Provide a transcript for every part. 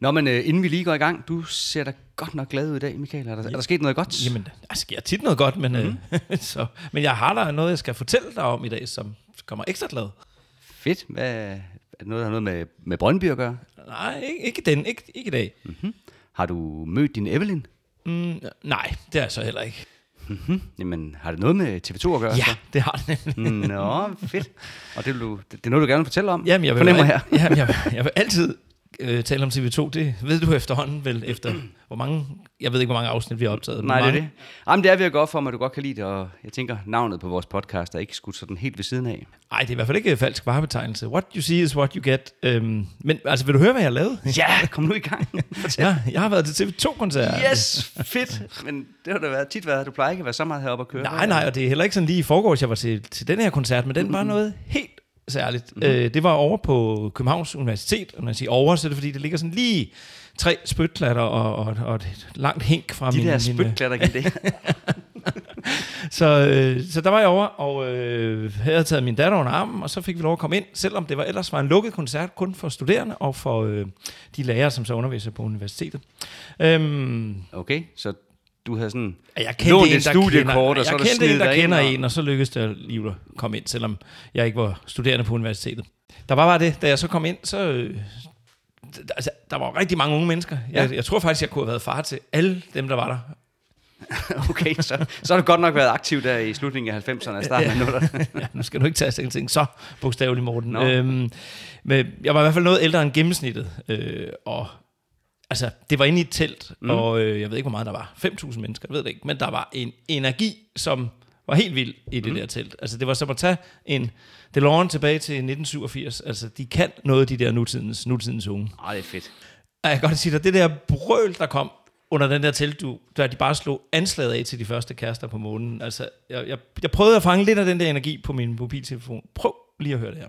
Nå, men uh, inden vi lige går i gang, du ser da godt nok glad ud i dag, Michael. Er der, ja. er der sket noget godt? Jamen, der sker tit noget godt, men, mm-hmm. øh, så, men jeg har der noget, jeg skal fortælle dig om i dag, som kommer ekstra glad. Fedt. Hvad, er det noget, der har noget med, med Brøndby at gøre? Nej, ikke, ikke den. Ikke, ikke i dag. Mm-hmm. Har du mødt din Evelyn? Mm, nej, det er jeg så heller ikke. Mm-hmm. Jamen, har det noget med TV2 at gøre? Ja, så? det har det nemlig. Nå, fedt. Og det, vil du, det, det er noget, du gerne vil fortælle om? Jamen, jeg vil, Fornemmer al- her. jamen, jeg, jeg vil altid øh, tale om TV2. Det ved du efterhånden vel efter, hvor mange, jeg ved ikke, hvor mange afsnit vi har optaget. Nej, det er mange. det. Jamen, det er ved at gå op for mig, at du godt kan lide det, og jeg tænker, navnet på vores podcast er ikke skudt sådan helt ved siden af. Nej, det er i hvert fald ikke en falsk varebetegnelse. What you see is what you get. Øhm, men altså, vil du høre, hvad jeg lavet? Ja, kom nu i gang. Ja, jeg har været til TV2-koncert. Yes, fedt. Men det har da været, tit været, du plejer ikke at være så meget heroppe at køre. Nej, nej, og det er heller ikke sådan lige i forgårs, jeg var til, til den her koncert, men den var noget helt særligt. Mm. Øh, det var over på Københavns Universitet, og når jeg siger over, så er det fordi, det ligger sådan lige tre spytklatter og, og, og et langt hink fra De min... der min, spytklatter igen det. Så, øh, så der var jeg over, og øh, havde taget min datter under armen, og så fik vi lov at komme ind, selvom det var ellers var en lukket koncert kun for studerende og for øh, de lærere, som så underviser på universitetet. Øhm, Okay, så du havde sådan... jeg Lånt kendte en, et der studiekort, kender, og så jeg kendte en, der kender en, og så lykkedes det alligevel at komme ind, selvom jeg ikke var studerende på universitetet. Der var bare det, da jeg så kom ind, så... Øh, altså, der var rigtig mange unge mennesker. Jeg, Ja. jeg tror faktisk, jeg kunne have været far til alle dem, der var der. Okay, så, så har du godt nok været aktiv der i slutningen af 90'erne og starten af 00'erne. ja, nu skal du ikke tage sådan ting så bogstaveligt, Morten. Nå. Øhm, men jeg var i hvert fald noget ældre end gennemsnittet. Øh, og altså, det var inde i et telt, mm. og øh, jeg ved ikke, hvor meget der var. 5.000 mennesker, jeg ved det ikke. Men der var en energi, som var helt vild i det mm. der telt. Altså, det var som at tage en DeLorean tilbage til 1987. Altså, de kan noget, de der nutidens, nutidens unge. Åh, det er fedt. Og jeg kan godt sige dig, det der brøl, der kom under den der teltdu, der de bare slog anslaget af til de første kærester på månen. Altså, jeg, jeg, jeg prøvede at fange lidt af den der energi på min mobiltelefon. Prøv lige at høre det her.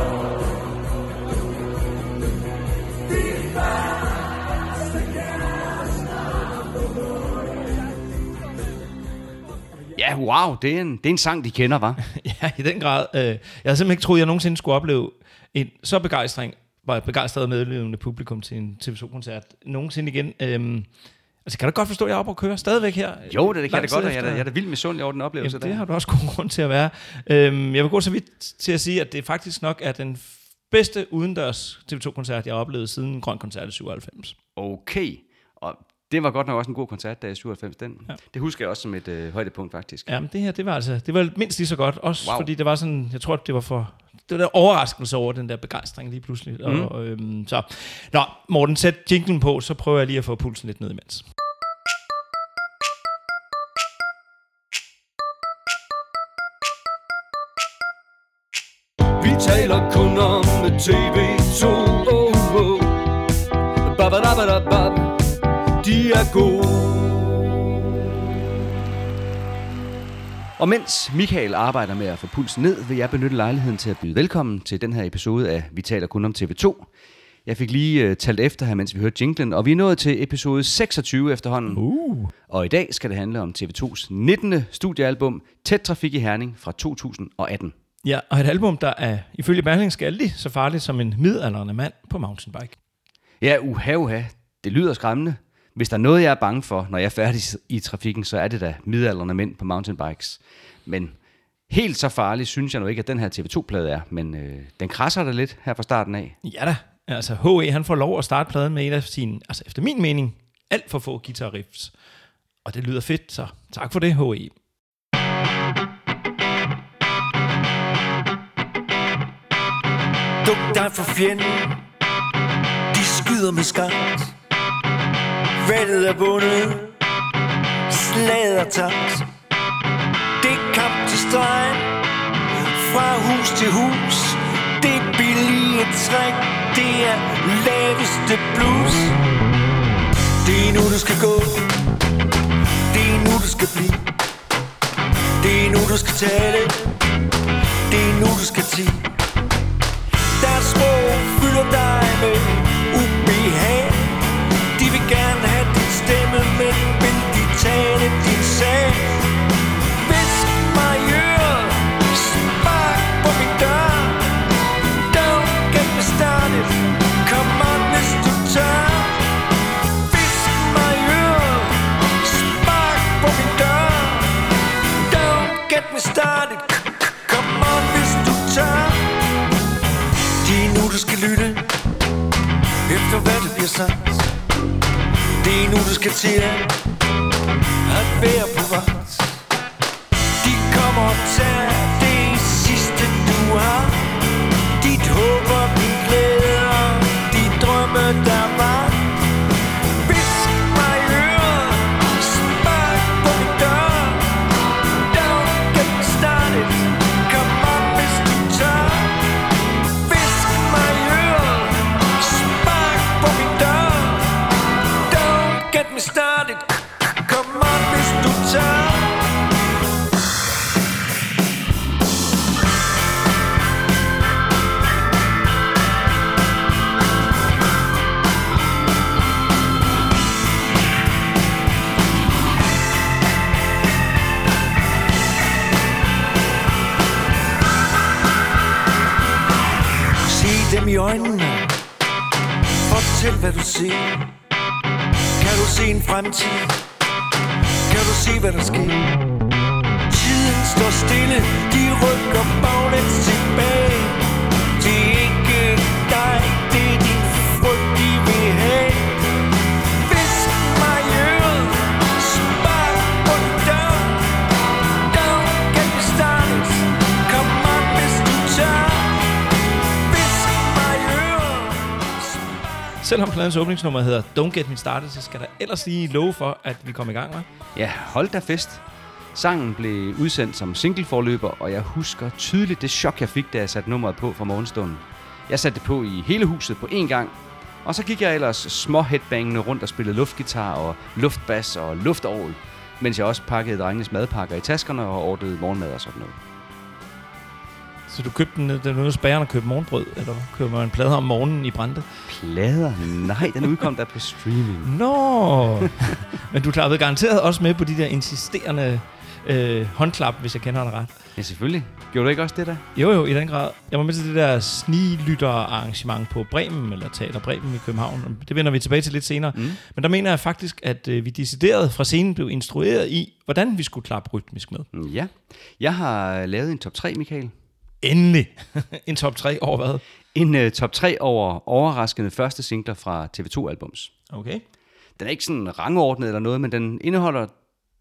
Ja, wow, det er en, det er en sang, de kender, var. ja, i den grad. Øh, jeg havde simpelthen ikke troet, at jeg nogensinde skulle opleve en så begejstring, var et begejstret medlevende publikum til en TV2-koncert nogensinde igen. Øhm, altså, kan du godt forstå, at jeg er oppe og køre stadigvæk her? Jo, det, det kan tid godt, og jeg er, jeg er da vildt misundelig over den oplevelse Jamen, det der. har du også god grund til at være. Øhm, jeg vil gå så vidt til at sige, at det faktisk nok er den bedste udendørs TV2-koncert, jeg har oplevet siden Grøn Koncert i 97. Okay, og det var godt nok også en god koncert, da jeg 97 den. Ja. Det husker jeg også som et øh, højdepunkt, faktisk. Ja, men det her, det var altså, det var mindst lige så godt, også wow. Fordi det var sådan, jeg tror, det var for, det var der overraskelse over den der begejstring lige pludselig. Mm. Og, øhm, så, nå, Morten, sæt jinglen på, så prøver jeg lige at få pulsen lidt ned imens. Vi taler kun om TV2 oh, oh. Babadabadabab. De er gode Og mens Michael arbejder med at få pulsen ned, vil jeg benytte lejligheden til at byde velkommen til den her episode af Vi taler kun om TV2. Jeg fik lige uh, talt efter her, mens vi hørte jinglen, og vi er nået til episode 26 efterhånden. Uh. Og i dag skal det handle om TV2's 19. studiealbum, Tæt Trafik i Herning fra 2018. Ja, og et album, der er ifølge Berlingske er lige så farligt som en midaldrende mand på mountainbike. Ja, uha, uha. Det lyder skræmmende. Hvis der er noget, jeg er bange for, når jeg er færdig i trafikken, så er det da midaldrende mænd på mountainbikes. Men helt så farligt synes jeg nu ikke, at den her TV2-plade er. Men øh, den krasser der lidt her fra starten af. Ja da, altså H.E. han får lov at starte pladen med en af sine, altså efter min mening, alt for få guitar riffs. Og det lyder fedt, så tak for det. H.E. Duk dig for fjenden De skyder med skarpt Valget er vundet. Slaget er tabt. Det er kamp til stregen. Fra hus til hus. Det er billige træk. Det er laveste blues Det er nu du skal gå. Det er nu du skal blive. Det er nu du skal tale. Det er nu du skal tige Deres sprog fylder dig med bliver sagt Det er nu du skal til at være på vagt. De kommer og tager hvad du ser Kan du se en fremtid? Kan du se hvad der sker? Tiden står stille De rykker bag Selvom pladens åbningsnummer hedder Don't Get Me Started, så skal der ellers lige love for, at vi kommer i gang med. Ja, hold da fest. Sangen blev udsendt som singleforløber, og jeg husker tydeligt det chok, jeg fik, da jeg satte nummeret på fra morgenstunden. Jeg satte det på i hele huset på én gang, og så gik jeg ellers små headbangende rundt og spillede luftgitar og luftbas og luftorgel, mens jeg også pakkede drengenes madpakker i taskerne og ordnede morgenmad og sådan noget. Så du købte den, den ude bageren og købte morgenbrød, eller køber man en plade om morgenen i Brande? Plader? Nej, den udkom der på streaming. Nå! Men du klappede garanteret også med på de der insisterende øh, håndklap, hvis jeg kender dig ret. Ja, selvfølgelig. Gjorde du ikke også det der? Jo, jo, i den grad. Jeg var med til det der sniglytter-arrangement på Bremen, eller Teater Bremen i København. Det vender vi tilbage til lidt senere. Mm. Men der mener jeg faktisk, at øh, vi decideret fra scenen blev instrueret i, hvordan vi skulle klappe rytmisk med. Ja. Jeg har lavet en top 3, Michael. Endelig! en top 3 over hvad? En uh, top 3 over overraskende første singler fra TV2-albums. Okay. Den er ikke sådan rangordnet eller noget, men den indeholder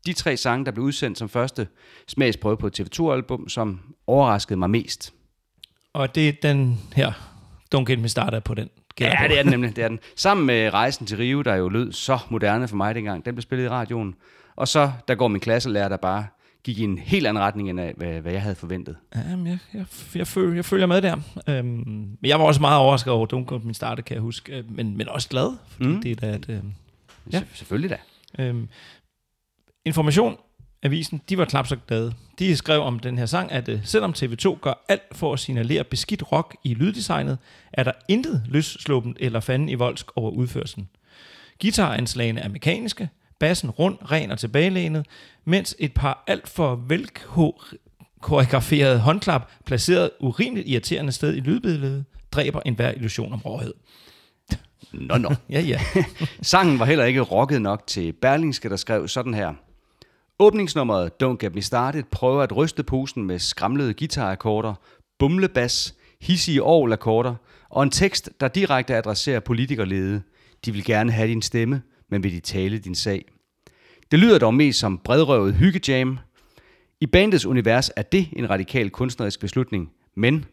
de tre sange, der blev udsendt som første smagsprøve på et TV2-album, som overraskede mig mest. Og det er den her, Don't Get Me Started på den. Ja, på. det er den nemlig. Det er den. Sammen med Rejsen til Rio, der jo lød så moderne for mig dengang, den blev spillet i radioen. Og så, der går min klasselærer, der bare gik i en helt anden retning, end af, hvad, hvad jeg havde forventet. Jamen, jeg, jeg, jeg, følger, jeg følger med der. Øhm, men jeg var også meget overrasket over Don't Get Me Started, kan jeg huske. Øh, Men, men også glad, fordi mm. det er da et... Øh, Ja. Selvfølgelig da. Øhm, information, avisen, de var knap så glade. De skrev om den her sang, at øh, selvom TV2 gør alt for at signalere beskidt rock i lyddesignet, er der intet løsslåbent eller fanden i voldsk over udførelsen. Guitaranslagene er mekaniske, bassen rund, ren og tilbagelænet, mens et par alt for velkoreograferede håndklap, placeret urimeligt irriterende sted i lydbilledet, dræber enhver illusion om råhed. Nå, nå. Ja, ja. Sangen var heller ikke rocket nok til Berlingske, der skrev sådan her. Åbningsnummeret Don't Get Me Started prøver at ryste posen med skramlede guitarakkorder, bumlebas, hissige orgelakkorder og en tekst, der direkte adresserer politikerlede. De vil gerne have din stemme, men vil de tale din sag? Det lyder dog mest som bredrøvet hyggejam. I bandets univers er det en radikal kunstnerisk beslutning, men,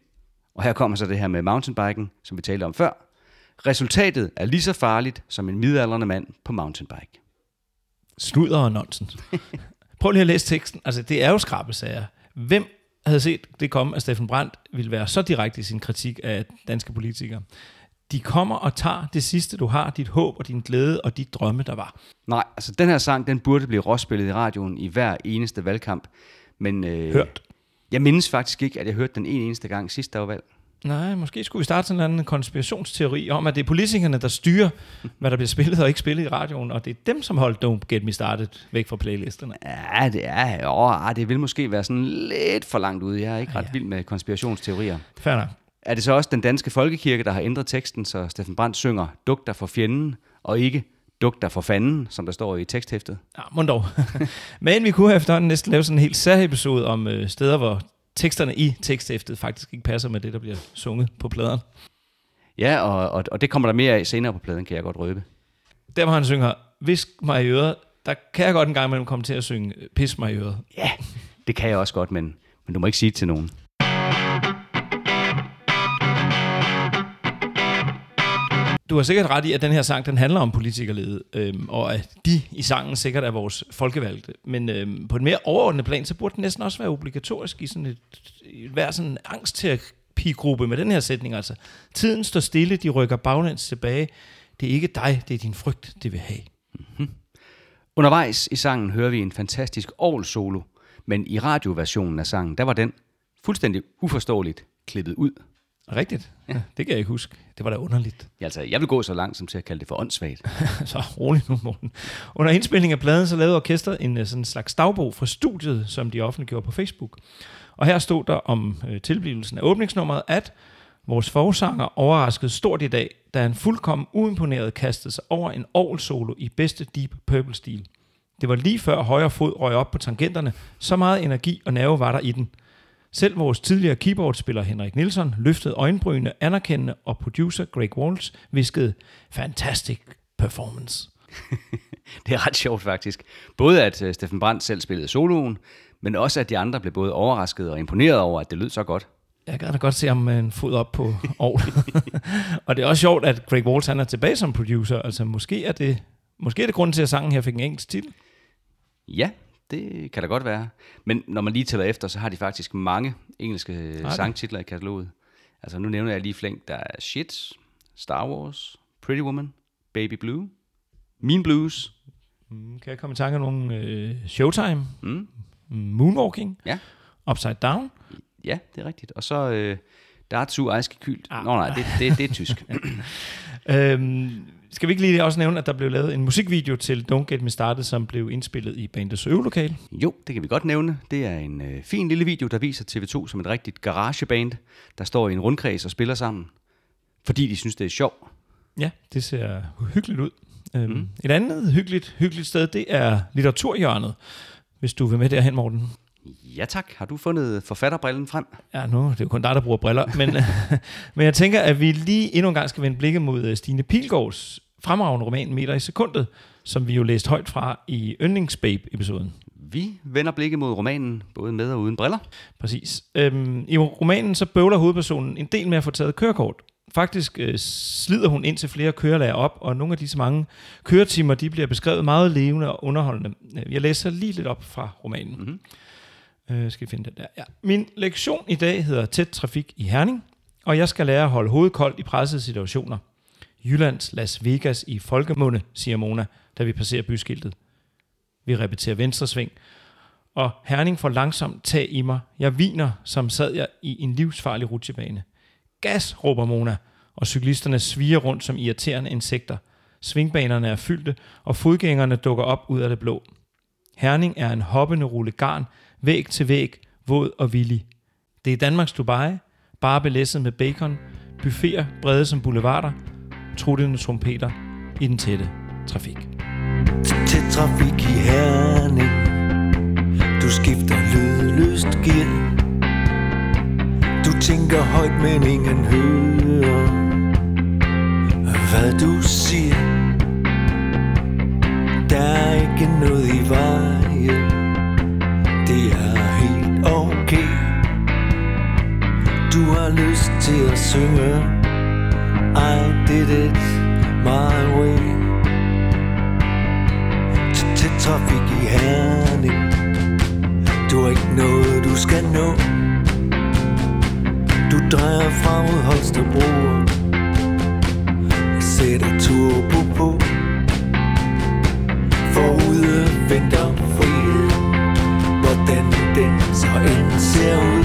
og her kommer så det her med mountainbiken, som vi talte om før, resultatet er lige så farligt som en midaldrende mand på mountainbike. sludder og nonsens. Prøv lige at læse teksten. Altså, det er jo skrabesager. Hvem havde set det komme, at Steffen Brandt ville være så direkte i sin kritik af danske politikere? De kommer og tager det sidste, du har, dit håb og din glæde og de drømme, der var. Nej, altså den her sang, den burde blive råspillet i radioen i hver eneste valgkamp. Men øh, Hørt. jeg mindes faktisk ikke, at jeg hørte den en eneste gang sidst, der var valg. Nej, måske skulle vi starte sådan en anden konspirationsteori om, at det er politikerne, der styrer, hvad der bliver spillet og ikke spillet i radioen, og det er dem, som holdt Don't Get Me Started væk fra playlisterne. Ja, det er, jo, ah, det vil måske være sådan lidt for langt ude. Jeg er ikke ret Ja. vild med konspirationsteorier. Nok. Er det så også den danske folkekirke, der har ændret teksten, så Steffen Brandt synger Duk dig for fjenden, og ikke Duk dig for fanden, som der står i teksthæftet? Ja, mund dog. Men vi kunne efterhånden næsten lave sådan en helt særepisode om øh, steder, hvor teksterne i teksthæftet faktisk ikke passer med det, der bliver sunget på pladerne. Ja, og, og, og det kommer der mere af senere på pladen, kan jeg godt røbe. Der hvor han synger, visk mig i øret, der kan jeg godt en gang imellem komme til at synge, pis mig i øret. Ja, det kan jeg også godt, men, men du må ikke sige det til nogen. Du har sikkert ret i, at den her sang, den handler om politikerlede, øhm, og at de i sangen sikkert er vores folkevalgte. Men øhm, på et mere overordnet plan, så burde den næsten også være obligatorisk i sådan et, i hver sådan en angstterapi-gruppe med den her sætning. Altså, tiden står stille, de rykker baglæns tilbage. Det er ikke dig, det er din frygt, det vil have. Mhm. Undervejs i sangen hører vi en fantastisk solo, men i radioversionen af sangen, der var den fuldstændig uforståeligt klippet ud. Rigtigt? Ja. Det kan jeg ikke huske. Det var da underligt. Ja, Altså, jeg vil gå så langt som til at kalde det for åndssvagt. så rolig nu, Morten. Under indspilningen af pladen, så lavede orkestret en øh, sådan slags dagbog fra studiet, som de offentliggjorde på Facebook. Og her stod der om øh, tilblivelsen af åbningsnummeret, at vores forsanger overraskede stort i dag, da han fuldkommen uimponeret kastede sig over en orgel solo i bedste Deep Purple-stil. Det var lige før højre fod røg op på tangenterne. Så meget energi og nerve var der i den. Selv vores tidligere keyboardspiller Henrik Nielsen løftede øjenbrynene anerkendende, og producer Greg Walsh viskede, fantastic performance. Det er ret sjovt faktisk. Både at øh, Steffen Brandt selv spillede soloen, men også at de andre blev både overrasket og imponeret over, at det lød så godt. Jeg kan da godt se ham med en fod op på år. og det er også sjovt, at Greg Walsh han er tilbage som producer. Altså måske er det, måske er det grunden til, at sangen her fik en engelsk titel. Ja, det kan da godt være. Men når man lige tæller efter, så har de faktisk mange engelske de? sangtitler i kataloget. Altså nu nævner jeg lige flink. Der er Shit, Star Wars, Pretty Woman, Baby Blue, Mean Blues. Mm, Kan jeg komme i tanke om nogle øh, Showtime, Mm, Moonwalking, ja, Upside Down. ja, det er rigtigt. Og så øh, Dazu Eiskekyldt. Ah. Nå nej, det, det, det er tysk. Øhm, skal vi ikke lige også nævne, at der blev lavet en musikvideo til Don't Get Me Started, som blev indspillet i bandets øvelokale? Jo, det kan vi godt nævne. Det er en øh, fin lille video, der viser TV2 som et rigtigt garageband, der står i en rundkreds og spiller sammen, fordi de synes, det er sjovt. Ja, det ser hyggeligt ud. Øhm, mm. Et andet hyggeligt, hyggeligt sted, det er litteraturhjørnet, hvis du vil med derhen, Morten. Ja tak. Har du fundet forfatterbrillen frem? Ja, nu det er jo kun dig, der bruger briller. Men, men jeg tænker, at vi lige endnu en gang skal vende blikket mod øh, Stine Pilgaards fremragende roman Meter i sekundet, som vi jo læste højt fra i Yndlingsbabe-episoden. Vi vender blikket mod romanen, både med og uden briller. Præcis. Øhm, I romanen så bøvler hovedpersonen en del med at få taget kørekort. Faktisk øh, slider hun ind til flere kørelærer op, og nogle af disse mange køretimer, de bliver beskrevet meget levende og underholdende. Øh, Jeg læser lige lidt op fra romanen. Mhm. Øh, skal vi finde den der? Ja. Min lektion i dag hedder Tæt trafik i Herning, og jeg skal lære at holde hovedet koldt i pressede situationer. Jyllands Las Vegas i folkemunde, siger Mona, da vi passerer byskiltet. Vi repeterer venstre sving, og Herning får langsomt tag i mig. Jeg viner, som sad jeg i en livsfarlig rutsjebane. Gas, råber Mona, og cyklisterne sviger rundt som irriterende insekter. Svingbanerne er fyldte, og fodgængerne dukker op ud af det blå. Herning er en hoppende rulle garn, væg til væg, våd og villig. Det er Danmarks Dubai, bare belæsset med bacon, buffeter brede som boulevarder, truttende trompeter i den tætte trafik. Tæt trafik i Herning Du skifter lydløst gear Du tænker højt, men ingen hører Hvad du siger Der er ikke noget i vejen det er helt okay. Du har lyst til at synge. I did it my way. Til trafik i Herning. Du har ikke noget, du skal nå. Du drejer fra mod Holstebro. Sætter turbo på. Forude venter verden ser ud.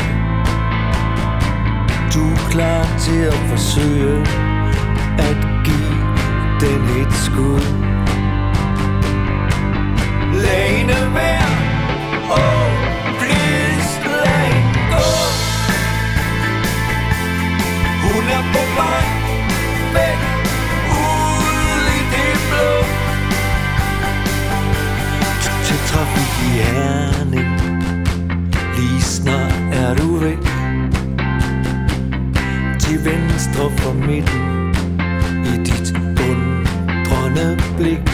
Du er klar til at forsøge At give den et skud. Lad vær Oh, please lad gå Hun er på vej væk Ud i det blå. Til trafik i Herning. i dit undrende blik.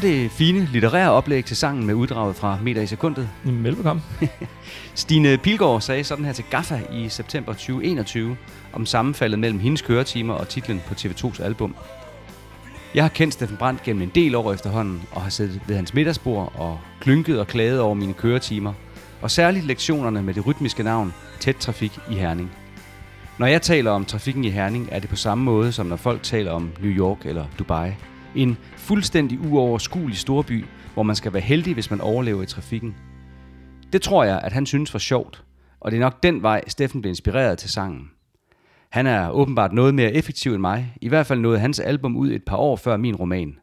For det fine litterære oplæg til sangen med uddraget fra Meter i sekundet. Velbekomme. Stine Pilgaard sagde sådan her til Gaffa i september 2021 om sammenfaldet mellem hendes køretimer og titlen på TV2's album. Jeg har kendt Steffen Brandt gennem en del år efterhånden og har siddet ved hans middagsbord og klynket og klaget over mine køretimer, og særligt lektionerne med det rytmiske navn Tæt Trafik i Herning. Når jeg taler om trafikken i Herning, er det på samme måde, som når folk taler om New York eller Dubai. En fuldstændig uoverskuelig storby, hvor man skal være heldig, hvis man overlever i trafikken. Det tror jeg, at han synes var sjovt, og det er nok den vej, Steffen blev inspireret til sangen. Han er åbenbart noget mere effektiv end mig. I hvert fald nåede hans album ud et par år før min roman.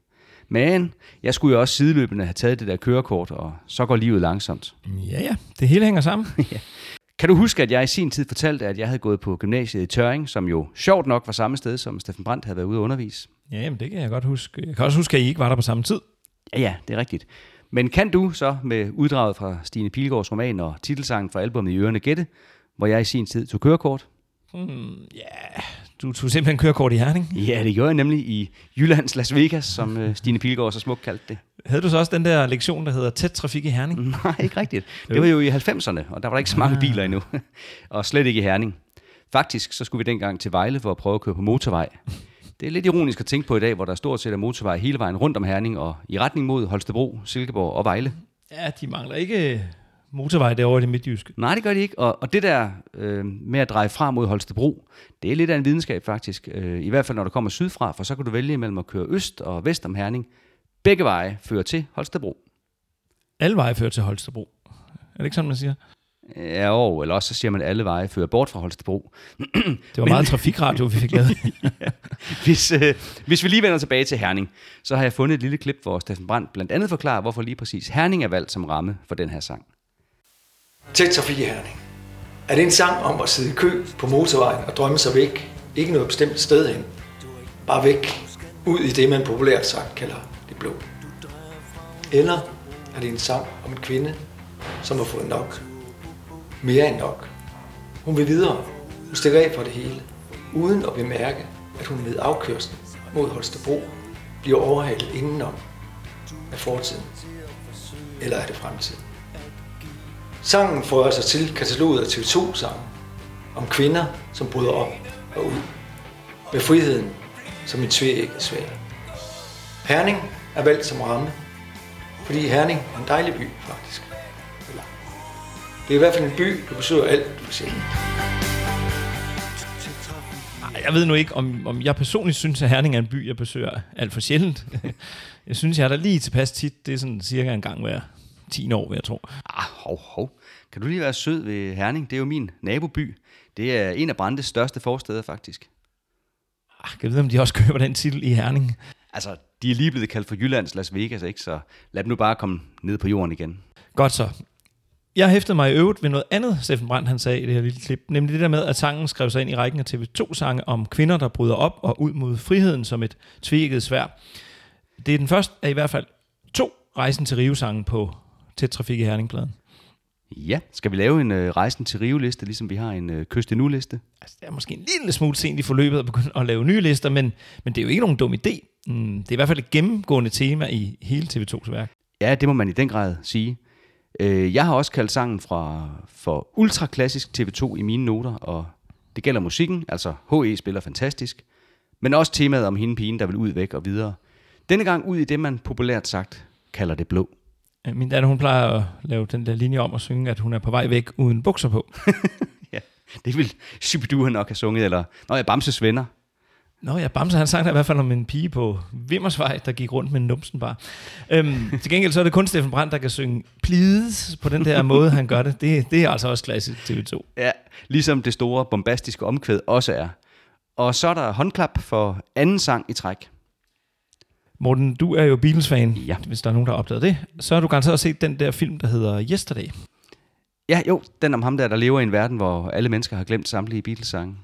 Men jeg skulle jo også sideløbende have taget det der kørekort, og så går livet langsomt. Ja, ja. Det hele hænger sammen. Kan du huske, at jeg i sin tid fortalte, at jeg havde gået på gymnasiet i Tøring, som jo sjovt nok var samme sted, som Steffen Brandt havde været ude at undervise? Ja, jamen, det kan jeg godt huske. Jeg kan også huske, at I ikke var der på samme tid. Ja, ja, det er rigtigt. Men kan du så med uddraget fra Stine Pilgaards roman og titelsangen fra albumet i Ørene Gætte, hvor jeg i sin tid tog kørekort? Ja, du tog simpelthen kørekort i Herning. Ja, det gjorde jeg nemlig i Jyllands Las Vegas, som øh, Stine Pilgaard så smukt kaldte det. Havde du så også den der lektion, der hedder tæt trafik i Herning? Nej, ikke rigtigt. Det var jo i 90'erne, og der var der ikke så mange biler endnu. og slet ikke i Herning. Faktisk så skulle vi dengang til Vejle for at prøve at køre på motorvej. Det er lidt ironisk at tænke på i dag, hvor der stort set er motorvej hele vejen rundt om Herning og i retning mod Holstebro, Silkeborg og Vejle. Ja, de mangler ikke motorvej derovre i det midtjyske. Nej, det gør de ikke. Og, og det der øh, med at dreje frem mod Holstebro, det er lidt af en videnskab faktisk. Øh, I hvert fald når du kommer sydfra, for så kan du vælge mellem at køre øst og vest om Herning. Begge veje fører til Holstebro. Alle veje fører til Holstebro. Er det ikke sådan, man siger? Ja, og, eller også så siger man, at alle veje fører bort fra Holstebro. Det var meget trafikradio, vi fik lavet. Hvis, øh, hvis vi lige vender tilbage til Herning, så har jeg fundet et lille klip, hvor Steffen Brandt blandt andet forklarer, hvorfor lige præcis Herning er valgt som ramme for den her sang. Tæt trafik i Herning. Er det en sang om at sidde i kø på motorvejen og drømme sig væk? Ikke noget bestemt sted hen. Bare væk. Ud i det, man populært sagt kalder det blå. Eller er det en sang om en kvinde, som har fået nok? Mere end nok. Hun vil videre. Hun stikker af for det hele. Uden at bemærke, at hun ved afkørslen mod Holstebro bliver overhalet indenom af fortiden. Eller er det fremtiden? Sangen fører sig til kataloget af TV2-sange om kvinder, som bryder op og ud. Med friheden som en tvægget svær. Herning er valgt som ramme, fordi Herning er en dejlig by, faktisk. Eller, det er i hvert fald en by, du besøger alt for sjældent. Ej, Jeg ved nu ikke, om, om jeg personligt synes, at Herning er en by, jeg besøger alt for sjældent. jeg synes, jeg er der lige tilpas tit. Det er sådan cirka en gang hver 10 år, vil jeg tro. Ah, Hov, hov. Kan du lige være sød ved Herning? Det er jo min naboby. Det er en af Brandes største forsteder, faktisk. Ah, kan jeg vide, om de også køber den titel i Herning? Altså, de er lige blevet kaldt for Jyllands Las Vegas, ikke? Så lad dem nu bare komme ned på jorden igen. Godt så. Jeg hæftede mig i øvrigt ved noget andet, Steffen Brandt han sagde i det her lille klip, nemlig det der med, at sangen skrev sig ind i rækken af TV2-sange om kvinder, der bryder op og ud mod friheden som et tvækket svær. Det er den første af i hvert fald to Rejsen til Rio-sange på Tæt Trafik i Herningpladen. Ja, skal vi lave en øh, rejsen til Rio-liste, ligesom vi har en øh, kyst nu-liste? Altså, det er måske en lille smule sent i forløbet at begynde at lave nye lister, men, men det er jo ikke nogen dum idé. Mm, det er i hvert fald et gennemgående tema i hele TV2's værk. Ja, det må man i den grad sige. Øh, jeg har også kaldt sangen fra, for ultraklassisk TV2 i mine noter, og det gælder musikken, altså HE spiller fantastisk, men også temaet om hende pigen, der vil ud væk og videre. Denne gang ud i det, man populært sagt kalder det blå. Øh, Min datter, hun plejer at lave den der linje om at synge, at hun er på vej væk uden bukser på. Ja, det vil Shibidua nok have sunget, eller Nå ja, Bamses venner. Nå ja, Bamse han sang der i hvert fald om en pige på Vimmersvej, der gik rundt med en numsen bare. Øhm, til gengæld så er det kun Steffen Brandt, der kan synge please på den der måde, han gør det. Det, det er altså også klassisk TV2. Ja, ligesom det store bombastiske omkvæd også er. Og så er der håndklap for anden sang i træk. Morten, du er jo Beatles-fan, Ja. hvis der er nogen, der har opdaget det. Så har du garanteret også set den der film, der hedder Yesterday. Ja, jo, den om ham der, der lever i en verden, hvor alle mennesker har glemt samtlige Beatles-sange.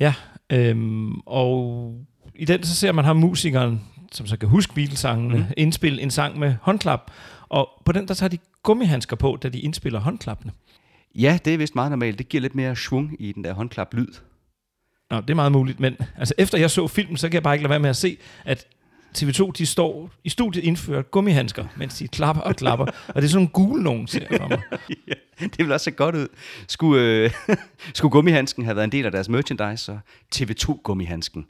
Ja, øhm, og i den så ser man ham musikeren, som så kan huske Beatles-sangene, mm. indspille en sang med håndklap. Og på den der tager de gummihandsker på, da de indspiller håndklappene. Ja, det er vist meget normalt. Det giver lidt mere svung i den der håndklap-lyd. Nå, det er meget muligt, men altså, efter jeg så filmen, så kan jeg bare ikke lade være med at se, at TV2, de står i studiet indført gummihandsker, mens de klapper og klapper. og det er sådan nogle gule nogen, ser jeg for mig. ja, det vil også se godt ud. Skulle, øh, skulle gummihandsken have været en del af deres merchandise, så TV2-gummihandsken.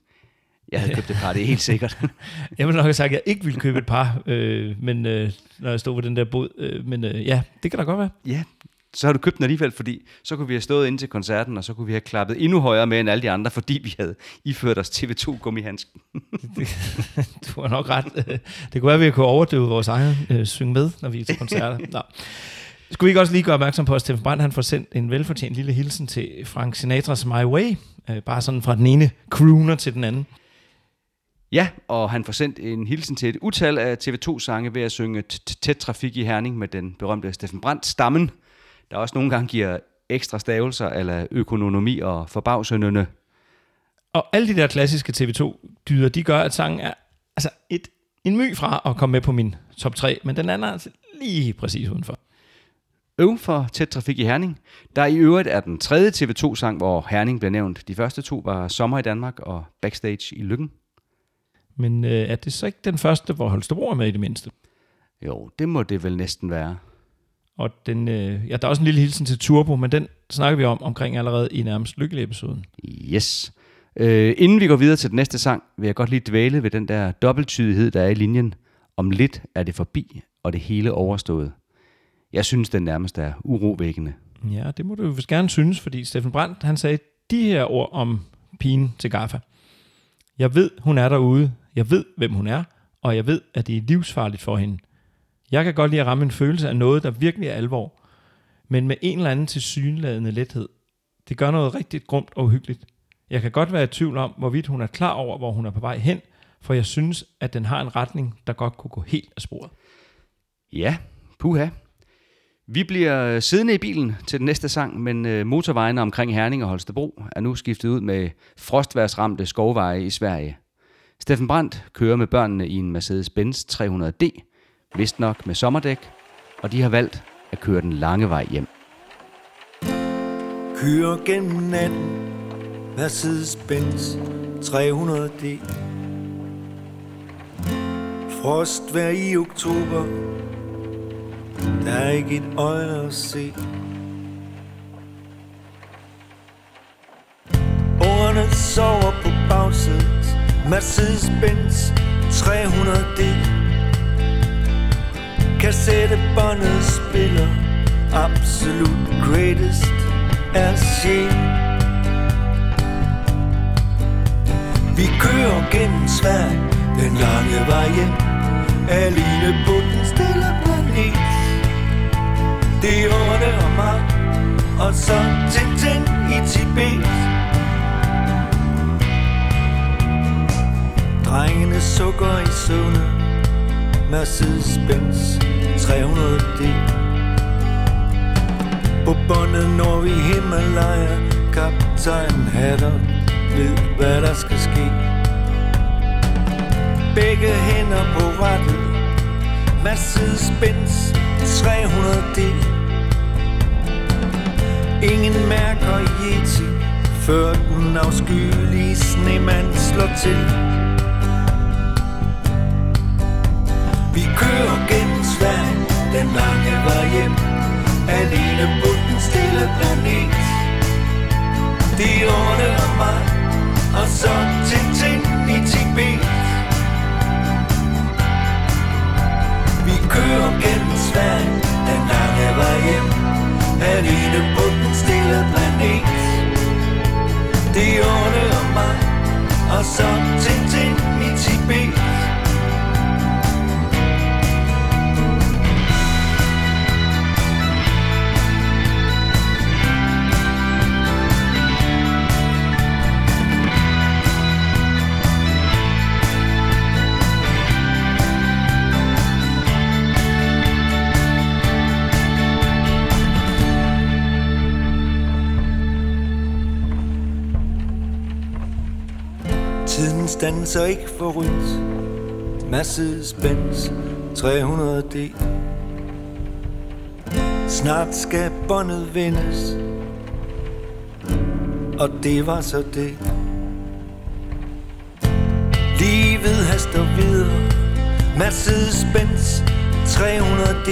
Jeg havde købt et par, det er helt sikkert. Jeg vil nok have sagt, at jeg ikke ville købe et par, øh, men, øh, når jeg stod ved den der båd. Øh, men øh, ja, det kan da godt være. ja, så har du købt den alligevel, fordi så kunne vi have stået ind til koncerten, og så kunne vi have klappet endnu højere med end alle de andre, fordi vi havde iført os TV2-gummihandsken. Du har nok ret. Det kunne være, at vi kunne overdøve vores egen øh, synge med, når vi er til koncerter. Nå. Skulle vi ikke også lige gøre opmærksom på, at Steffen Brandt han får sendt en velfortjent lille hilsen til Frank Sinatras My Way. Øh, bare sådan fra den ene crooner til den anden. Ja, og han får sendt en hilsen til et utal af TV2-sange ved at synge tæt trafik i Herning med den berømte Steffen Brandt stammen, der også nogle gange giver ekstra stavelser eller økonomi og forbavsøndende. Og alle de der klassiske TV2-dyder, de gør, at sangen er altså et, en my fra at komme med på min top 3, men den anden er altså lige præcis udenfor. Øv for tæt trafik i Herning, der i øvrigt er den tredje TV2-sang, hvor Herning bliver nævnt. De første to var Sommer i Danmark og Backstage i Lykken. Men øh, er det så ikke den første, hvor Holstebro er med i det mindste? Jo, det må det vel næsten være. Og den, øh, ja, der er også en lille hilsen til Turbo, men den snakker vi om omkring allerede i nærmest lykkelig episoden. Yes. Øh, inden vi går videre til den næste sang, vil jeg godt lige dvæle ved den der dobbelttydighed, der er i linjen. Om lidt er det forbi, og det hele overstået. Jeg synes, den nærmest er urovækkende. Ja, det må du jo gerne synes, fordi Steffen Brandt, han sagde de her ord om pigen til Gaffa. Jeg ved, hun er derude. Jeg ved, hvem hun er. Og jeg ved, at det er livsfarligt for hende. Jeg kan godt lide at ramme en følelse af noget, der virkelig er alvor. Men med en eller anden tilsyneladende lethed. Det gør noget rigtig grumt og uhyggeligt. Jeg kan godt være i tvivl om, hvorvidt hun er klar over, hvor hun er på vej hen, for jeg synes, at den har en retning, der godt kunne gå helt af sporet. Ja, puha. Vi bliver siddende i bilen til den næste sang, men øh, motorvejene omkring Herning og Holstebro er nu skiftet ud med frostværsramte skovveje i Sverige. Steffen Brandt kører med børnene i en Mercedes-Benz 300D, vist nok med sommerdæk, og de har valgt at køre den lange vej hjem. Kører gennem natten Mercedes-Benz 300D Frostvær i oktober Der er ikke et øje at se. Ungerne sover på bagsædet Mercedes-Benz 300D Kassettebåndet spiller. Absolut greatest er sjæl Vi kører gennem Sverige Den lange vej hjem. Alene på den stille planet Det er årene Og så Tintin i Tibet. Drengene sukker i søvne. Mercedes-Benz 300D På båndet når vi Himalaya. Kaptajn Hatter ved hvad der skal ske. Begge hænder på rettet Mercedes-Benz 300D Ingen mærker Yeti Før den afskyelige snemand slår til. Vi kører gennem Sverige Den lange vej hjem. Alene på den stille planet. Det og mig Og så Tintin i Tibet. Vi kører gennem Sverige Den lange vej hjem. Alene på den stille planet. Det og mig Og så Tintin i Tibet. Stanser ikke for rødt. Mercedes-Benz 300D Snart skal båndet vendes Og det var så det. Livet haster videre. Mercedes-Benz 300D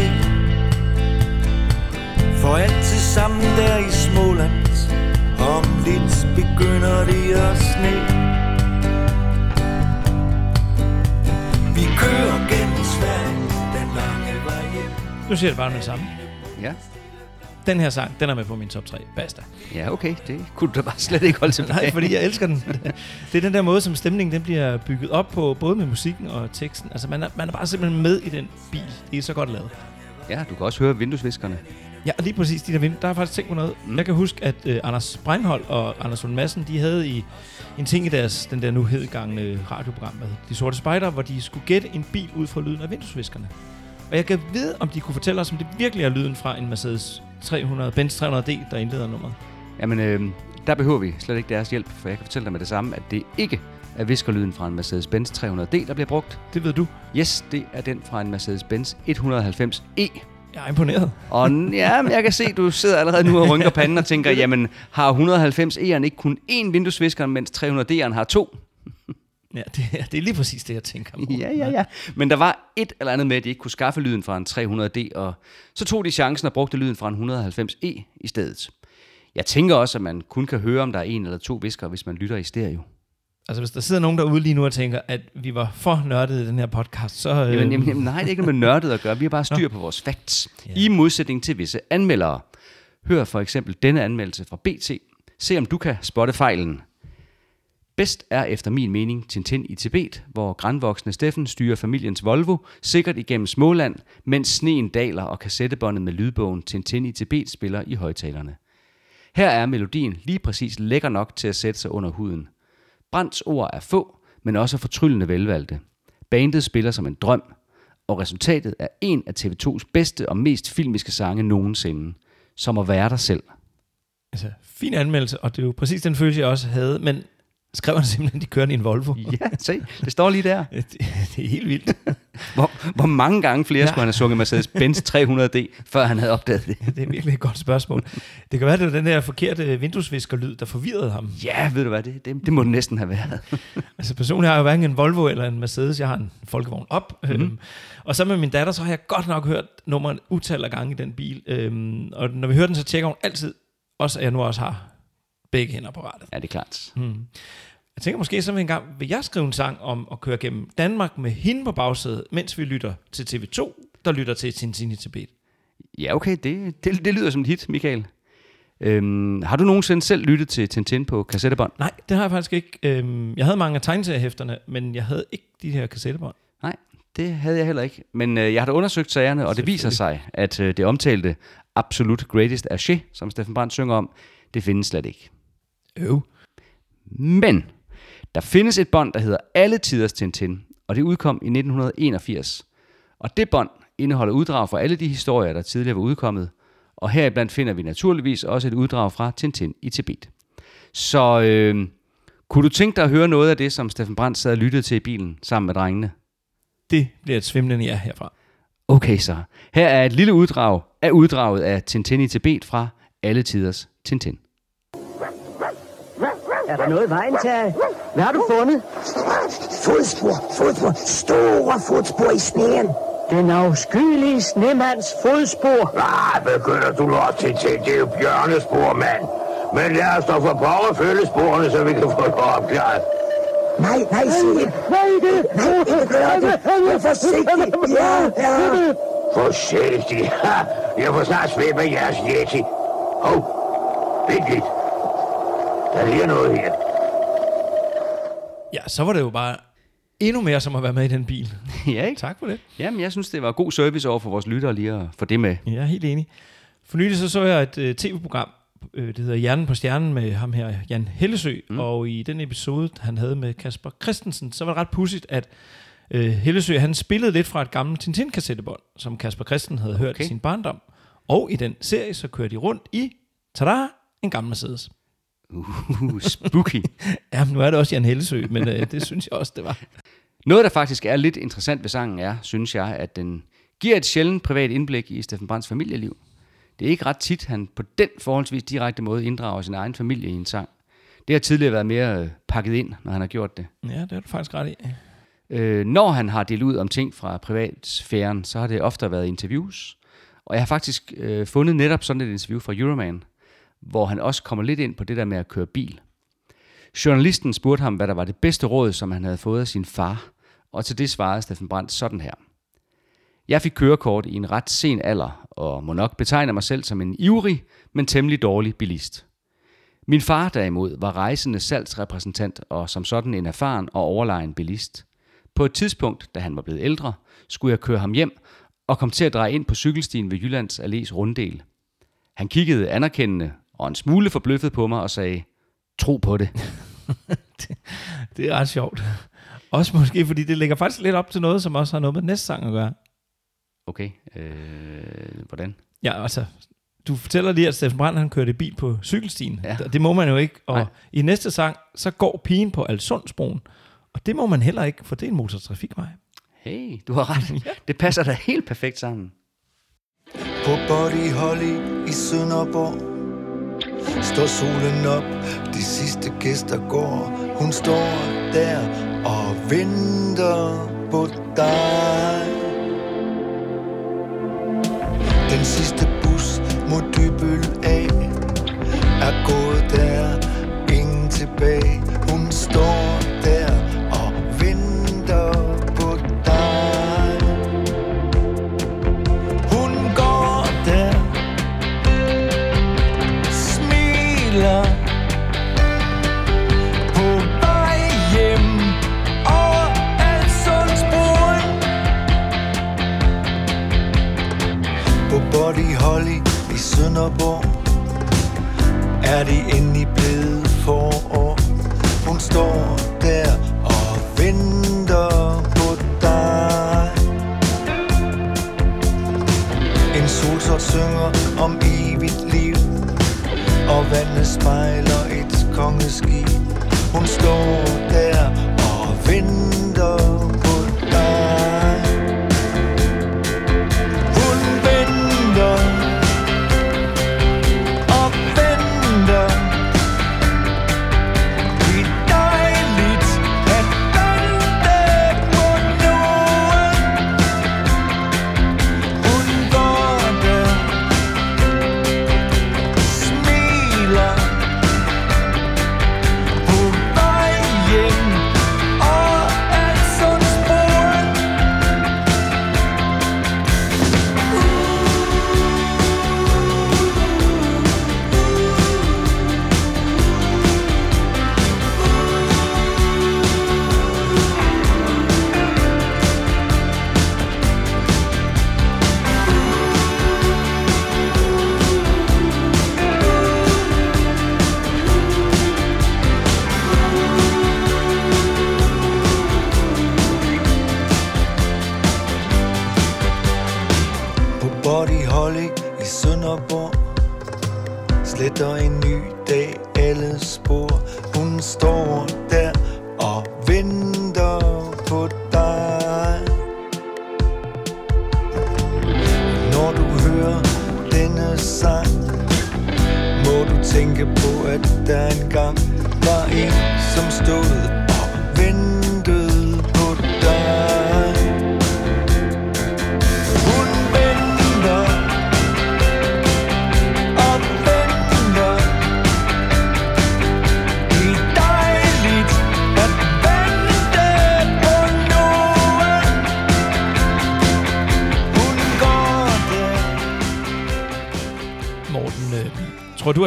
For altid sammen der i Småland. Om lidt begynder det at sne. Vi kører gennem Sverige Den lange vej hjem Nu siger jeg det bare med det samme. Ja. Den her sang, den er med på min top 3. Basta. Ja, okay. Det kunne du da bare slet ikke holde tilbage. Nej, fordi jeg elsker den. Det er den der måde, som stemningen den bliver bygget op på, både med musikken og teksten. Altså, man er, man er bare simpelthen med i den bil. Det er så godt lavet. Ja, du kan også høre vinduesviskerne. Ja, og lige præcis de der vind. Der har jeg faktisk tænkt på noget. Mm. Jeg kan huske, at uh, Anders Breinholt og Anders Lund Madsen, de havde i en ting i deres, den der nu hedgangne radioprogram med De Sorte Spejder, hvor de skulle gætte en bil ud fra lyden af vinduesviskerne. Og jeg kan vide, om de kunne fortælle os, om det virkelig er lyden fra en Mercedes 300, Benz 300D, der indleder nummeret. Jamen, øh, der behøver vi slet ikke deres hjælp, for jeg kan fortælle dig med det samme, at det ikke er viskerlyden fra en Mercedes-Benz 300D, der bliver brugt. Det ved du. Yes, det er den fra en Mercedes-Benz 190E. Jeg er imponeret. Og ja, men jeg kan se, du sidder allerede nu og rynker panden og tænker, jamen, har 190E'eren ikke kun én vinduesvisker, mens 300D'eren har to? Ja, det, er- det er lige præcis det, jeg tænker på. Ja, ja, ja. Men der var et eller andet med, at de ikke kunne skaffe lyden fra en 300D, og så tog de chancen og brugte lyden fra en 190E i stedet. Jeg tænker også, at man kun kan høre, om der er en eller to viskere, hvis man lytter i stereo. Altså, hvis der sidder nogen derude lige nu og tænker, at vi var for nørdede i den her podcast, så... Øh, Jamen, jamen, jamen, nej, det er ikke noget med nørdet at gøre. Vi har bare styr på vores facts. Ja. I modsætning til visse anmeldere. Hør for eksempel denne anmeldelse fra BT. Se om du kan spotte fejlen. Bedst er efter min mening Tintin i Tibet, hvor grænvoksne Steffen styrer familiens Volvo sikkert igennem Småland, mens sneen daler og kassettebåndet med lydbogen Tintin i Tibet spiller i højtalerne. Her er melodien lige præcis lækker nok til at sætte sig under huden. Brands ord er få, men også fortryllende velvalgte. Bandet spiller som en drøm, og resultatet er en af TV2's bedste og mest filmiske sange nogensinde, som at være dig selv. Altså, fin anmeldelse, og det er jo præcis den følelse, jeg også havde, men skrev han simpelthen, de kørte i en Volvo. Ja, se, det står lige der. Det, det er helt vildt. Hvor, hvor mange gange flere Ja. skulle han have sunget Mercedes-Benz 300D, før han havde opdaget det? Det er virkelig et godt spørgsmål. Det kan være, det var den der forkerte vinduesviskerlyd, der forvirrede ham. Ja, ved du hvad, det, det, det må det næsten have været. Altså personligt har jeg jo hverken en Volvo eller en Mercedes. Jeg har en folkevogn op. Mm-hmm. Øhm, og så med min datter, så har jeg godt nok hørt nummeret utal af gange i den bil. Øhm, og når vi hører den, så tjekker hun altid, også at jeg nu også har begge hænder på rattet. Ja, det er klart. Mm. Jeg tænker måske så en gang, vil jeg skrive en sang om at køre gennem Danmark med hende på bagsædet, mens vi lytter til TV2, der lytter til Tintin i Tibet. Ja, okay, det, det, det lyder som et hit, Michael. Øhm, har du nogensinde selv lyttet til Tintin på kassettebånd? Nej, det har jeg faktisk ikke. Øhm, jeg havde mange af tegneseriehæfterne, men jeg havde ikke de her kassettebånd. Nej, det havde jeg heller ikke. Men øh, jeg har da undersøgt sagerne, og det viser sig, at øh, det omtalte absolut greatest er som Steffen Brandt synger om, det findes slet ikke. Øv. Men der findes et bånd, der hedder Alle Tiders Tintin, og det udkom i 1981. Og det bånd indeholder uddrag fra alle de historier, der tidligere var udkommet, og heriblandt finder vi naturligvis også et uddrag fra Tintin i Tibet. Så øh, kunne du tænke dig at høre noget af det, som Steffen Brandt sad og lyttede til i bilen sammen med drengene? Det bliver et svimlende ja herfra. Okay så. Her er et lille uddrag af uddraget af Tintin i Tibet fra Alle Tiders Tintin. Er der noget i vejen, Terje? Hvad har du fundet? Fodspor, fodspor, store fodspor i sneen. Den afskyelige snemands fodspor. Ah, begynder du nok til til, det er jo bjørnespor, mand. Men lad os dog få power følge sporene, så vi kan få det opklaret. Nej, nej, sig det. Nej, det Nej, ikke gør det. Vær forsigtig. Ja, ja. Forsigtig. Ha, jeg får snart svæbe jeres yeti. Hov, vent lidt. Der ligger noget her. Ja, så var det jo bare endnu mere som at være med i den bil. ja, ikke? Tak for det. Jamen, jeg synes, det var god service over for vores lyttere lige at få det med. Jeg er helt enig. For nylig så så jeg et øh, tv-program, øh, det hedder Hjernen på Stjernen med ham her, Jan Hellesø, mm. og i den episode, han havde med Kasper Christensen, så var det ret pudsigt, at øh, Hellesø, han spillede lidt fra et gammelt Tintin-kassettebånd, som Kasper Christensen havde hørt Okay. i sin barndom. Og i den serie, så kører de rundt i, tada, en gammel Mercedes. Uh, spooky. Ja, men nu er det også Jan Hellesø, men øh, det synes jeg også, det var. Noget, der faktisk er lidt interessant ved sangen, er, synes jeg, at den giver et sjældent privat indblik i Steffen Brands familieliv. Det er ikke ret tit, han på den forholdsvis direkte måde inddrager sin egen familie i en sang. Det har tidligere været mere øh, pakket ind, når han har gjort det. Ja, det er du faktisk ret i. Øh, når han har delt ud om ting fra privatsfæren, så har det ofte været interviews. Og jeg har faktisk øh, fundet netop sådan et interview fra Euroman, hvor han også kommer lidt ind på det der med at køre bil. Journalisten spurgte ham, hvad der var det bedste råd, som han havde fået af sin far, og til det svarede Steffen Brandt sådan her. Jeg fik kørekort i en ret sen alder, og må nok betegne mig selv som en ivrig, men temmelig dårlig bilist. Min far derimod var rejsende salgsrepræsentant og som sådan en erfaren og overlegen bilist. På et tidspunkt, da han var blevet ældre, skulle jeg køre ham hjem og kom til at dreje ind på cykelstien ved Jyllands Allés runddel. Han kiggede anerkendende og en smule forbløffet på mig og sagde, tro på det. Det er ret sjovt. Også måske, fordi det ligger faktisk lidt op til noget, som også har noget med næste sang at gøre. Okay, øh, hvordan? Ja, altså, du fortæller lige, at Steffen Brandt, han kørte bil på cykelstien. Ja. Ja. Det må man jo ikke. Og Nej. i næste sang, så går pigen på Alsundsbroen. Og det må man heller ikke, for det er en motortrafikvej. Hey, du har ret. Det passer da helt perfekt sammen. På Body Holly i Sønderborg Står solen op, de sidste gæster går. Hun står der og venter på dig. Den sidste bus mod Dybøl af. Er gået der, ingen tilbage. Hun står Sønderborg Er det endelig blevet forår? Hun står der og venter på dig. En solsort synger om evigt liv Og vandet spejler et kongeskib. Hun står der og venter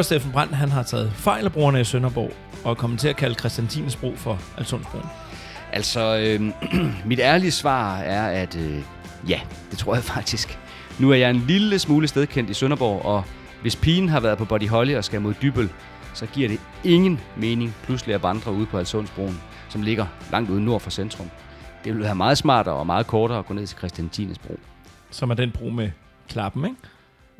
at Steffen Brandt han har taget fejl af brugerne i Sønderborg og er kommet til at kalde Christiantines Bro for Alsundsbroen? Altså, øh, mit ærlige svar er, at øh, ja, det tror jeg faktisk. Nu er jeg en lille smule stedkendt i Sønderborg, og hvis pigen har været på Body Holly og skal mod Dybøl, så giver det ingen mening pludselig at vandre ud på Alsundsbroen, som ligger langt ude nord for centrum. Det ville være meget smartere og meget kortere at gå ned til Christiantines bro. Som er den bro med klappen, ikke?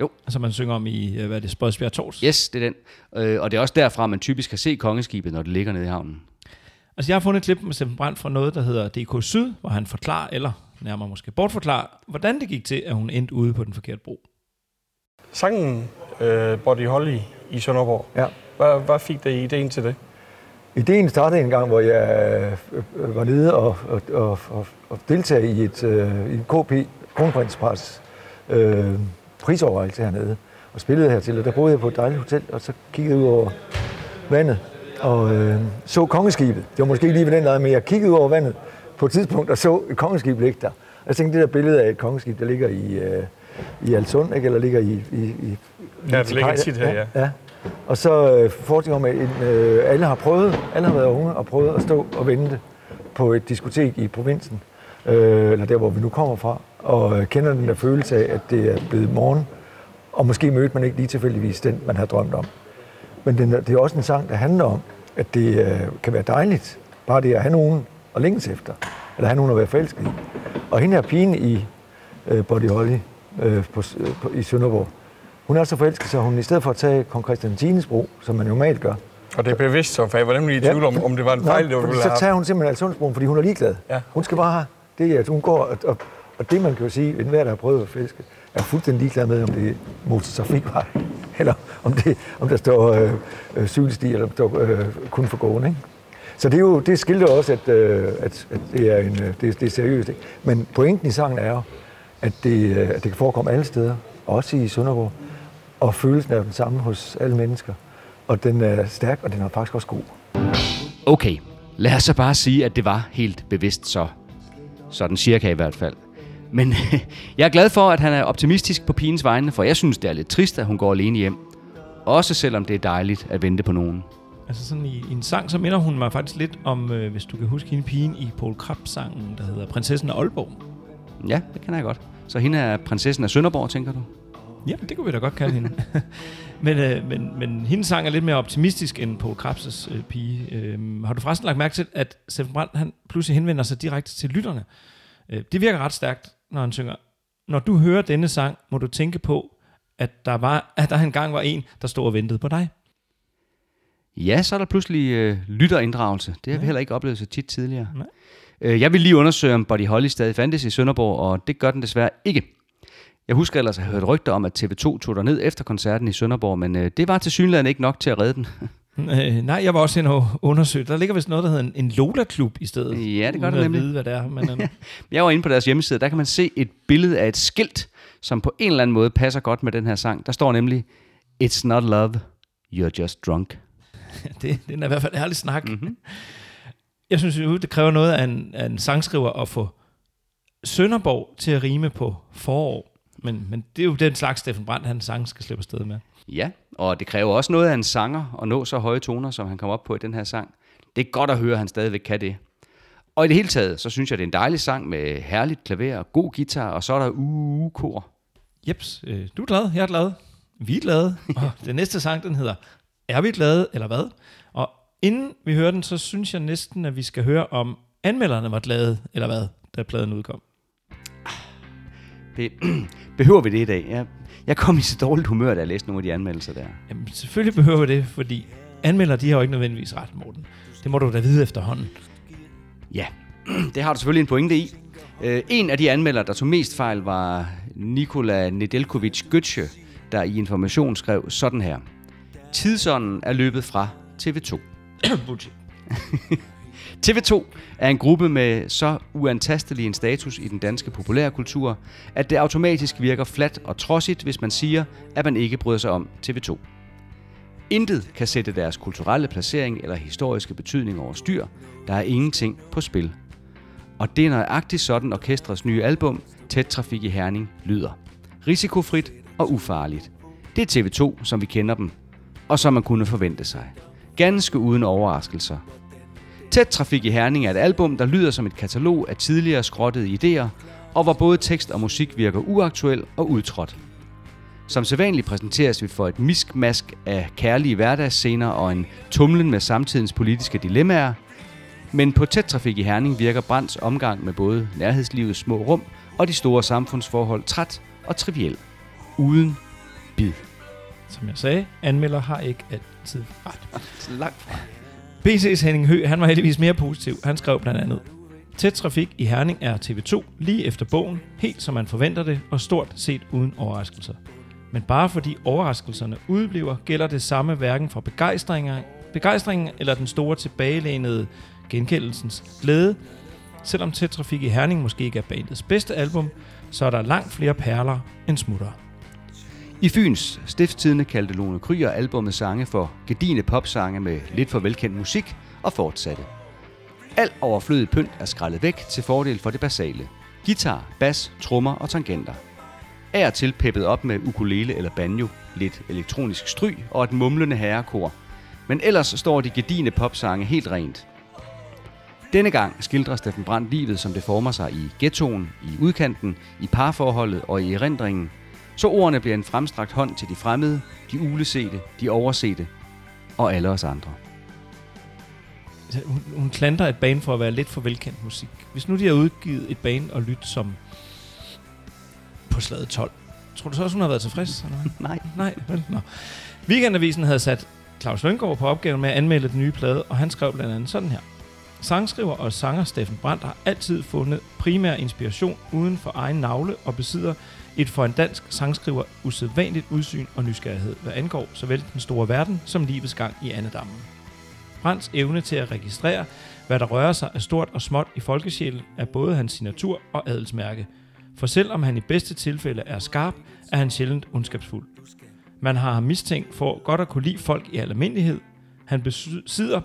Jo. Altså man synger om i, øh, hvad er det, Spodsbjerg Tors? Yes, det er den. Øh, og det er også derfra, man typisk kan se kongeskibet, når det ligger nede i havnen. Altså jeg har fundet et klip med Steffen Brandt fra noget, der hedder DK Syd, hvor han forklarer, eller nærmere måske bortforklarer, hvordan det gik til, at hun endte ude på den forkerte bro. Sangen øh, Body Holly i Sønderborg. Ja. Hvad, hvad fik dig ideen til det? Ideen startede en gang, hvor jeg øh, var nede og, og, og, og, og deltage i et, øh, i en KP, Kronprinsparts øh, prisoverrækkelse hernede, og spillede hertil. Og der boede jeg på et dejligt hotel, og så kiggede jeg ud over vandet og øh, så kongeskibet. Det var måske ikke lige ved den lejr, men jeg kiggede ud over vandet på et tidspunkt og så et kongeskib ligge der. Og jeg tænkte, det der billede af et kongeskib, der ligger i, øh, i Alsund, ikke? eller ligger i... i, i Ja, det ligger tit her, ja. ja. Og så øh, forestiller mig, at øh, alle har prøvet, alle har været unge og prøvet at stå og vente på et diskotek i provinsen, øh, eller der, hvor vi nu kommer fra, og øh, kender den der følelse af, at det er blevet morgen, og måske mødte man ikke lige tilfældigvis den, man har drømt om. Men den, det er også en sang, der handler om, at det øh, kan være dejligt, bare det at have nogen at længes efter, eller have nogen at være forelsket i. Og hende her pigen i øh, Body Holly øh, på, øh, på, i Sønderborg, hun er så forelsket, så hun i stedet for at tage kong Christian bro, som man normalt gør, Og det er bevidst, så for jeg var nemlig i tvivl om, om det var en fejl, det fordi ville så have tager hun simpelthen Alsundsbroen, fordi hun er ligeglad. Ja. Hun skal bare det det, at hun går, og, og, og det man kan jo sige, at enhver, der har prøvet at fiske, er fuldstændig ligeglad med, om det er motortrafikvej, eller om, det, om der står øh, øh, cykelsti, eller om der står øh, kun for gående. Ikke? Så det, er jo, det skilter også, at, øh, at, at det, er en, øh, det, det er seriøst. Ikke? Men pointen i sangen er jo, at det, øh, at det kan forekomme alle steder, også i Sønderborg, og følelsen er den samme hos alle mennesker. Og den er stærk, og den er faktisk også god. Okay, lad os så bare sige, at det var helt bevidst så. Sådan cirka i hvert fald. Men jeg er glad for, at han er optimistisk på pigens vegne, for jeg synes, det er lidt trist, at hun går alene hjem. Også selvom det er dejligt at vente på nogen. Altså sådan i, i en sang, så minder hun mig faktisk lidt om, øh, hvis du kan huske hende pigen i Paul Krabs-sangen, der hedder Prinsessen af Aalborg. Ja, det kan jeg godt. Så hende er prinsessen af Sønderborg, tænker du? Ja, det kunne vi da godt kalde hende. men, øh, men, men hendes sang er lidt mere optimistisk end Paul Krabs' øh, pige. Øh, har du forresten lagt mærke til, at Steffen Brandt han pludselig henvender sig direkte til lytterne? Øh, det virker ret stærkt, når han synger. Når du hører denne sang, må du tænke på, at der, var, at der engang var en, der stod og ventede på dig. Ja, så er der pludselig øh, lytterinddragelse. Det har vi heller ikke oplevet så tit tidligere. Nej. Øh, jeg vil lige undersøge, om Buddy Holly stadig fandtes i Sønderborg, og det gør den desværre ikke. Jeg husker ellers at have hørt rygter om, at TV2 tog der ned efter koncerten i Sønderborg, men øh, det var til synligheden ikke nok til at redde den. Øh, nej, jeg var også inde og undersøge. Der ligger vist noget, der hedder en, en Lola-klub i stedet. Ja, det gør der at nemlig. vide, hvad det er. Men, øh, Jeg var inde på deres hjemmeside, der kan man se et billede af et skilt, som på en eller anden måde passer godt med den her sang. Der står nemlig, It's not love, you're just drunk. det, det er i hvert fald ærlig snak. Mm-hmm. Jeg synes jo, det kræver noget af en, af en sangskriver at få Sønderborg til at rime på forår. Men, men det er jo den slags Steffen Brandt, han sang skal slippe afsted med. Ja, og det kræver også noget af en sanger at nå så høje toner, som han kom op på i den her sang. Det er godt at høre, at han stadigvæk kan det. Og i det hele taget, så synes jeg, det er en dejlig sang med herligt klaver og god guitar, og så er der uh-kor. Jeps, øh, du er glad, jeg er glad, vi er glade. Og den næste sang, den hedder Er vi glade, eller hvad? Og inden vi hører den, så synes jeg næsten, at vi skal høre, om anmelderne var glade, eller hvad, da pladen udkom. Det, behøver vi det i dag? Jeg, jeg kom i så dårligt humør, da jeg læste nogle af de anmeldelser der. Jamen, selvfølgelig behøver vi det, fordi anmelder, de har jo ikke nødvendigvis ret, Morten. Det må du da vide efterhånden. Ja, det har du selvfølgelig en pointe i. Øh, en af de anmeldere, der tog mest fejl, var Nikola Nedeljkovic Götze, der i Information skrev sådan her. Tidsånden er løbet fra TV2. Bullshit. TV2 er en gruppe med så uantastelig en status i den danske populærkultur, at det automatisk virker fladt og trodsigt, hvis man siger, at man ikke bryder sig om TV2. Intet kan sætte deres kulturelle placering eller historiske betydning over styr. Der er ingenting på spil. Og det er nøjagtigt sådan orkestrets nye album, Tæt Trafik i Herning, lyder. Risikofrit og ufarligt. Det er TV2, som vi kender dem, og som man kunne forvente sig. Ganske uden overraskelser. Tæt Trafik i Herning er et album, der lyder som et katalog af tidligere skrottede idéer, og hvor både tekst og musik virker uaktuel og udtrådt. Som sædvanligt præsenteres vi for et miskmask af kærlige hverdagsscener og en tumlen med samtidens politiske dilemmaer, men på tæt trafik i Herning virker Brands omgang med både nærhedslivets små rum og de store samfundsforhold træt og triviel. Uden bid. Som jeg sagde, anmelder har ikke altid ret. Langt fra. BC's Henning Hø, han var heldigvis mere positiv. Han skrev blandt andet, Tæt trafik i Herning er TV2 lige efter bogen, helt som man forventer det, og stort set uden overraskelser. Men bare fordi overraskelserne udbliver, gælder det samme hverken for begejstringer, begejstringen eller den store tilbagelænede genkendelsens glæde. Selvom Tæt trafik i Herning måske ikke er bandets bedste album, så er der langt flere perler end smutter. I Fyns stifttidende kaldte Lone Kryer albummet sange for gedine popsange med lidt for velkendt musik og fortsatte. Al overflødig pynt er skrællet væk til fordel for det basale. Guitar, bas, trommer og tangenter. Af og til peppet op med ukulele eller banjo, lidt elektronisk stryg og et mumlende herrekor. Men ellers står de gedine popsange helt rent. Denne gang skildrer Steffen Brandt livet, som det former sig i ghettoen, i udkanten, i parforholdet og i erindringen. Så ordene bliver en fremstrakt hånd til de fremmede, de ulesete, de oversete og alle os andre. Hun, hun klandrer et band for at være lidt for velkendt musik. Hvis nu de har udgivet et band og lyt som på slaget 12, tror du så også, hun har været tilfreds? Eller hvad? Nej. Nej, vel? Nå. Weekendavisen havde sat Claus Løngaard på opgaven med at anmelde den nye plade, og han skrev blandt andet sådan her. Sangskriver og sanger Steffen Brandt har altid fundet primær inspiration uden for egen navle og besidder et for en dansk sangskriver usædvanligt udsyn og nysgerrighed, hvad angår såvel den store verden som livets gang i andedammen. Brands evne til at registrere, hvad der rører sig af stort og småt i folkesjælen, er både hans signatur og adelsmærke. For selvom han i bedste tilfælde er skarp, er han sjældent ondskabsfuld. Man har ham mistænkt for godt at kunne lide folk i almindelighed. Han besidder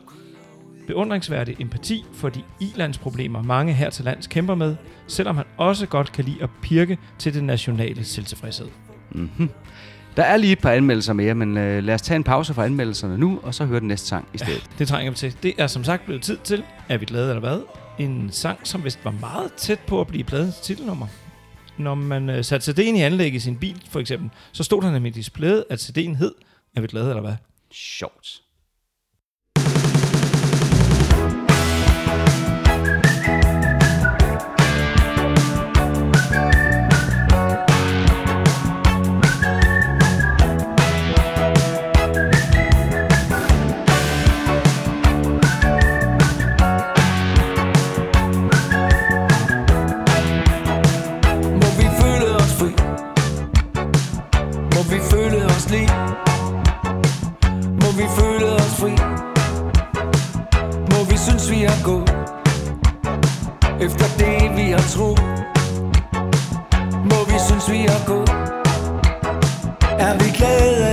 beundringsværdig empati for de ilandsproblemer, mange her til lands kæmper med, selvom han også godt kan lide at pirke til det nationale selvtilfredshed. Mm-hmm. Der er lige et par anmeldelser mere, men øh, lad os tage en pause fra anmeldelserne nu, og så høre den næste sang i stedet. Ja, det trænger vi til. Det er som sagt blevet tid til, er vi glade eller hvad? En sang, som vist var meget tæt på at blive pladens titelnummer. Når man øh, satte CD'en i anlæg i sin bil, for eksempel, så stod der nemlig i displayet, at CD'en hed, er vi glade eller hvad? Sjovt. Synes vi har gået. Efter det vi har tro Må vi synes vi har gået. Er vi glade?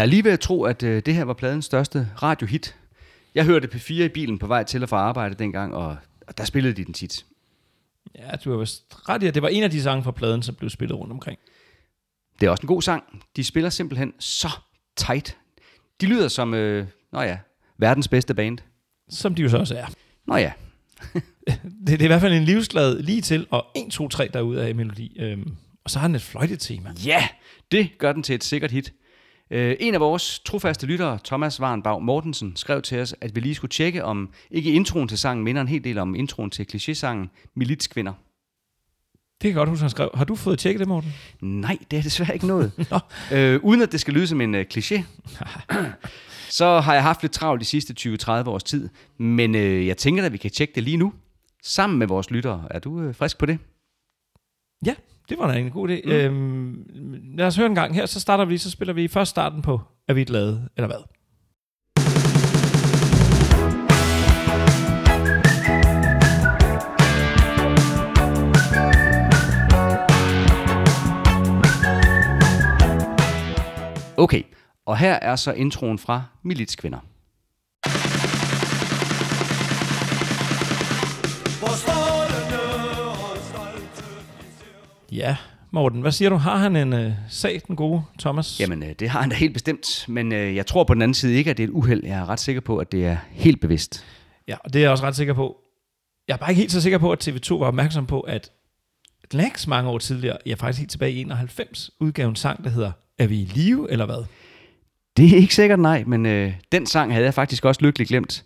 Jeg er lige ved at tro, at øh, det her var pladens største radiohit. Jeg hørte P4 i bilen på vej til og fra arbejde dengang, og, og der spillede de den tit. Ja, du har vist ret i, at det var en af de sange fra pladen, som blev spillet rundt omkring. Det er også en god sang. De spiller simpelthen så tight. De lyder som, øh, nå ja, verdens bedste band. Som de jo så også er. Nå ja, Det, det er i hvert fald en livsglad lige til, og 1, 2, 3 derude af melodi. Øhm, og så har den et fløjtetema. ja, det gør den til et sikkert hit. Øh, en af vores trofaste lyttere, Thomas Warnbag Mortensen, skrev til os, at vi lige skulle tjekke, om ikke introen til sangen minder en hel del om introen til klichésangen Militskvinder. Det kan jeg godt huske, han skrev. Har du fået tjekket det, Morten? Nej, det er desværre ikke noget. øh, uden at det skal lyde som en øh, kliché, så har jeg haft lidt travlt de sidste 20-30 års tid. Men øh, jeg tænker at vi kan tjekke det lige nu, sammen med vores lyttere. Er du øh, frisk på det? Ja, det var da en god idé. Mm. Øhm, lad os høre en gang her, så starter vi, så spiller vi først starten på, er vi glade, eller hvad? Okay, og her er så introen fra Militskvinder. Ja, Morten, hvad siger du? Har han en øh, sag, den gode Thomas? Jamen, øh, det har han da helt bestemt, men øh, jeg tror på den anden side ikke, at det er et uheld. Jeg er ret sikker på, at det er helt bevidst. Ja, og det er jeg også ret sikker på. Jeg er bare ikke helt så sikker på, at TV2 var opmærksom på, at Lax mange år tidligere, ja faktisk helt tilbage i 91, udgav en sang, der hedder Er vi i live, eller hvad? Det er ikke sikkert nej, men øh, den sang havde jeg faktisk også lykkeligt glemt.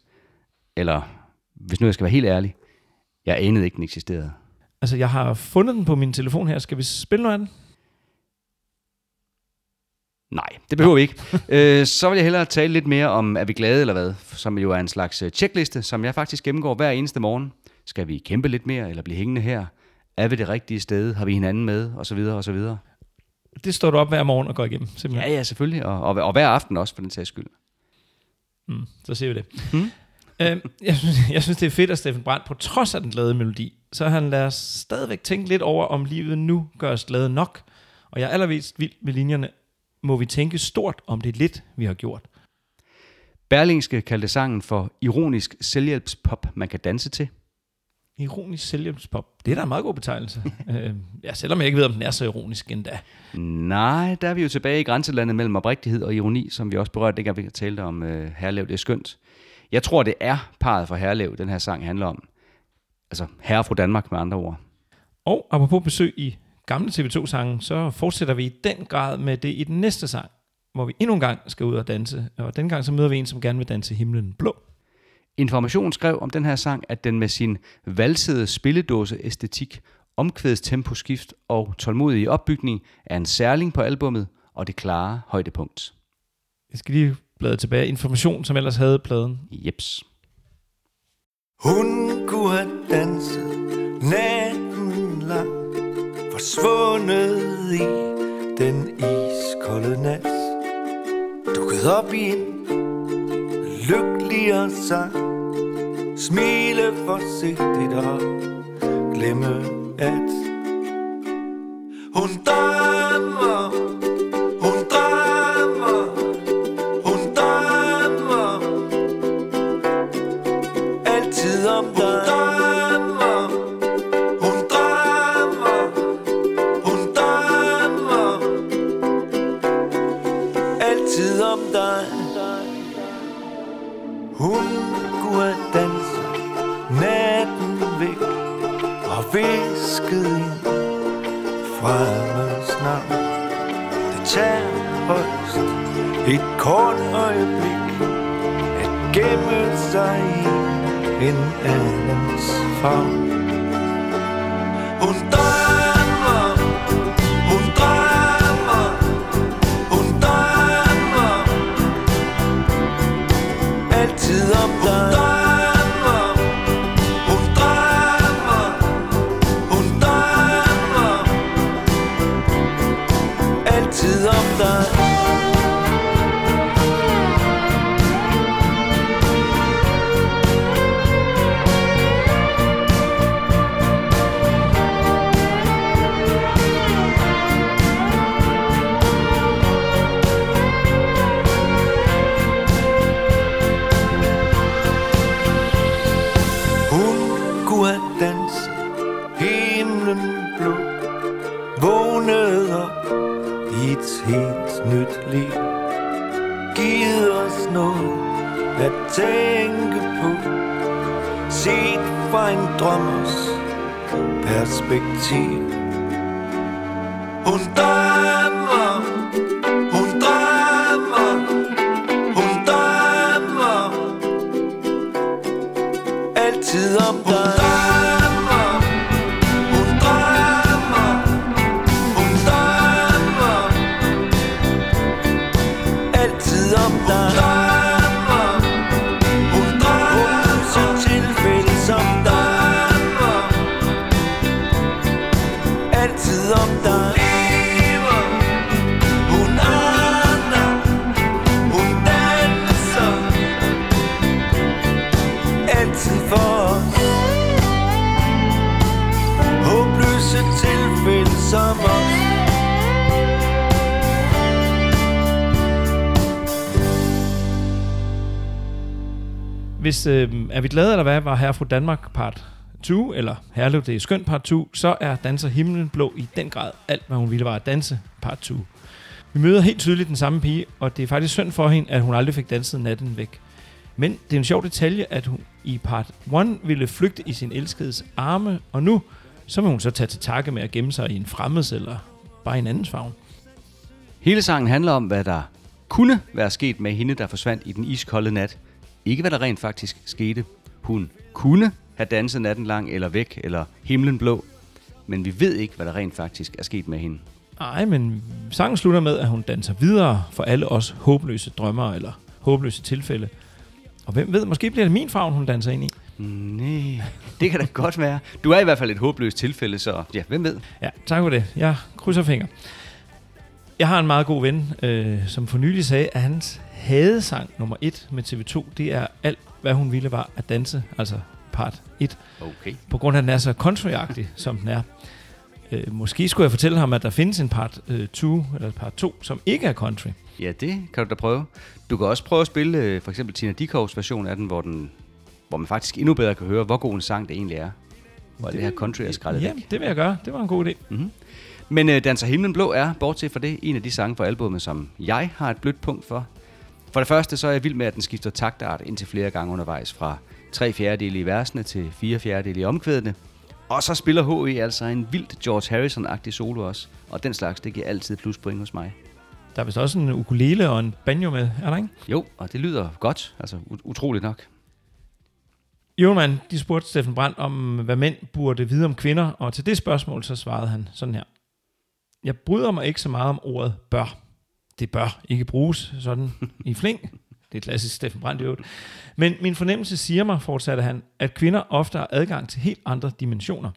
Eller, hvis nu jeg skal være helt ærlig, jeg anede ikke, den eksisterede. Altså, jeg har fundet den på min telefon her. Skal vi spille noget af den? Nej, det behøver vi ikke. øh, så vil jeg hellere tale lidt mere om, er vi glade eller hvad? Som jo er en slags øh, checkliste, som jeg faktisk gennemgår hver eneste morgen. Skal vi kæmpe lidt mere, eller blive hængende her? Er vi det rigtige sted? Har vi hinanden med? Og så videre, og så videre. Det står du op hver morgen og går igennem, simpelthen. Ja, ja, selvfølgelig. Og, og, og hver aften også, for den sags skyld. Mm, så ser vi det. Mm. Øhm, jeg, synes, jeg synes, det er fedt, at Steffen Brandt, på trods af den glade melodi, så han lader os stadigvæk tænke lidt over, om livet nu gør os glade nok. Og jeg er allervist vild med linjerne. Må vi tænke stort om det lidt, vi har gjort? Berlingske kaldte sangen for ironisk selvhjælpspop, man kan danse til. Ironisk selvhjælpspop. Det er da en meget god betegnelse. øh, ja, selvom jeg ikke ved, om den er så ironisk endda. Nej, der er vi jo tilbage i grænselandet mellem oprigtighed og ironi, som vi også berørte, dengang vi talte om øh, Herlev, det er skønt. Jeg tror, det er parret for Herlev, den her sang handler om. Altså herre fra Danmark med andre ord. Og apropos besøg i gamle TV2-sange, så fortsætter vi i den grad med det i den næste sang, hvor vi endnu en gang skal ud og danse. Og den gang så møder vi en, som gerne vil danse himlen blå. Information skrev om den her sang, at den med sin valsede spilledåse æstetik, omkvædstemposkift og tålmodige opbygning er en særling på albummet og det klare højdepunkt. Jeg skal lige bladre tilbage. Information, som ellers havde pladen. Jeps. Hun kunne have danset natten lang Forsvundet i den iskolde nat Dukket op i en lykkeligere sang Smile forsigtigt og glemme at Hun drømmer, kort øjeblik at gemme sig i en andens favn. Drømmers perspektiv. Hvis øh, er vi glade eller hvad, var Herre fra Danmark part 2, eller Herlev, det er skønt part 2, så er Danser Himlen Blå i den grad alt, hvad hun ville var at danse part 2. Vi møder helt tydeligt den samme pige, og det er faktisk synd for hende, at hun aldrig fik danset natten væk. Men det er en sjov detalje, at hun i part 1 ville flygte i sin elskedes arme, og nu så vil hun så tage til takke med at gemme sig i en fremmeds eller bare en andens favn. Hele sangen handler om, hvad der kunne være sket med hende, der forsvandt i den iskolde nat. Ikke hvad der rent faktisk skete. Hun kunne have danset natten lang eller væk eller himlen blå. Men vi ved ikke, hvad der rent faktisk er sket med hende. Nej, men sangen slutter med, at hun danser videre for alle os håbløse drømmer eller håbløse tilfælde. Og hvem ved, måske bliver det min favn, hun danser ind i. Nej, det kan da godt være. Du er i hvert fald et håbløst tilfælde, så ja, hvem ved? Ja, tak for det. Jeg krydser fingre. Jeg har en meget god ven, øh, som for nylig sagde, at hans hadesang nummer et med TV2, det er alt, hvad hun ville var at danse, altså part 1. Okay. På grund af, at den er så countryagtig, som den er. Øh, måske skulle jeg fortælle ham, at der findes en part 2, øh, eller part 2, som ikke er country. Ja, det kan du da prøve. Du kan også prøve at spille øh, for eksempel Tina Dickows version af den, hvor, den, hvor man faktisk endnu bedre kan høre, hvor god en sang det egentlig er. Hvor det, det her country er skrællet Ja, væk. det vil jeg gøre. Det var en god idé. Mm-hmm. Men øh, Danser Himlen Blå er, bortset fra det, en af de sange på albumet, som jeg har et blødt punkt for. For det første så er jeg vild med, at den skifter taktart indtil flere gange undervejs fra tre fjerdedele i versene til fire fjerdedele i omkvædene. Og så spiller H.E. altså en vildt George Harrison-agtig solo også. Og den slags, det giver altid pluspoint hos mig. Der er vist også en ukulele og en banjo med, er der ikke? Jo, og det lyder godt. Altså ut- utroligt nok. Julemand, de spurgte Steffen Brandt om, hvad mænd burde vide om kvinder, og til det spørgsmål, så svarede han sådan her. Jeg bryder mig ikke så meget om ordet bør. Det bør ikke bruges sådan i fling. Det er klassisk Steffen Brandt i øvrigt. Men min fornemmelse siger mig, fortsatte han, at kvinder ofte har adgang til helt andre dimensioner.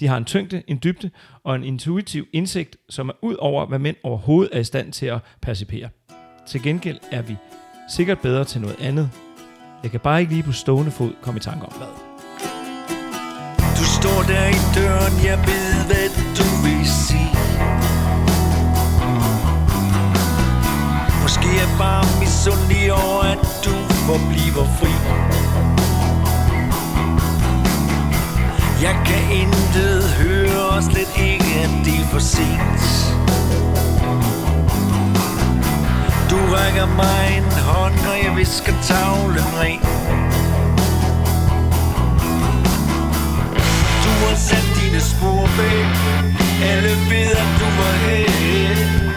De har en tyngde, en dybde og en intuitiv indsigt, som er ud over, hvad mænd overhovedet er i stand til at percipere. Til gengæld er vi sikkert bedre til noget andet. Jeg kan bare ikke lige på stående fod komme i tanke om hvad. Du står der i døren, jeg ved, hvad du vil sige Måske er bare misundelig over, at du forbliver fri. Jeg kan intet høre, og slet ikke, at det er for sent. Du rækker mig en hånd, og jeg visker tavlen ren. Du har sat dine spor væk Alle ved at du var her.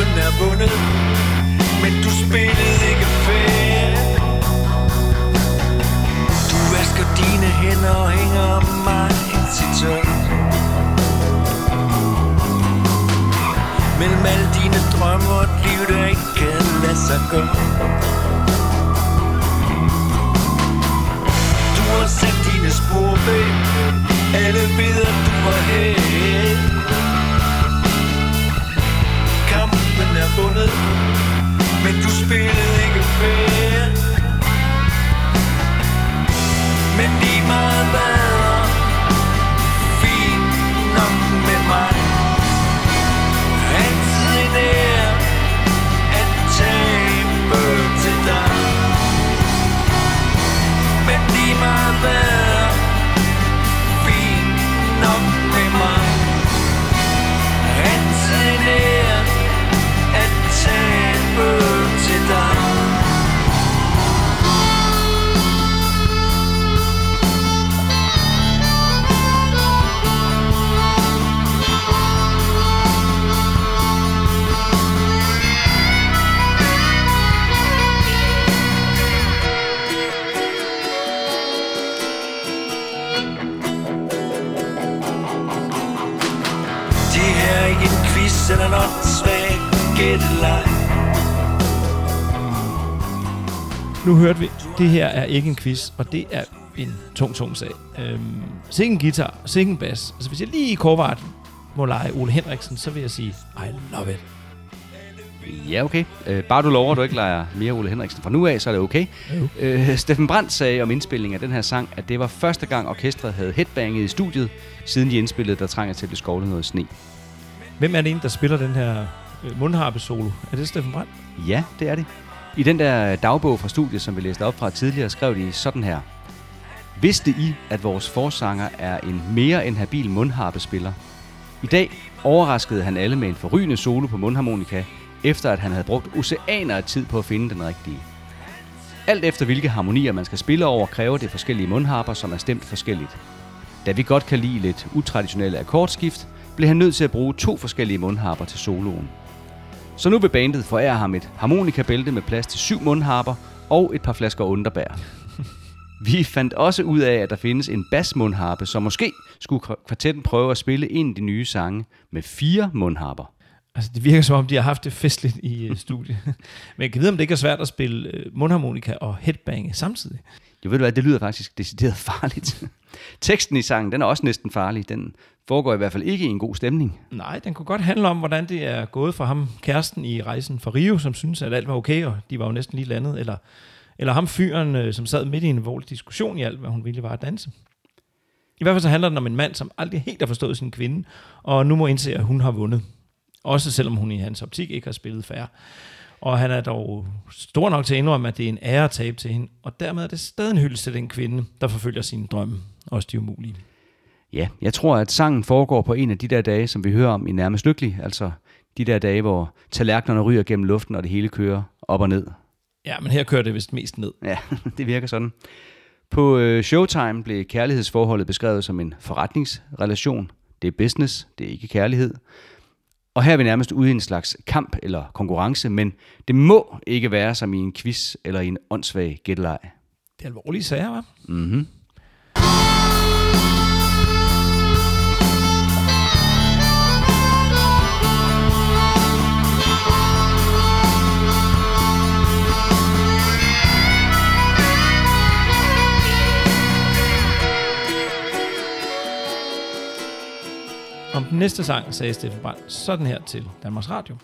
Kampen er vundet Men du spillede ikke fair. Du vasker dine hænder og hænger mig til tør Mellem alle dine drømme og et liv, der ikke kan lade sig gøre. Du har sat dine spor ved Alle ved at du var her. Nu hørte vi, det her er ikke en quiz, og det er en tung, tung sag. Øhm, sikke en guitar, sikke en bas. Altså hvis jeg lige i korvart må lege Ole Henriksen, så vil jeg sige, I love it. Ja, okay. Øh, bare du lover, at du ikke leger mere Ole Henriksen fra nu af, så er det okay. Øh, Steffen Brandt sagde om indspillingen af den her sang, at det var første gang orkestret havde headbanget i studiet, siden de indspillede Der trænger til at blive skovlet noget sne. Hvem er det en, der spiller den her øh, mundharpe-solo? Er det Steffen Brandt? Ja, det er det. I den der dagbog fra studiet, som vi læste op fra tidligere, skrev de sådan her. Vidste I, at vores forsanger er en mere end habil mundharpespiller? I dag overraskede han alle med en forrygende solo på mundharmonika, efter at han havde brugt oceaner af tid på at finde den rigtige. Alt efter hvilke harmonier man skal spille over, kræver det forskellige mundharper, som er stemt forskelligt. Da vi godt kan lide lidt utraditionelle akkordskift, blev han nødt til at bruge to forskellige mundharper til soloen. Så nu vil bandet forære ham et harmonikabælte med plads til syv mundharper og et par flasker underbær. Vi fandt også ud af, at der findes en basmundharpe, så måske skulle kvartetten prøve at spille en af de nye sange med fire mundharper. Altså, det virker som om, de har haft det festligt i øh, studiet. Men jeg kan vide, om det ikke er svært at spille øh, mundharmonika og headbange samtidig. Jo ved du hvad, det lyder faktisk decideret farligt. Teksten i sangen, den er også næsten farlig. Den foregår i hvert fald ikke i en god stemning. Nej, den kunne godt handle om, hvordan det er gået for ham, kæresten i rejsen fra Rio, som synes, at alt var okay, og de var jo næsten lige landet. Eller, eller ham fyren, øh, som sad midt i en alvorlig diskussion i alt, hvad hun ville var at danse. I hvert fald så handler den om en mand, som aldrig helt har forstået sin kvinde, og nu må indse, at hun har vundet. Også selvom hun i hans optik ikke har spillet færre. Og han er dog stor nok til at indrømme, at det er en ære at tabe til hende, og dermed er det stadig en hyldest til den kvinde, der forfølger sine drømme, også de umulige. Ja, jeg tror, at sangen foregår på en af de der dage, som vi hører om i Nærmest Lykkelig. Altså de der dage, hvor tallerkenerne ryger gennem luften, og det hele kører op og ned. Ja, men her kører det vist mest ned. Ja, det virker sådan. På øh, Showtime blev kærlighedsforholdet beskrevet som en forretningsrelation. Det er business, det er ikke kærlighed. Og her er vi nærmest ude i en slags kamp eller konkurrence, men det må ikke være som i en quiz eller i en åndssvag gætteleg. Det er alvorlige sager, hva'? Mhm. Om den næste sang sagde Steffen Brandt sådan her til Danmarks Radio.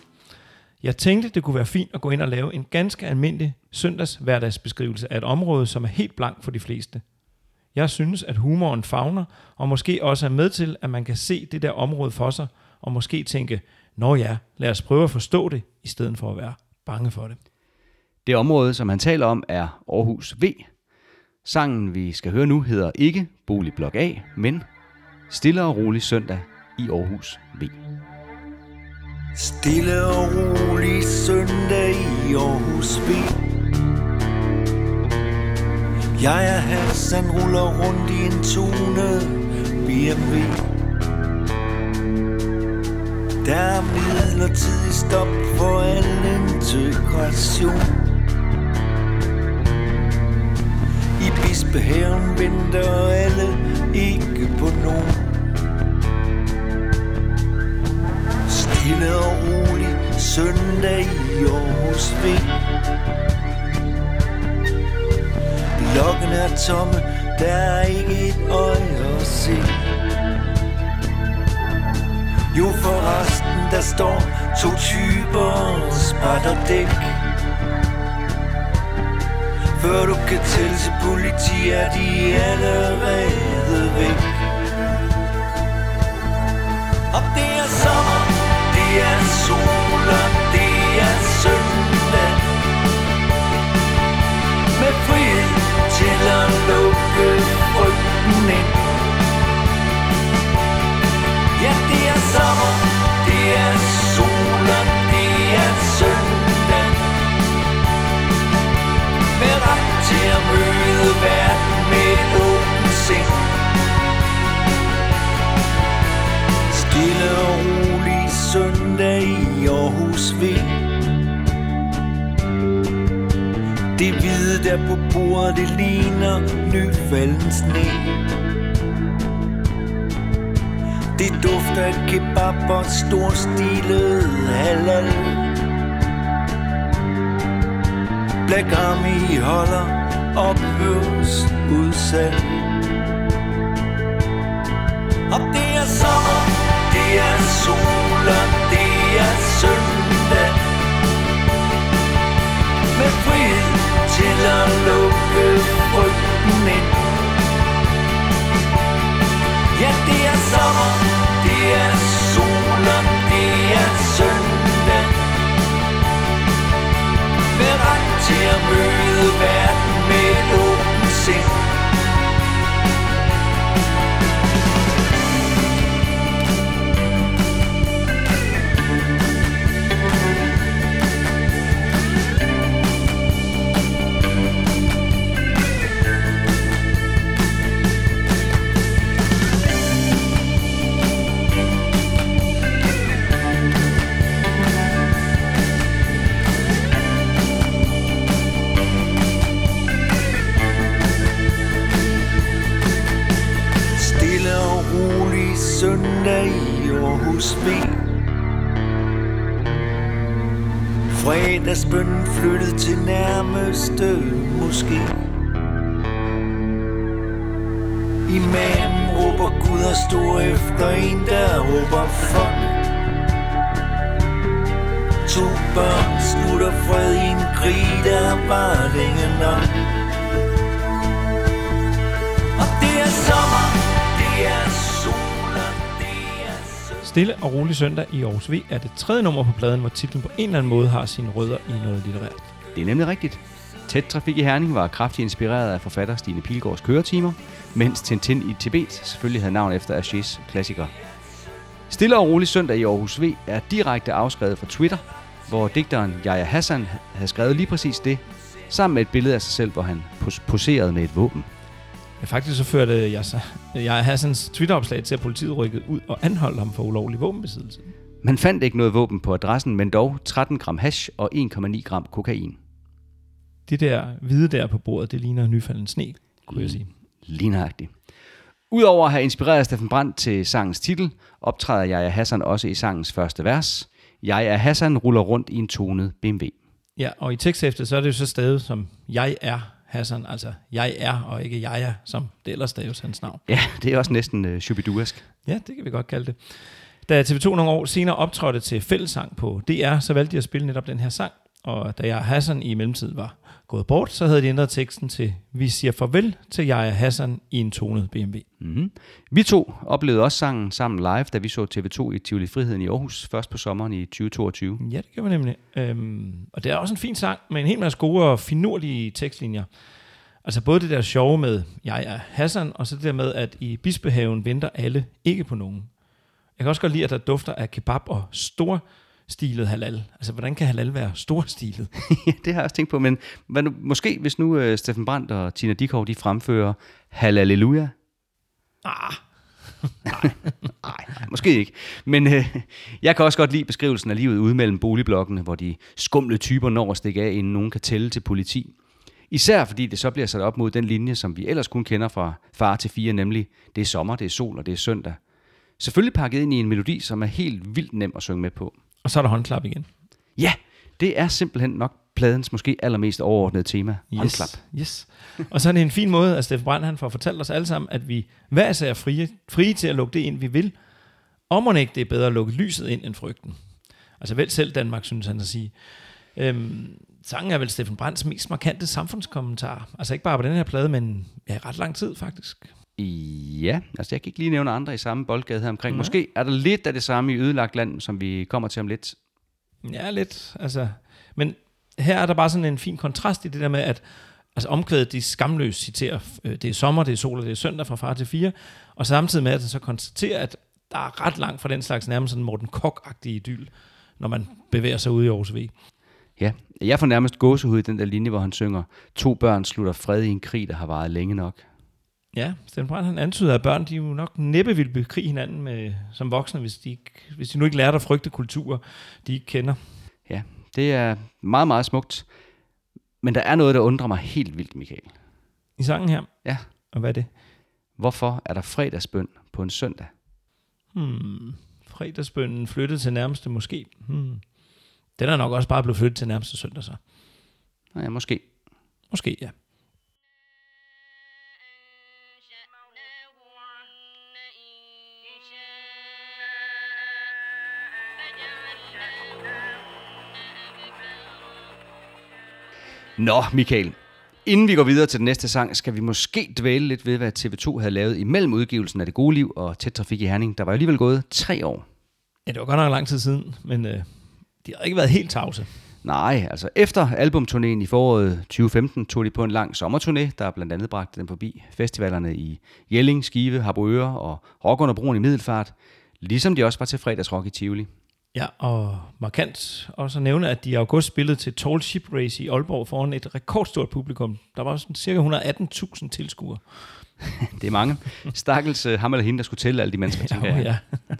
Jeg tænkte, det kunne være fint at gå ind og lave en ganske almindelig søndags hverdagsbeskrivelse af et område, som er helt blank for de fleste. Jeg synes, at humoren fagner, og måske også er med til, at man kan se det der område for sig, og måske tænke, nå ja, lad os prøve at forstå det, i stedet for at være bange for det. Det område, som han taler om, er Aarhus V. Sangen, vi skal høre nu, hedder ikke Boligblok A, men Stille og rolig søndag i Aarhus V. Stille og rolig søndag i Aarhus V. Jeg er Hassan, ruller rundt i en tone BMW Der er midlertidig stop for al integration. I Bispehaven venter alle ikke på nogen. Stille og rolig søndag i Aarhus V. Blokken er tomme, der er ikke et øje at se. Jo for resten, der står to typer og sprætter dæk Før du kan tælle til politi, er de allerede væk. Og det er sommer, er sol og det er søndag. Med frihed til at lukke frygten ind. Ja, det er sommer, det er sol og det er søndag. Med ret til at møde verden med et åbent sind. Stille og roligt søndag i Aarhus V Det hvide der på bordet, det ligner nyfalden sne. Det dufter af kebab og storstilet halal. Black Army holder ophørs udsalg til at lukke frygten ind. Ja, det er sommer, det er sol og det er søndag. Med ret til at møde verden med et åbent sind. Fredagsbønnen flyttet til nærmeste måske Imamen råber Gud og står efter en, der råber fuck To børn slutter fred i en krig, der var længe nok. Stille og rolig søndag i Aarhus V er det tredje nummer på pladen, hvor titlen på en eller anden måde har sine rødder i noget litterært. Det er nemlig rigtigt. Tæt trafik i Herning var kraftigt inspireret af forfatter Stine Pilgaards køretimer, mens Tintin i Tibet selvfølgelig havde navn efter Ashes klassiker. Stille og rolig søndag i Aarhus V er direkte afskrevet fra Twitter, hvor digteren Jaja Hassan havde skrevet lige præcis det, sammen med et billede af sig selv, hvor han poserede med et våben. Ja, faktisk så førte jeg, så, jeg Hassans Twitter-opslag til, at politiet rykkede ud og anholdt ham for ulovlig våbenbesiddelse. Man fandt ikke noget våben på adressen, men dog 13 gram hash og 1,9 gram kokain. Det der hvide der på bordet, det ligner nyfalden sne, kunne jeg sige. Lige nøjagtigt. Udover at have inspireret Steffen Brandt til sangens titel, optræder jeg Hassan også i sangens første vers. Jeg er Hassan ruller rundt i en tonet BMW. Ja, og i teksthæftet, så er det jo så stadig som jeg er Hassan, altså jeg er, og ikke jeg er, som det ellers staves hans navn. Ja, det er også næsten uh, shubiduask. Ja, det kan vi godt kalde det. Da TV2 nogle år senere optrådte til fællesang på DR, så valgte de at spille netop den her sang. Og da jeg Hassan i mellemtiden var gået bort, så havde de ændret teksten til Vi siger farvel til jeg er Hassan i en tonet BMW. Mm-hmm. Vi to oplevede også sangen sammen live, da vi så TV2 i Tivoli Friheden i Aarhus, først på sommeren i 2022. Ja, det gør vi nemlig. Øhm, og det er også en fin sang med en hel masse gode og finurlige tekstlinjer. Altså både det der sjove med, jeg er Hassan, og så det der med, at i Bispehaven venter alle ikke på nogen. Jeg kan også godt lide, at der dufter af kebab og store stilet halal. Altså, hvordan kan halal være storstilet? Ja, det har jeg også tænkt på, men hvad nu, måske hvis nu uh, Steffen Brandt og Tina Dikov, de fremfører Halleluja. Ah, Nej, nej, måske ikke. Men øh, jeg kan også godt lide beskrivelsen af livet ude mellem boligblokkene, hvor de skumle typer når at stikke af, inden nogen kan tælle til politi. Især fordi det så bliver sat op mod den linje, som vi ellers kun kender fra far til fire, nemlig det er sommer, det er sol og det er søndag. Selvfølgelig pakket ind i en melodi, som er helt vildt nem at synge med på. Og så er der håndklap igen. Ja, det er simpelthen nok pladens måske allermest overordnede tema. Håndklap. Yes. Og så er det en fin måde, at Steffen Brandt han får fortalt os alle sammen, at vi hver især er frie, frie til at lukke det ind, vi vil. Og må ikke det er bedre at lukke lyset ind end frygten. Altså vel selv Danmark, synes han at sige. Øhm, sangen er vel Steffen Brandts mest markante samfundskommentar. Altså ikke bare på den her plade, men ja, ret lang tid faktisk. Ja, altså jeg kan ikke lige nævne andre i samme boldgade her omkring. Måske er der lidt af det samme i ødelagt land, som vi kommer til om lidt. Ja, lidt. Altså, men her er der bare sådan en fin kontrast i det der med, at altså omkvædet, de skamløst citerer, øh, det er sommer, det er sol og det er søndag fra far til fire, og samtidig med, at den så konstaterer, at der er ret langt fra den slags nærmest sådan Morten Kok-agtige idyl, når man bevæger sig ud i Aarhus V. Ja, jeg får nærmest gåsehud i den der linje, hvor han synger, to børn slutter fred i en krig, der har varet længe nok. Ja, Sten Brandt, han antyder, at børn de jo nok næppe ville bekrige hinanden med, som voksne, hvis de, ikke, hvis de nu ikke lærte at frygte kulturer, de ikke kender. Ja, det er meget, meget smukt. Men der er noget, der undrer mig helt vildt, Michael. I sangen her, Ja, og hvad er det? hvorfor er der fredagsbøn på en søndag? Hmm, fredagsbønnen flyttet til nærmeste måske. Hmm. Den er nok også bare blevet flyttet til nærmeste søndag så. Ja, måske. Måske, ja. Nå, Michael. Inden vi går videre til den næste sang, skal vi måske dvæle lidt ved, hvad TV2 havde lavet imellem udgivelsen af Det Gode Liv og Tæt Trafik i Herning. Der var jo alligevel gået tre år. Ja, det var godt nok lang tid siden, men øh, de har ikke været helt tavse. Nej, altså efter albumturnéen i foråret 2015 tog de på en lang sommerturné, der blandt andet bragte dem forbi festivalerne i Jelling, Skive, Harboøre og Rock under broen i Middelfart, ligesom de også var til fredagsrock i Tivoli. Ja, og markant også at nævne, at de i august spillede til Tall Ship Race i Aalborg foran et rekordstort publikum. Der var sådan cirka 118.000 tilskuere. Det er mange. Stakkels uh, ham eller hende, der skulle tælle alle de mennesker, tænker jeg. ja.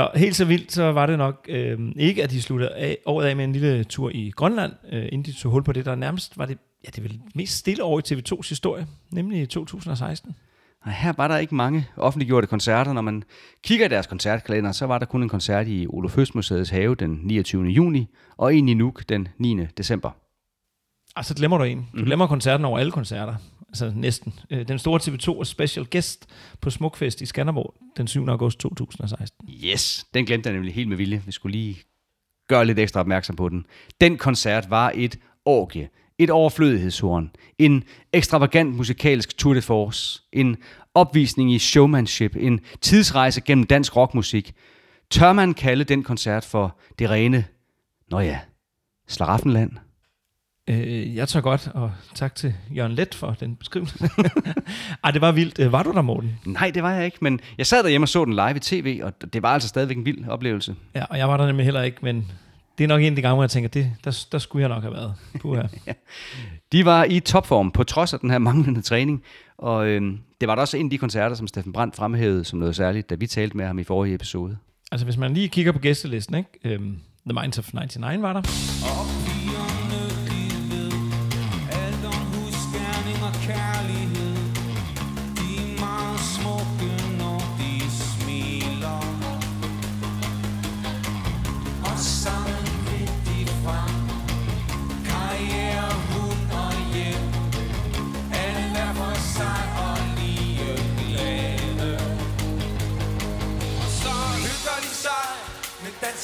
Nå, helt så vildt, så var det nok øh, ikke, at de sluttede af, året af med en lille tur i Grønland, øh, inden de tog hul på det, der nærmest var det, ja, det vel mest stille år i TV2's historie, nemlig i 2016. Og her var der ikke mange offentliggjorte koncerter. Når man kigger i deres koncertkalender, så var der kun en koncert i Olof Høst Museets have den 29. juni, og en i Nuuk den 9. december. Og så glemmer du en. Du glemmer koncerten over alle koncerter. Altså næsten. Øh, Den store TV2 og special guest på Smukfest i Skanderborg den 7. august 2016. Yes, den glemte jeg nemlig helt med vilje. Vi skulle lige gøre lidt ekstra opmærksom på den. Den koncert var et orgie, et overflødighedshorn, en ekstravagant musikalsk tour de force, en opvisning i showmanship, en tidsrejse gennem dansk rockmusik. Tør man kalde den koncert for det rene, nå ja, Slaraffenland? Øh, jeg tager godt, og tak til Jørgen Let for den beskrivelse. Ej, det var vildt. Øh, Var du der, Morten? Nej, det var jeg ikke, men jeg sad derhjemme og så den live i tv, og det var altså stadigvæk en vild oplevelse. Ja, og jeg var der nemlig heller ikke, men det er nok en af de gange, hvor jeg tænker, det, der, der skulle jeg nok have været. Puha. De var i topform, på trods af den her manglende træning, og øhm, det var da også en af de koncerter, som Steffen Brandt fremhævede som noget særligt, da vi talte med ham i forrige episode. altså, hvis man lige kigger på gæstelisten, ikke? Øhm, The Minds of 99 var der. Og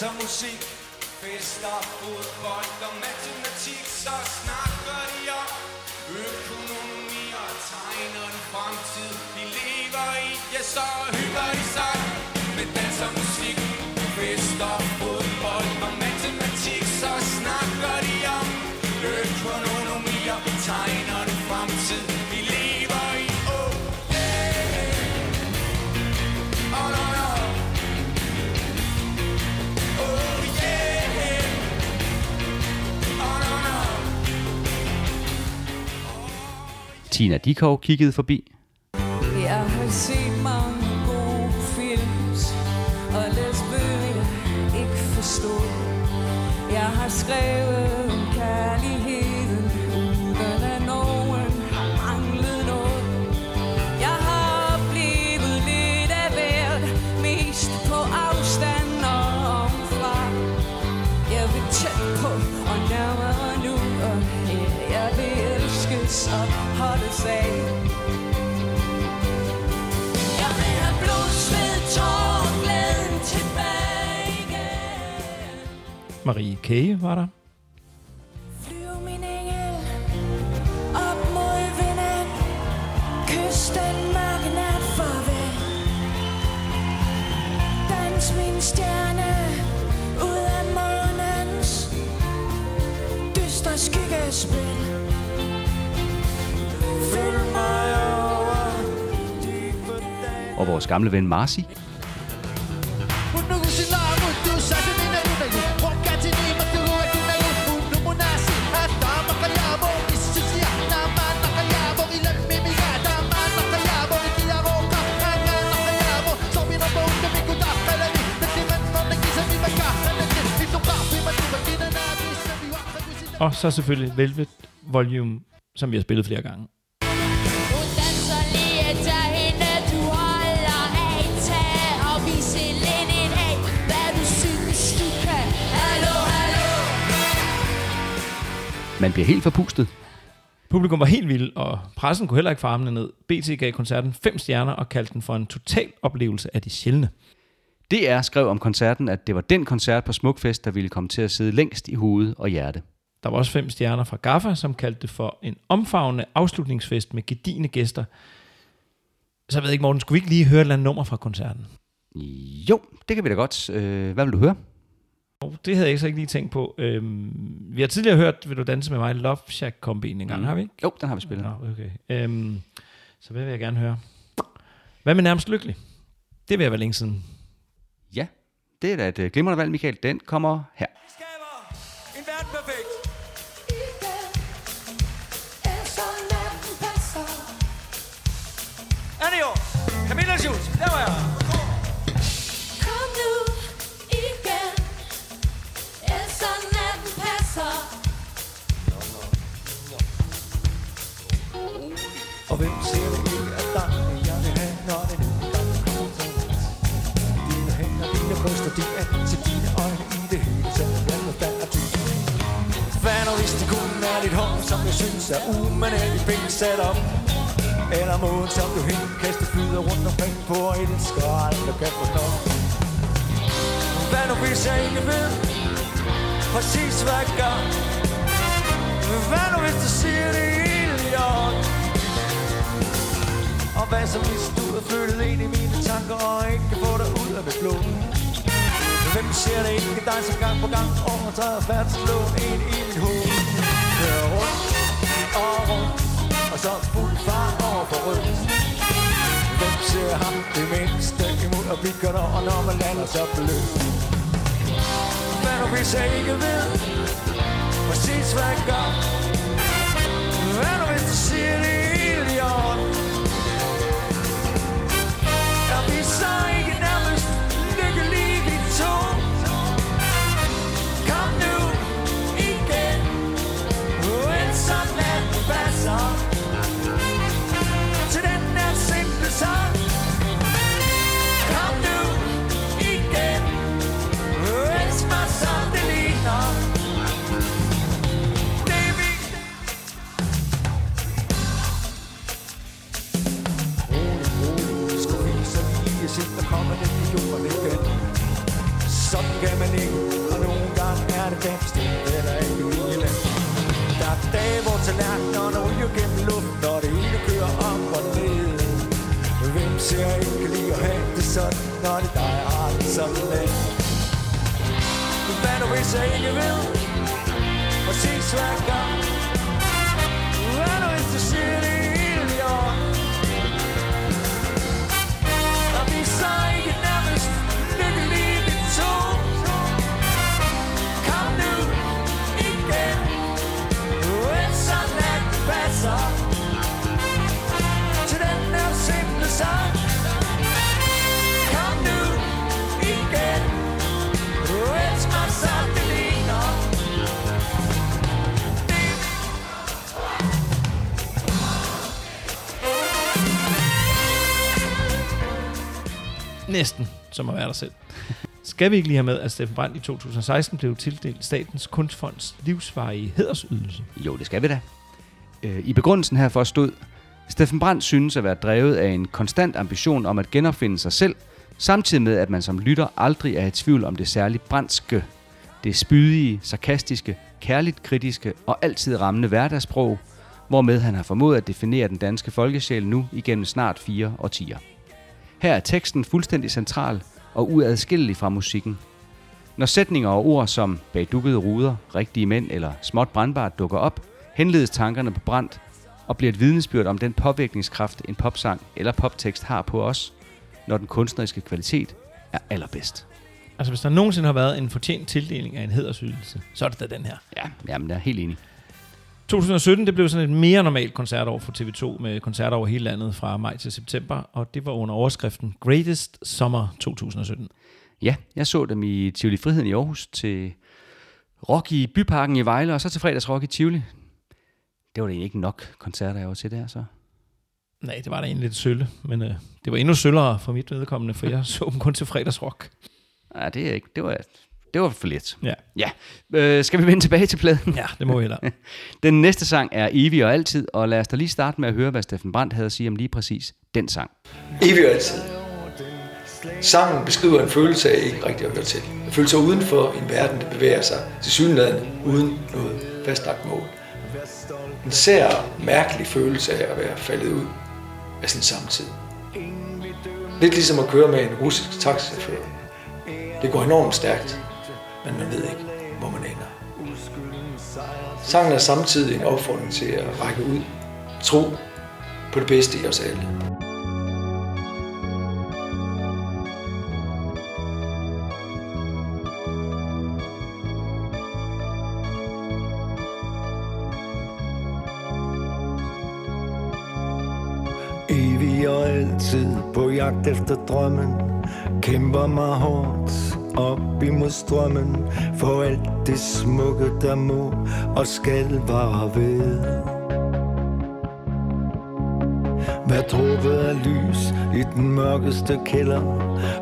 med musik Fester, fodbold og matematik Så snakker de om økonomi og tegner en fremtid Vi lever i, ja så Tina Dikov kiggede forbi. Marie Kage var der. Min stjerne ud af månens dystre skyggespil. Følg mig over. Og vores gamle ven Marci. Og så selvfølgelig Velvet Volume, som vi har spillet flere gange. Man bliver helt forpustet. Publikum var helt vild, og pressen kunne heller ikke få armene ned. BT gav koncerten fem stjerner og kaldte den for en total oplevelse af de sjældne. DR skrev om koncerten, at det var den koncert på Smukfest, der ville komme til at sidde længst i hovedet og hjerte. Der var også fem stjerner fra Gaffa, som kaldte det for en omfavnende afslutningsfest med gedigende gæster. Så jeg ved ikke, Morten, skulle vi ikke lige høre et eller andet nummer fra koncerten? Jo, det kan vi da godt. Øh, hvad vil du høre? Oh, det havde jeg så ikke lige tænkt på. Øhm, vi har tidligere hørt, vil du danse med mig, Love Shack kombinen en gang, Mm. mm. har vi ikke? Jo, den har vi spillet. Nå, okay. Øhm, så hvad vil jeg gerne høre? Hvad med nærmest lykkelig? Det vil jeg være længe siden. Ja, det er da et øh, glimrende valg, Michael. Den kommer her. Camilla Schultz, der var jeg. Kom nu igen. Elsker natten passer. Og hvem ser det? Ikke af dig, jeg vil have, når det nu til Dine hænder, dine bryster, din ansigt, dine øjne i det hele taget. Jeg vil være dyb Hvad nu hvis det kun er dit hår, som jeg synes er umanerligt sat op eller måden, som du helt kaster flyder rundt omkring på og elsker og aldrig kan forstå Hvad nu hvis jeg ikke ved præcis hvad jeg gør? Hvad nu hvis du siger det hele i orden og hvad så hvis du er flyttet ind i mine tanker Og ikke kan få dig ud af det blå Hvem ser det ikke dig som gang på gang Overtræder færdsloven ind i mit hoved? Kører rundt og rundt. Og så fuld far over for rødt Hvem ser ham det mindste imod og bikker der Og når man lander så blødt Hvad nu hvis jeg ikke ved Præcis hvad jeg gør? Hvad kan man ikke, og nogle gange er det dem stemt eller ikke lige land Der er dage, hvor tallerkenerne ryger gennem luft Når det hele kører op og ned. Hvem ser ikke lige at have det sådan, når det dig, har det sådan lidt Hvad nu hvis jeg ikke vil præcis hver gang. Hvad nu hvis du siger det? Næsten som at være der selv. Skal vi ikke lige have med, at Steffen Brandt i 2016 blev tildelt Statens Kunstfonds livsvarige hedersydelse? Jo, det skal vi da. Øh, I begrundelsen herfor stod, Steffen Brandt synes at være drevet af en konstant ambition om at genopfinde sig selv, samtidig med, at man som lytter aldrig er i tvivl om det særligt brandske, det spydige, sarkastiske, kærligt kritiske og altid rammende hverdagssprog, hvormed han har formået at definere den danske folkesjæl nu igennem snart fire årtier. Her er teksten fuldstændig central og uadskillelig fra musikken. Når sætninger og ord som bag dukkede ruder, rigtige mænd eller småt brandbart dukker op, henledes tankerne på brændt og bliver et vidnesbyrd om den påvirkningskraft, en popsang eller poptekst har på os, når den kunstneriske kvalitet er allerbedst. Altså, hvis der nogensinde har været en fortjent tildeling af en hedersydelse, så er det da den her. Ja, jamen, jeg er helt enig. 2017, det blev sådan et mere normalt koncertår for TV2 med koncerter over hele landet fra maj til september, og det var under overskriften Greatest Summer 2017. Ja, jeg så dem i Tivoli Friheden i Aarhus til Rock i Byparken i Vejle, og så til fredags Rock i Tivoli. Det var da ikke nok koncerter, jeg var til der, så. Nej, det var da egentlig lidt sølle, men øh, det var endnu søllere for mit vedkommende, for jeg så dem kun til fredagsrock. Nej, det er ikke. Det var, det var for lidt. Ja. Ja. Øh, skal vi vende tilbage til pladen? Ja, det må vi hellere. Den næste sang er Evig og Altid, og lad os da lige starte med at høre, hvad Steffen Brandt havde at sige om lige præcis den sang. Evig og altid. Sangen beskriver en følelse af ikke rigtig at høre til. En følelse af uden for en verden, der bevæger sig til synligheden uden noget fastlagt mål. En sær, mærkelig følelse af at være faldet ud af sin samtid. Lidt ligesom at køre med en russisk taxichauffør. Det går enormt stærkt, men man ved ikke, hvor man ender. Sangen er samtidig en opfordring til at række ud, tro på det bedste i os alle. Evig og altid på jagt efter drømmen Kæmper mig hårdt op imod strømmen For alt det smukke der må og skal vare ved. Hver dråbe af lys i den mørkeste kælder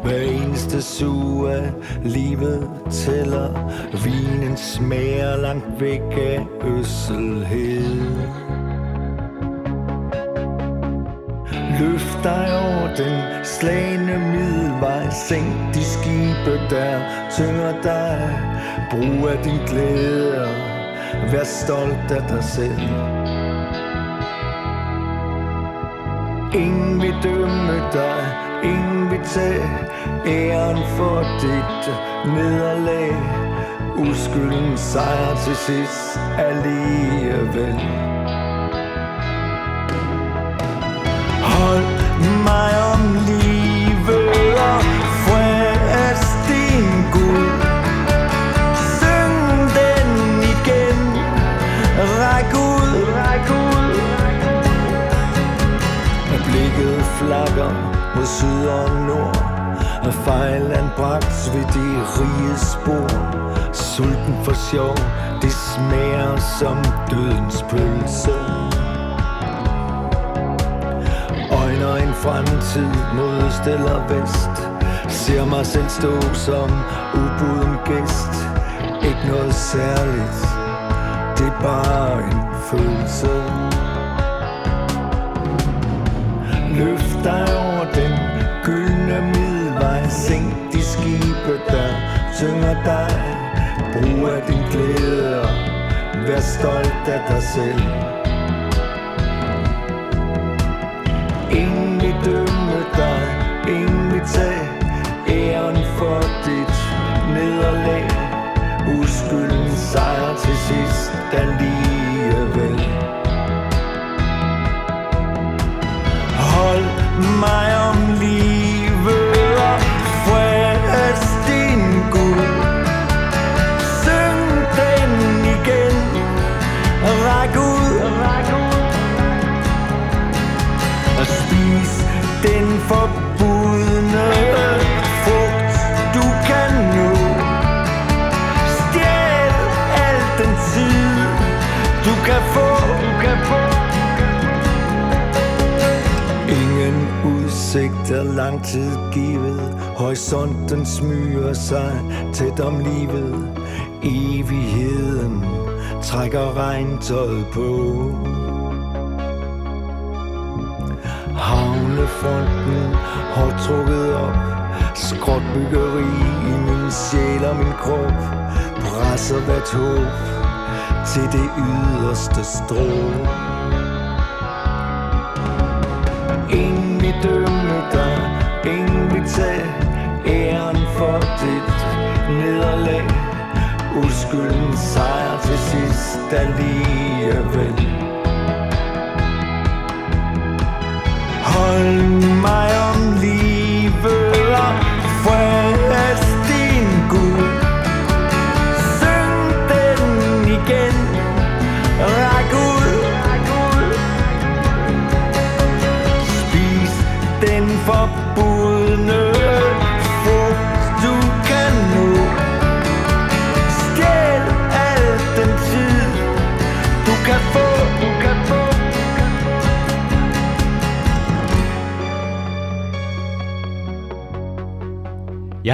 Hver eneste sug af livet tæller. Vinen smager langt væk af øsselhed. Løft dig over den slagende middelvej. Sænk de skibe, der tynger dig. Brug af din glæde og vær stolt af dig selv. Ingen vil dømme dig, ingen vil tage æren for dit nederlag. Uskylden sejr til sidst alligevel. Hold mig om livet og fræs din Gud. Syng den igen. Ræk ud, ræk ud. Og blikket flakker mod syd og nord Og fejlanbragt ved de rige spor. Sulten for sjov, det smager som dødens pølse. Fremtid mod øst eller vest. Ser mig selv stå som ubuden gæst. Ikke noget særligt. Det er bare en følelse. Løft dig over den gyldne middelvej Sænk de skibe, der synger dig. Brug af din glæde og Vær stolt af dig selv. Ingen vil tage æren lang tid givet. Horisonten smyger sig tæt om livet. Evigheden trækker regntøjet på. Havnefronten har trukket op. Skråtbyggeri i min sjæl og min krop. Presser hvert håb til det yderste strå. Uskylden sejr til sidst alligevel Hold mig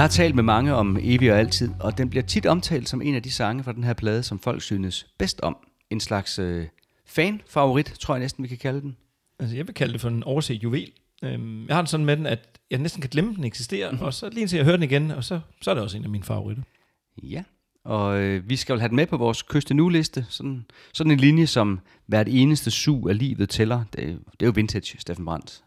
Jeg har talt med mange om Evig og Altid, og den bliver tit omtalt som en af de sange fra den her plade, som folk synes bedst om. En slags øh, fan-favorit, tror jeg næsten, vi kan kalde den. Altså, jeg vil kalde det for en overset juvel. Øhm, jeg har det sådan med den, at jeg næsten kan glemme, at den eksisterer, mm-hmm. og så lige indtil jeg hører den igen, og så, så er det også en af mine favoritter. Ja, og øh, vi skal jo have den med på vores Kyste Nu-liste. Sådan, sådan en linje, som hvert eneste sug af livet tæller. Det, er- det er jo vintage, Steffen Brandt.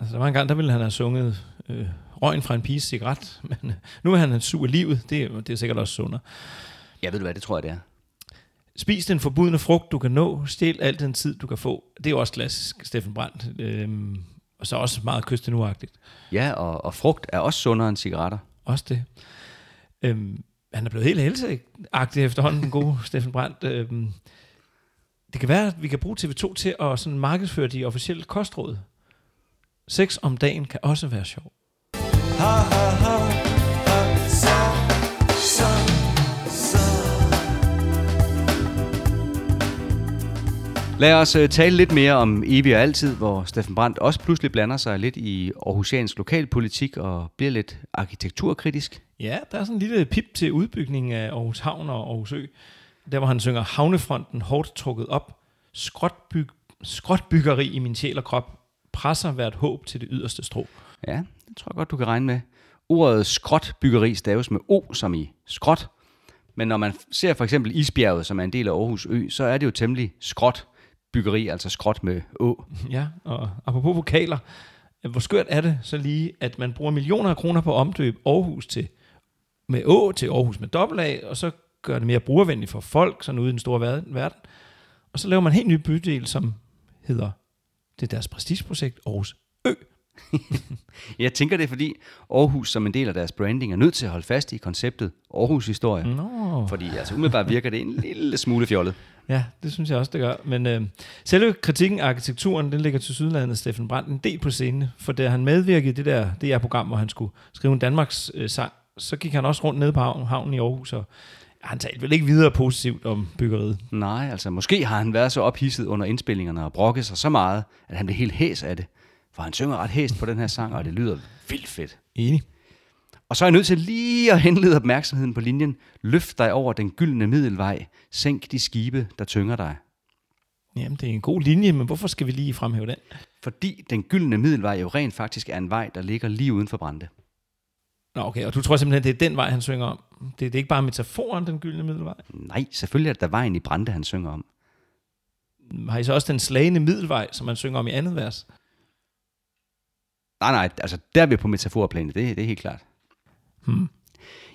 Altså, der var en gang, der ville han have sunget øh, røgen fra en piges cigaret, men øh, nu er han sur af livet. Det, er- det er sikkert også sundere. Ja, ved du hvad, det tror jeg, det er. Spis den forbudne frugt, du kan nå. Stjæl al den tid, du kan få. Det er jo også klassisk Steffen Brandt. Øhm, og så også meget kyste nu-agtigt. Ja, og, og frugt er også sundere end cigaretter. Også det. Øhm, han er blevet helt helseagtig efterhånden, den gode Steffen Brandt. Øhm, det kan være, at vi kan bruge TV2 til at sådan markedsføre de officielle kostråd. Sex om dagen kan også være sjov. Ha ha ha ha så Lad os uh, tale lidt mere om Evig og Altid, hvor Steffen Brandt også pludselig blander sig lidt i Aarhusiansk lokalpolitik og bliver lidt arkitekturkritisk. Ja, der er sådan en lille pip til udbygning af Aarhus Havn og Aarhus Ø. Der hvor han synger Havnefronten hårdt trukket op. Skråtbyg, skråtbyggeri i min sjæl og krop. Presser hvert håb til det yderste strå. Ja, det tror jeg godt, du kan regne med. Ordet skråtbyggeri staves med O som i skråt. Men når man ser for eksempel Isbjerget, som er en del af Aarhus Ø, så er det jo temmelig skråt byggeri, altså skråt med Å. Ja, og apropos vokaler. Hvor skørt er det så lige, at man bruger millioner af kroner på at omdøbe Aarhus til med Å til Aarhus med dobbelt A, og så gør det mere brugervenligt for folk, sådan ude i den store verden. Og så laver man en helt ny bydel, som hedder, det er deres prestigeprojekt, Aarhus Ø. Jeg tænker det, er, fordi Aarhus som en del af deres branding er nødt til at holde fast i konceptet Aarhus-historie. Nå. Fordi altså umiddelbart virker det en lille smule fjollet. Ja, det synes jeg også, det gør. Men øh, selve kritikken af arkitekturen, den ligger til sydlandet Steffen Brandt en del på scene, for da han medvirkede i det der DR-program, hvor han skulle skrive en Danmarks øh, sang, så gik han også rundt nede på havnen, havnen i Aarhus, og han talte vel ikke videre positivt om byggeriet. Nej, altså måske har han været så ophidset under indspillingerne og brokket sig så meget, at han blev helt hæs af det. For han synger ret hæst på den her sang, og det lyder vildt fedt. Enig. Og så er jeg nødt til lige at henlede opmærksomheden på linjen. Løft dig over den gyldne middelvej. Sænk de skibe, der tynger dig. Jamen, det er en god linje, men hvorfor skal vi lige fremhæve den? Fordi den gyldne middelvej jo rent faktisk er en vej, der ligger lige uden for Brande. Nå, okay, og du tror simpelthen, det er den vej, han synger om? Det, det er ikke bare metaforen, den gyldne middelvej? Nej, selvfølgelig er det vejen i Brande, han synger om. Har I så også den slagende middelvej, som man synger om i andet vers? Nej, nej, altså der er vi på metaforplanet, det, det er helt klart. Hmm.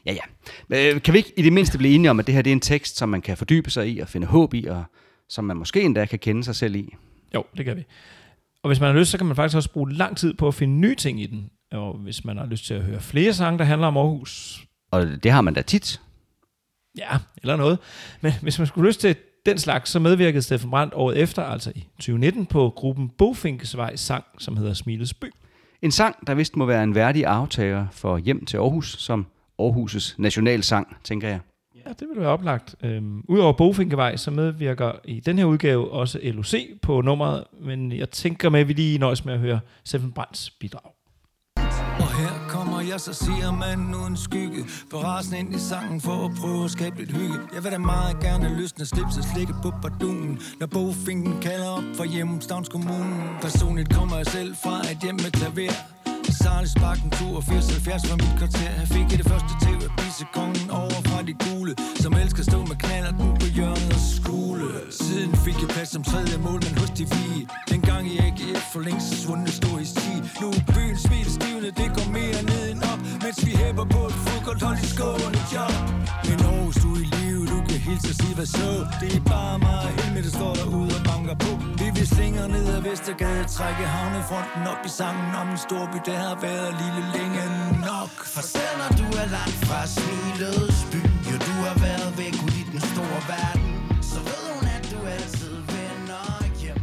Ja, ja. Øh, kan vi ikke i det mindste blive enige om, at det her det er en tekst, som man kan fordybe sig i og finde håb i, og som man måske endda kan kende sig selv i? Jo, det kan vi. Og hvis man har lyst, så kan man faktisk også bruge lang tid på at finde nye ting i den. Og hvis man har lyst til at høre flere sange, der handler om Aarhus, Og det har man da tit. ja, eller noget. Men hvis man skulle lyst til den slags, så medvirkede Steffen Brandt året efter, altså i 2019, på gruppen Bofinkesvej sang, som hedder Smilets By. En sang, der vist må være en værdig aftager for Hjem til Aarhus, som Aarhus' nationalsang, tænker jeg. Ja, det vil være oplagt. Øhm, Udover Bofinkevej, så medvirker i den her udgave også LOC på nummeret, men jeg tænker med, at vi lige nøjes med at høre Steffen Brandts bidrag. her kommer jeg, så siger man uden skygge. På rasen ind i sangen for at prøve at skabe lidt hygge. Jeg vil da meget gerne løsne slips og slikke på bardunen. Når bofinken kalder op for hjemstavns kommunen Personligt kommer jeg selv fra et hjem med klaver. Sarlis Bakken 82 70 fra mit kvarter. Jeg fik i det første tv kongen over fra de gule Som elsker at stå med knaller den på hjørnet og skule Siden fik jeg plads som tredje mål, men hos de fire Dengang i AGF for længst svundet stor i sti Nu er byen smil stivne, det går mere ned end op Mens vi hæpper på et fodboldhold i skående job Men Aarhus, du i hilse og sige hvad så? Det er bare mig. Og Helme, der står derude og banker på. Vi vil slinger ned ad Vestergade Trække havnefronten op i sangen om en storby Der har været lille længe nok. For selv når du er langt fra smilets by. Jo, du har været væk ud i den store verden. Så ved hun, at du altid vender hjem.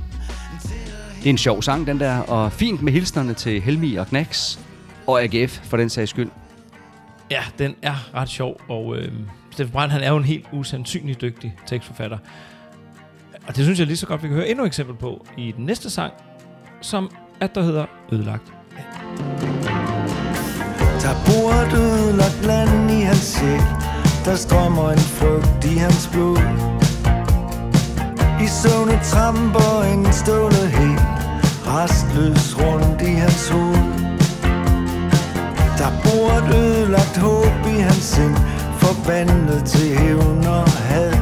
Til Det er en sjov sang, den der, og fint med hilsnerne til Helmi og Knacks, og AGF for den sags skyld. Ja, den er ret sjov, og øh, Steffen Brandt, han er jo en helt usandsynlig dygtig tekstforfatter. Og det synes jeg lige så godt, vi kan høre endnu et eksempel på i den næste sang, som at der hedder Ødelagt. Der bor et ødelagt land i hans sæk, Der strømmer en frygt i hans blod. I søvne tramper en stående helt Restløs rundt i hans hoved Der bor et ødelagt håb i hans sind. Forvandlet til hævn og had.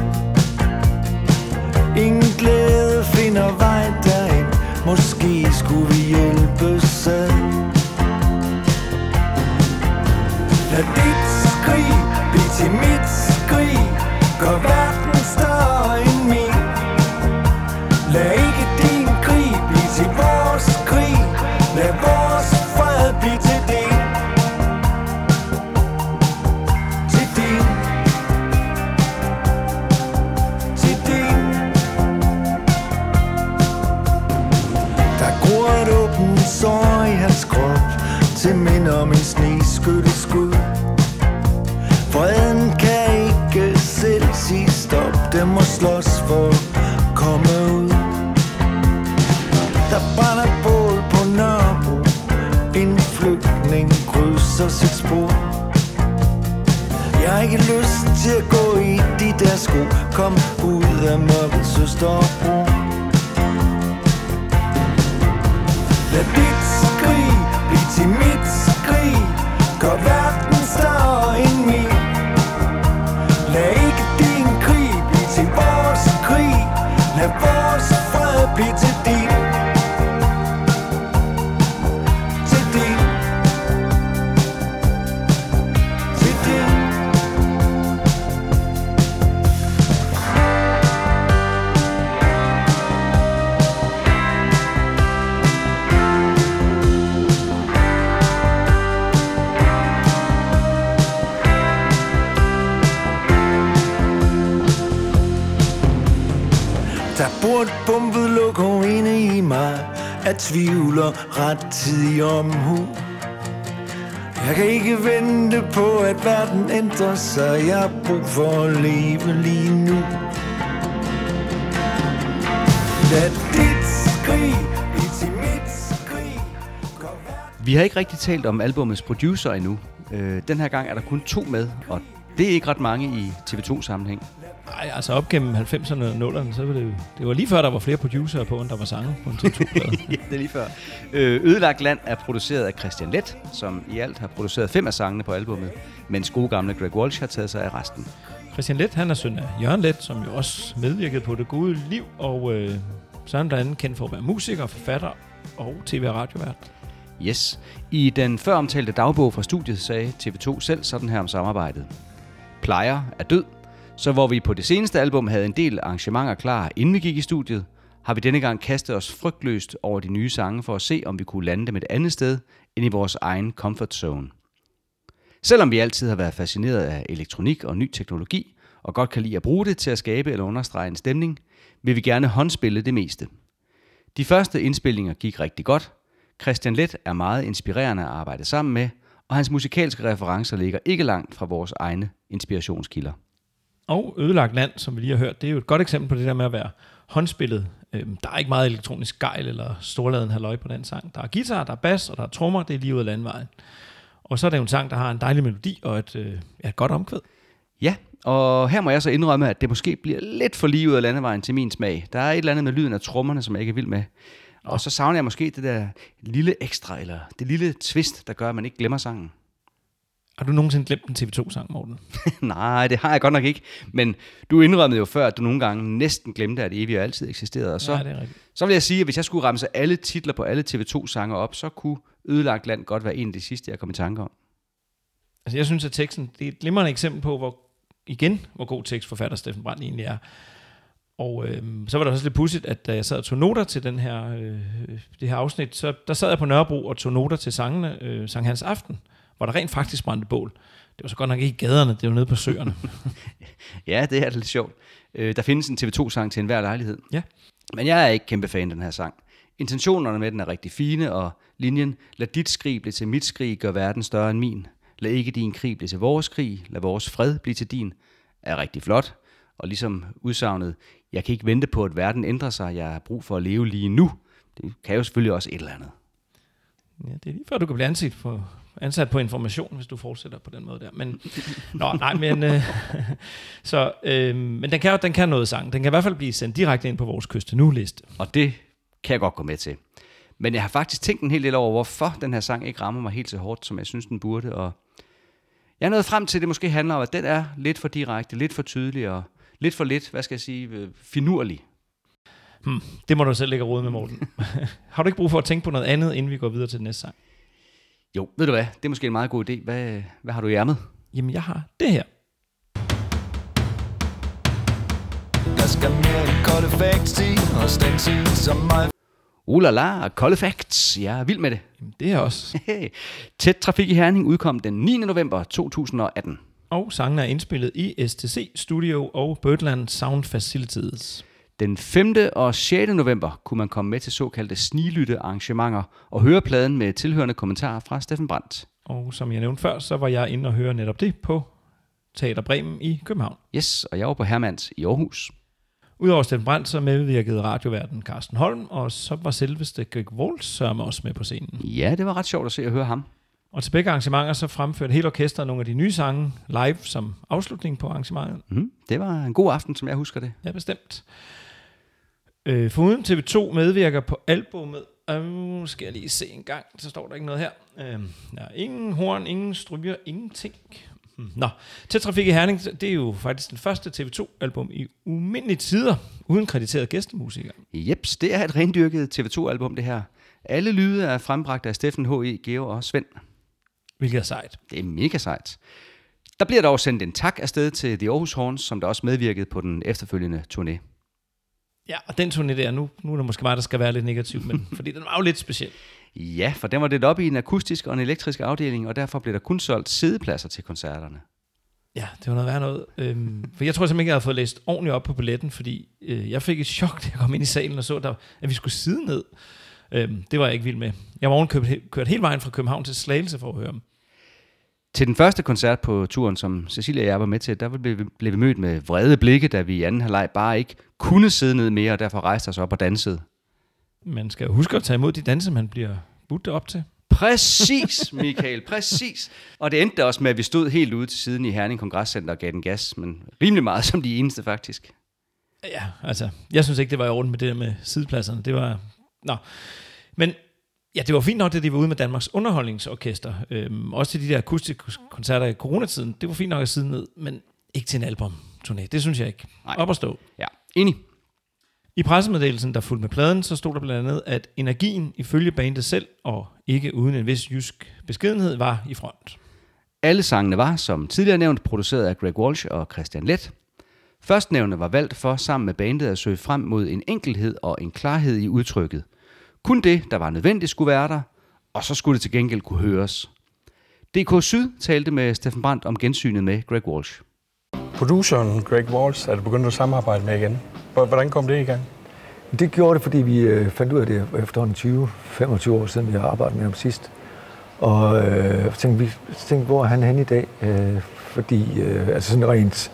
Ingen glæde finder vej derind. Måske skulle vi hjælpes ad Lad dit skrig blive til mit skrig. Gør verden større end min. Lad ikke din krig blive til vores krig. Lad vores Til minde om en sneskytte skud Freden kan ikke selv sige stop Den må slås for at komme ud. Der brænder bål på Nørrebro. En flygtning krydser sit spor. Jeg har ikke lyst til at gå i de der sko. Kom ud af mørket, søster og bror Lad tvivler ret tid rettidig omhu Jeg kan ikke vente på, at verden ændrer sig. Jeg har brug for at leve lige nu. Lad dit skrig blive til mit skrig. Vi har ikke rigtig talt om albumets producer endnu. Øh, den her gang er der kun to med, og det er ikke ret mange i TV2-sammenhæng. Nej, altså op gennem 90'erne og 0'erne, så var det det var lige før, der var flere producerer på, end der var sange på en TV2-plade. ja, det er lige før. Øh, Ødelagt Land er produceret af Christian Let, som i alt har produceret fem af sangene på albummet, mens gode gamle Greg Walsh har taget sig af resten. Christian Let, han er søn af Jørgen Let, som jo også medvirkede på Det Gode Liv, og øh, så er han blandt andet kendt for at være musiker, forfatter og tv- og radiovært. Yes. I den før omtalte dagbog fra studiet sagde TV2 selv sådan her om samarbejdet. Plejer er død, så hvor vi på det seneste album havde en del arrangementer klar, inden vi gik i studiet, har vi denne gang kastet os frygtløst over de nye sange for at se, om vi kunne lande dem et andet sted end i vores egen comfort zone. Selvom vi altid har været fascineret af elektronik og ny teknologi, og godt kan lide at bruge det til at skabe eller understrege en stemning, vil vi gerne håndspille det meste. De første indspillinger gik rigtig godt. Christian Let er meget inspirerende at arbejde sammen med, og hans musikalske referencer ligger ikke langt fra vores egne inspirationskilder. Og Ødelagt Land, som vi lige har hørt, det er jo et godt eksempel på det der med at være håndspillet. Øhm, der er ikke meget elektronisk gejl eller storladen halløj på den sang. Der er guitar, der er bas, og der er trommer, det er lige ud af landvejen. Og så er det jo en sang, der har en dejlig melodi og et, øh, et godt omkvæd. Ja, og her må jeg så indrømme, at det måske bliver lidt for lige ud af landevejen til min smag. Der er et eller andet med lyden af trommerne, som jeg ikke er vild med. Og så savner jeg måske det der lille ekstra, eller det lille twist, der gør, at man ikke glemmer sangen. Har du nogensinde glemt en TV2-sang, Morten? Nej, det har jeg godt nok ikke. Men du indrømmede jo før, at du nogle gange næsten glemte, at evig altid eksisterede. Og så, Ja, det er rigtigt. så vil jeg sige, at hvis jeg skulle ramse alle titler på alle TV2-sange op, så kunne Ødelagt Land godt være en af de sidste, jeg kom i tanke om. Altså, jeg synes, at teksten det er et glimrende eksempel på, hvor, igen, hvor god tekstforfatter Steffen Brandt egentlig er. Og øh, så var det også lidt pudsigt, at da jeg sad og tog noter til den her, øh, det her afsnit, så der sad jeg på Nørrebro og tog noter til sangene, øh, Sankt Hans Aften, hvor der rent faktisk brændte bål. Det var så godt nok ikke i gaderne, det var nede på søerne. Ja, det er lidt sjovt. Øh, der findes en TV2-sang til enhver lejlighed. Ja. Men jeg er ikke kæmpe fan af den her sang. Intentionerne med den er rigtig fine, og linjen, lad dit skrig blive til mit skrig, gør verden større end min. Lad ikke din krig blive til vores krig, lad vores fred blive til din, er rigtig flot. Og ligesom udsagnet, jeg kan ikke vente på, at verden ændrer sig, jeg har brug for at leve lige nu. Det kan jo selvfølgelig også et eller andet. Ja, det er lige før, du kan blive ansat på, ansat på information, hvis du fortsætter på den måde der. Men, nå, nej, men, øh, så, øh, men den, kan, den kan noget sang. Den kan i hvert fald blive sendt direkte ind på vores kyste nu-liste. Og det kan jeg godt gå med til. Men jeg har faktisk tænkt en hel del over, hvorfor den her sang ikke rammer mig helt så hårdt, som jeg synes, den burde. Og jeg er nået frem til, at det måske handler om, at den er lidt for direkte, lidt for tydelig og lidt for lidt, hvad skal jeg sige, øh, finurlig. Hmm, det må du selv lægge råd med, Morten. Har du ikke brug for at tænke på noget andet, inden vi går videre til den næste sang? Jo, ved du hvad, det er måske en meget god idé. Hvad, hvad har du i ærmet? Jamen, jeg har det her. Jeg skal mere end kolde facts til, og stanse som mig. Uh la la, Kolde Facts. Jeg er vild med det. Jamen, det er også. Tæt Trafik i Herning udkom den 9. november 2018. Og sangen er indspillet i STC Studio og Birdland Sound Facilities. Den 5. og 6. november kunne man komme med til såkaldte snilytte arrangementer og høre pladen med tilhørende kommentarer fra Steffen Brandt. Og som jeg nævnte før, så var jeg inde og høre netop det på Teater Bremen i København. Yes, og jeg var på Hermans i Aarhus. Udover Steffen Brandt, så medvirkede radioverden Carsten Holm, og så var selveste Greg Waltz sørme også med på scenen. Ja, det var ret sjovt at se og høre ham. Og til begge arrangementer, så fremførte hele orkestret nogle af de nye sange live som afslutning på arrangementet. Mm, det var en god aften, som jeg husker det. Ja, bestemt. Øh, foruden TV2 medvirker på albummet, øh, skal jeg lige se en gang, så står der ikke noget her. Øh, ja, ingen horn, ingen stryger, ingenting. Hmm. Nå, til Trafik i Herning, det er jo faktisk den første TV2-album i umindelige tider, uden krediteret gæstemusikere. Jeps, det er et rendyrket TV2-album, det her. Alle lyde er frembragt af Steffen H.E., Geo og Svend. Hvilket er sejt. Det er mega sejt. Der bliver dog sendt en tak afsted til The Aarhus Horns, som der også medvirkede på den efterfølgende turné. Ja, og den turné der, nu, nu er det måske mig, der skal være lidt negativ, men fordi den var jo lidt speciel. Ja, for den var delt op i en akustisk og en elektrisk afdeling, og derfor blev der kun solgt sædepladser til koncerterne. Ja, det var noget værd noget. Øhm, for jeg tror simpelthen ikke, jeg havde fået læst ordentligt op på billetten, fordi øh, jeg fik et chok, da jeg kom ind i salen og så, der, at vi skulle sidde ned. Øhm, det var jeg ikke vild med. Jeg var ovenkøbt kørt, kørt hele vejen fra København til Slagelse for at høre dem. Til den første koncert på turen, som Cecilia og jeg var med til, der blev vi, blev vi mødt med vrede blikke, da vi i anden halvleg bare ikke kunne sidde ned mere, og derfor rejste os op og dansede. Man skal huske at tage imod de danse, man bliver budt op til. Præcis, Michael, præcis. Og det endte også med, at vi stod helt ude til siden i Herning Kongresscenter og gav den gas, men rimelig meget som de eneste faktisk. Ja, altså, jeg synes ikke, det var i orden med det der med sidepladserne. Det var, nå. Men ja, det var fint nok, at de var ude med Danmarks Underholdningsorkester. Øhm, også til de der akustiske koncerter i coronatiden. Det var fint nok at sidde ned, men ikke til en album-turné. Det synes jeg ikke. Nej. Op at stå. Ja, enig. I pressemeddelelsen, der fulgte med pladen, så stod der blandt andet, at energien ifølge bandet selv, og ikke uden en vis jysk beskedenhed, var i front. Alle sangene var, som tidligere nævnt, produceret af Greg Walsh og Christian Let. Førstnævnte var valgt for sammen med bandet at søge frem mod en enkelhed og en klarhed i udtrykket. Kun det, der var nødvendigt, skulle være der, og så skulle det til gengæld kunne høres. DK Syd talte med Steffen Brandt om gensynet med Greg Walsh. Produceren Greg Walsh er du begyndt at samarbejde med igen. Hvor- Hvordan kom det i gang? Det gjorde det, fordi vi øh, fandt ud af det efterhånden 20-25 år siden, vi har arbejdet med ham sidst. Og øh, tænkte, vi tænkte, hvor er han henne i dag? Øh, fordi, øh, altså sådan rent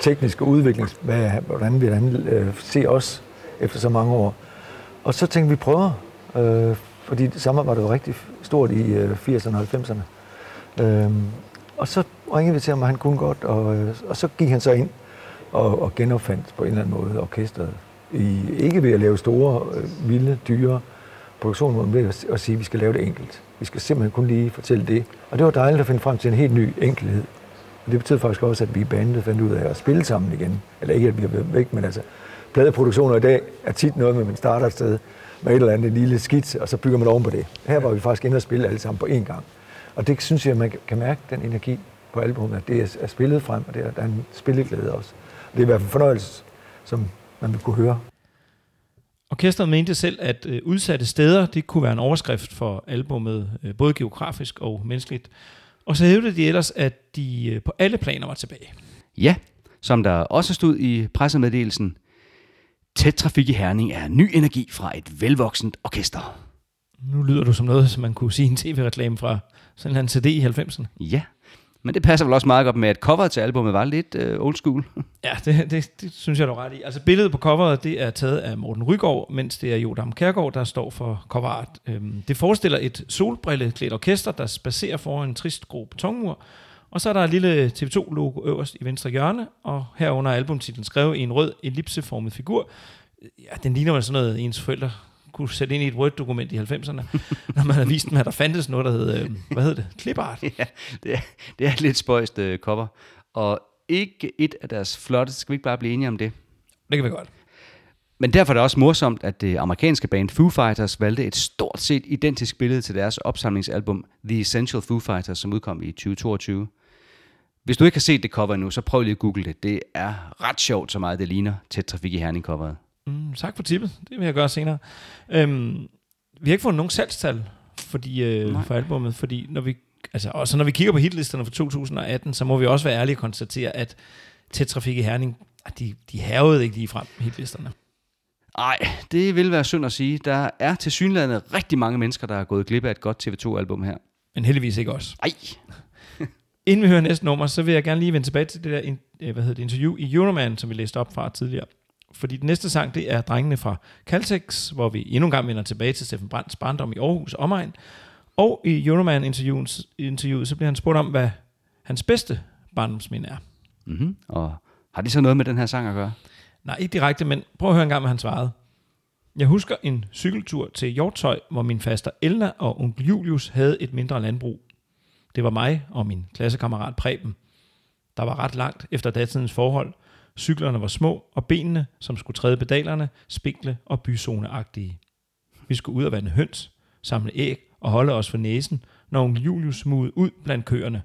teknisk og udvikling, hvad, hvordan vil han øh, se os efter så mange år? Og så tænkte vi prøver, øh, fordi samarbejdet var rigtig stort i øh, 80'erne og 90'erne. Øh, og så ringede vi til ham, og han kunne godt, og, øh, og så gik han så ind og, og genopfandt på en eller anden måde orkestret. I, ikke ved at lave store, øh, vilde, dyre produktioner, men ved at, at sige, at vi skal lave det enkelt. Vi skal simpelthen kun lige fortælle det. Og det var dejligt at finde frem til en helt ny enkelhed. Og det betød faktisk også, at vi i bandet fandt ud af at spille sammen igen. Eller ikke, at vi har været væk, men altså, pladeproduktioner i dag er tit noget med, at man starter et sted med et eller andet en lille skitse, og så bygger man oven på det. Her var vi faktisk inde og spille alle sammen på én gang. Og det synes jeg, man kan mærke den energi på albumet, at det er- spillet frem, og det er, der er en spilleglæde også. Det er i hvert fald en fornøjelse, som man vil kunne høre. Orkestret mente selv, at øh, udsatte steder det kunne være en overskrift for albummet, øh, både geografisk og menneskeligt. Og så hævdede de ellers, at de øh, på alle planer var tilbage. Ja, som der også stod i pressemeddelelsen, Tæt trafik i Herning er ny energi fra et velvoksent orkester. Nu lyder du som noget, som man kunne sige en tv-reklame fra sådan en CD i 90'erne. Ja, men det passer vel også meget godt med, at coveret til albumet var lidt øh, old school. Ja, det, det, det synes jeg, du er ret i. Altså billedet på coveret, det er taget af Morten Rygaard, mens det er Jodam Kærgaard, der står for coverart. Øhm, det forestiller et solbrilleklædt orkester, der spacerer foran en trist grå betonmur. Og så er der et lille TV2-logo øverst i venstre hjørne, og herunder er albumtitlen skrevet i en rød ellipseformet figur. Ja, den ligner vel sådan noget, ens forældre kunne sætte ind i et Word-dokument i 90'erne, når man har vist dem, at der fandtes noget, der hed, øh, hvad hed det, clipart. ja, det er, det er et lidt spøjst øh, cover. Og ikke et af deres flotte, skal vi ikke bare blive enige om det? Det kan vi godt. Men derfor er det også morsomt, at det amerikanske band Foo Fighters valgte et stort set identisk billede til deres opsamlingsalbum The Essential Foo Fighters, som udkom i 2022. Hvis du ikke har set det cover endnu, så prøv lige at google det. Det er ret sjovt, så meget det ligner tæt trafik i Herning coveret. Mm, tak for tippet. Det vil jeg gøre senere. Øhm, vi har ikke fundet nogen salgstal fordi, øh, Nej. for albummet, fordi når vi, altså, også når vi kigger på hitlisterne for 2018, så må vi også være ærlige og konstatere, at Tæt Trafik i Herning, de, de havede ikke lige frem hitlisterne. Nej, det vil være synd at sige. Der er til synligheden rigtig mange mennesker, der er gået glip af et godt TV2-album her. Men heldigvis ikke os. Ej. Inden vi hører næste nummer, så vil jeg gerne lige vende tilbage til det der øh, hvad hedder det, interview i Euroman, som vi læste op fra tidligere. Fordi den næste sang, det er Drengene fra Caltex, hvor vi endnu en gang vender tilbage til Steffen Brandts barndom i Aarhus og omegn. Og i Euroman-interviewet, interviewet, så bliver han spurgt om, hvad hans bedste barndomsminde er. Mm-hmm. Og har det så noget med den her sang at gøre? Nej, ikke direkte, men prøv at høre en gang, hvad han svarede. Jeg husker en cykeltur til Hjortøj, hvor min faster Elna og onkel Julius havde et mindre landbrug. Det var mig og min klassekammerat Preben. Der var ret langt efter datidens forhold. Cyklerne var små, og benene, som skulle træde pedalerne, spinkle og byzoneagtige. Vi skulle ud og vande høns, samle æg og holde os for næsen, når onkel Julius smugede ud blandt køerne.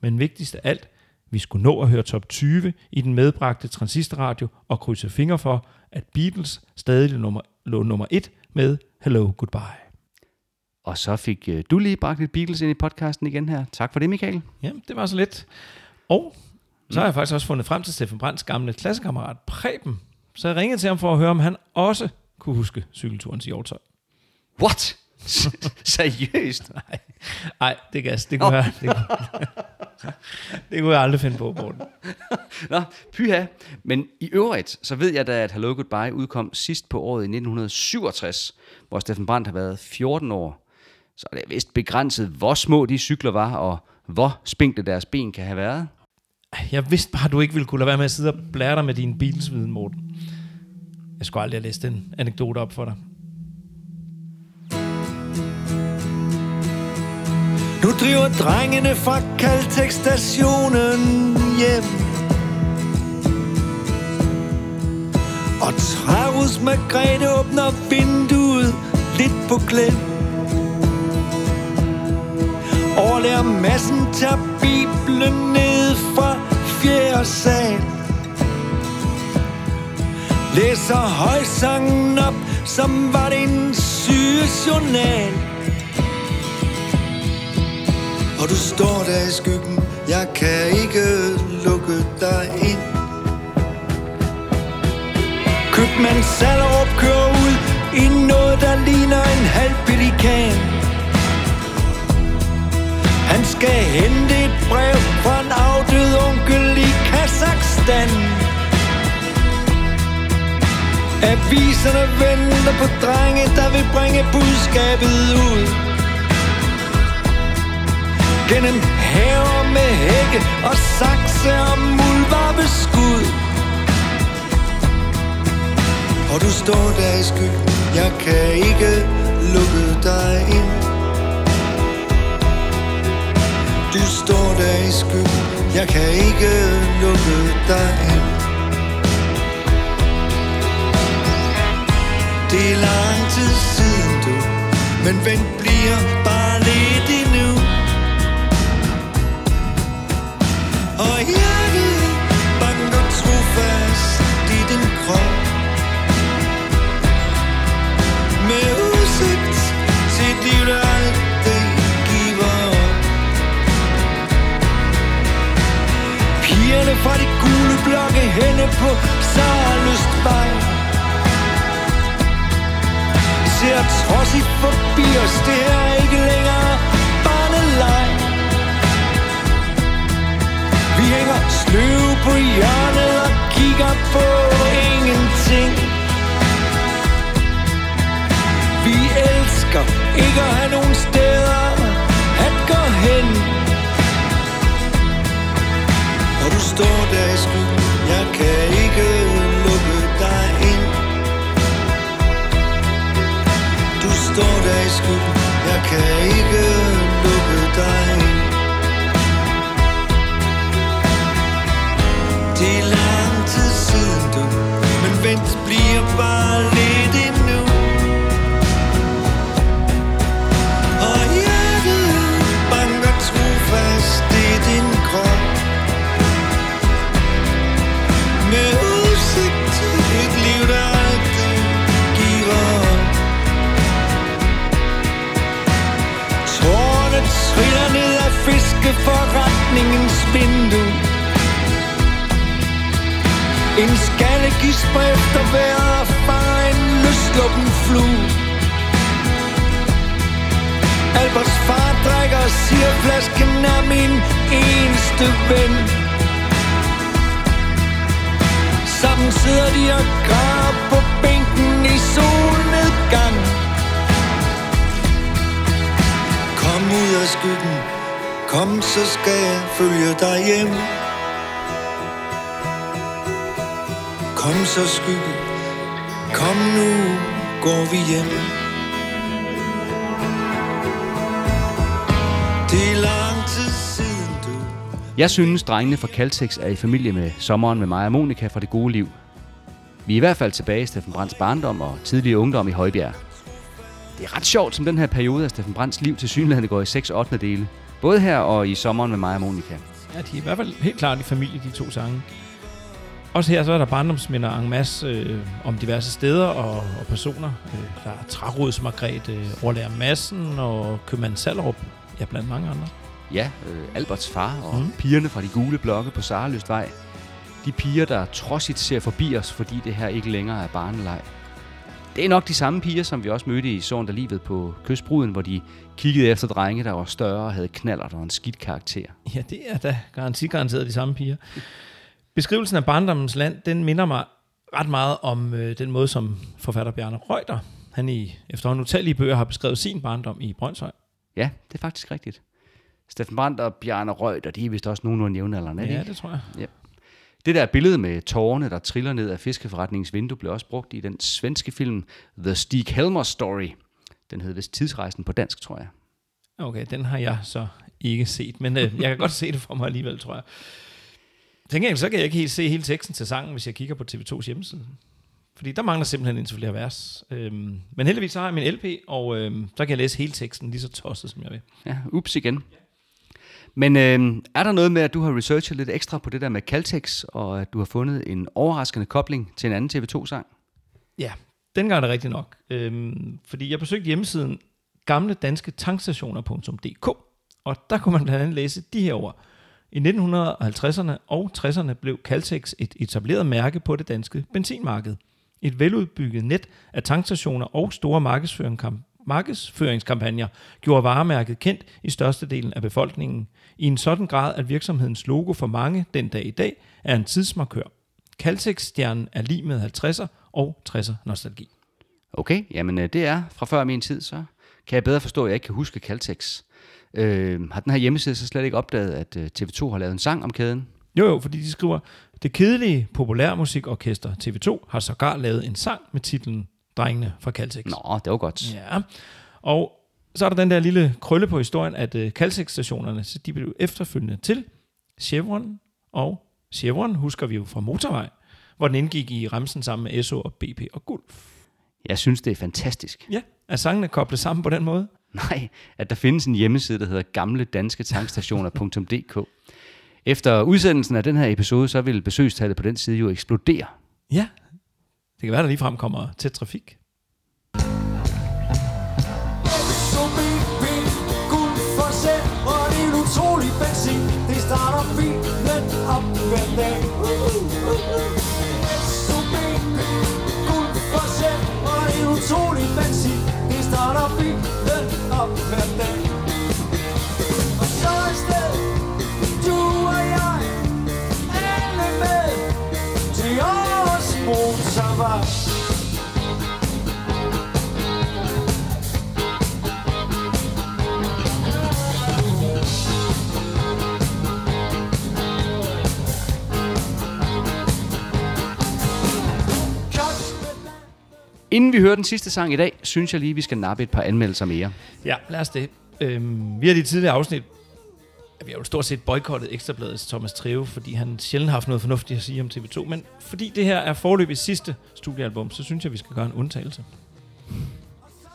Men vigtigst af alt, vi skulle nå at høre top 20 i den medbragte transistorradio og krydse fingre for, at Beatles stadig nummer, lå nummer 1 med Hello Goodbye. Og så fik øh, du lige bragt lidt Beatles ind i podcasten igen her. Tak for det, Michael. Ja, det var så lidt. Og så har jeg faktisk også fundet frem til Steffen Brands gamle klassekammerat Preben. Så jeg ringede til ham for at høre, om han også kunne huske cykelturen til Hjortøj. What? Seriøst? Nej, Nej det, gas, det, kunne jeg, det, kunne, det kunne jeg aldrig finde på, Morten. Nå, pyha. Men i øvrigt, så ved jeg da, at Hello Goodbye udkom sidst på året i 1967, hvor Steffen Brandt har været 14 år. Så er det vist begrænset, hvor små de cykler var, og hvor spinkle deres ben kan have været. Jeg vidste bare, at du ikke ville kunne lade være med at sidde og blære dig med din Beatles-viden, Morten. Jeg skulle aldrig have læst den anekdote op for dig. Nu driver drengene fra Caltex-stationen hjem. Og Travus Margrethe åbner vinduet lidt på klem. Overlærer massen tager Bibelen ned fra fjerde sal. Læser højsangen op, som var det en syge journal og du står der i skyggen. Jeg kan ikke lukke dig ind. Købmand Sallerup kører ud I noget der ligner en halv pelikan. Han skal hente et brev fra en afdød onkel i Kazakhstan Aviserne venter på drenge, der vil bringe budskabet ud. Gennem haver med hække og sakse og muldvarpeskud. Og du står der i sky, jeg kan ikke lukke dig ind. Du står der i sky, jeg kan ikke lukke dig ind. Det er lang tid siden du Men vent bliver bare krop. Med udsigt til et liv, der aldrig giver op. Pigerne fra de gule blokke henne på Sarløstvej Ser trods i forbi os, det er ikke længere hænger sløv på hjørnet og kigger på ingenting. Vi elsker ikke at have nogen steder at gå hen. Og du står der i skyggen, jeg kan ikke lukke dig ind. Du står der i skyggen, jeg kan ikke lukke dig ind Men vent Jeg synes, drengene fra Caltex er i familie med sommeren med mig og Monika fra det gode liv. Vi er i hvert fald tilbage i Steffen Brands barndom og tidlige ungdom i Højbjerg. Det er ret sjovt, som den her periode af Steffen Brands liv til synligheden går i 6 8. dele. Både her og i sommeren med mig og Monika. Ja, de er i hvert fald helt klart i familie, de to sange. Også her så er der barndomsminder en masse øh, om diverse steder og, og personer. Øh, der er Trærods Margrethe, øh, Orlær Madsen og købmand Sallerup. Ja, blandt mange andre. Ja, øh, Alberts far og Mm. pigerne fra de gule blokke på Sareløstvej. De piger, der trodsigt ser forbi os, fordi det her ikke længere er barneleg. Det er nok de samme piger, som vi også mødte i der livet på Kystbruden, hvor de kiggede efter drenge, der var større og havde knaller og en skidt karakter. Ja, det er da garanti garanteret de samme piger. Beskrivelsen af barndommens land, den minder mig ret meget om øh, den måde, som forfatter Bjarne Reuter, han i efterhånden utallige bøger har beskrevet sin barndom i Brøndshøj. Ja, det er faktisk rigtigt. Steffen Brandt og Bjarne Reuter, de er vist også nogenlunde jævnaldrende, de Ja, ikke? det tror jeg. Ja. Det der billede med tårerne, der triller ned af fiskeforretningens vindue, blev også brugt i den svenske film The Stig Helmer Story. Den hed vist Tidsrejsen på dansk, tror jeg. Okay, den har jeg så ikke set, men øh, jeg kan godt se det for mig alligevel, tror jeg. Gengæld, så kan jeg ikke helt se hele teksten til sangen, hvis jeg kigger på TV2's hjemmeside. Fordi der mangler simpelthen indtil flere vers. Øhm, men heldigvis så har jeg min LP, og øhm, så kan jeg læse hele teksten lige så tosset, som jeg vil. Ja, ups igen. Men øh, er der noget med, at du har researchet lidt ekstra på det der med Caltex, og at du har fundet en overraskende kobling til en anden TV2-sang? Ja, dengang er det rigtigt nok. Øhm, fordi jeg besøgte hjemmesiden gamle danske tankstationer.dk, og der kunne man blandt andet læse de her ord. I 1950'erne og 60'erne blev Caltex et etableret mærke på det danske benzinmarked. Et veludbygget net af tankstationer og store markedsføringskampagner markedsføringskampagner gjorde varemærket kendt i størstedelen af befolkningen, i en sådan grad, at virksomhedens logo for mange den dag i dag er en tidsmarkør. Caltex-stjernen er lige med 50'er og 60'er nostalgi. Okay, jamen øh, det er fra før min tid, så kan jeg bedre forstå, at jeg ikke kan huske Caltex. Øh, har den her hjemmeside så slet ikke opdaget, at øh, TV2 har lavet en sang om kæden? Jo, jo, fordi de skriver, det kedelige populærmusikorkester TV2 har sågar lavet en sang med titlen Drengene fra Caltex. Nå, det var godt. Ja, og så er der den der lille krølle på historien, at uh, Caltex-stationerne, så de blev efterfølgende til Chevron, og Chevron husker vi jo fra Motorvej, hvor den indgik i Ramsen sammen med SO og BP og Gulf. Jeg synes, det er fantastisk. Ja, er sangene koblet sammen på den måde? Nej, at der findes en hjemmeside, der hedder gamledansketankstationer.dk. Efter udsendelsen af den her episode, så vil besøgstallet på den side jo eksplodere. Ja, det kan være, der ligefrem kommer til trafik. Benzin. Det Inden vi hører den sidste sang i dag, synes jeg lige, vi skal nappe et par anmeldelser mere. Ja, lad os det. Øhm, vi har i de tidligere afsnit, vi har jo stort set boykottet Ekstrabladets Thomas Treve, fordi han sjældent har haft noget fornuftigt at sige om TV2. Men fordi det her er forløbet sidste studiealbum, så synes jeg, vi skal gøre en undtagelse.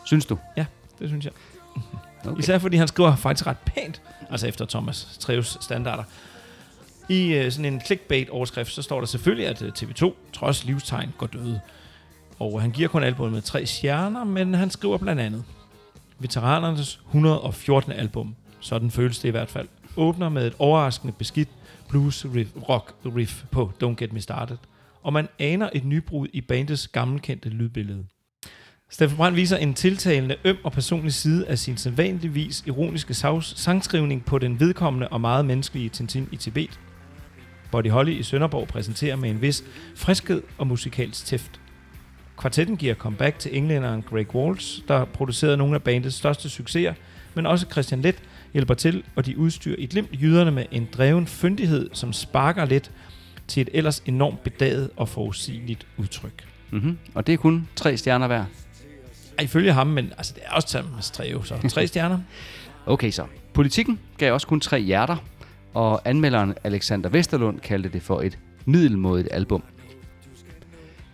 Synes du? Ja, det synes jeg. Okay. Især fordi han skriver faktisk ret pænt, altså efter Thomas Treves standarder. I øh, sådan en clickbait-overskrift, så står der selvfølgelig, at øh, TV2 trods livstegn går døde. Og han giver kun albumet med tre stjerner, men han skriver blandt andet, Veteranernes 114. album, sådan føles det i hvert fald, åbner med et overraskende beskidt blues riff, rock riff på Don't Get Me Started, og man aner et nybrud i bandets gammelkendte lydbillede. Steffen Brandt viser en tiltalende, øm og personlig side af sin sædvanligvis ironiske sags- sangskrivning på den vedkommende og meget menneskelige Tintin i Tibet. Body Holly i Sønderborg præsenterer med en vis friskhed og musikalsk tæft. Kvartetten giver comeback til englænderen Greg Walsh, der producerede nogle af bandets største succeser, men også Christian Let hjælper til, og de udstyrer i glimt jyderne med en dreven fyndighed, som sparker lidt til et ellers enormt bedaget og forudsigeligt udtryk. Mm-hmm. Og det er kun tre stjerner hver. Ifølge ham, men altså, det er også Thomas Treve, så tre stjerner. Okay så. Politikken gav også kun tre hjerter, og anmelderen Alexander Vesterlund kaldte det for et middelmådigt album.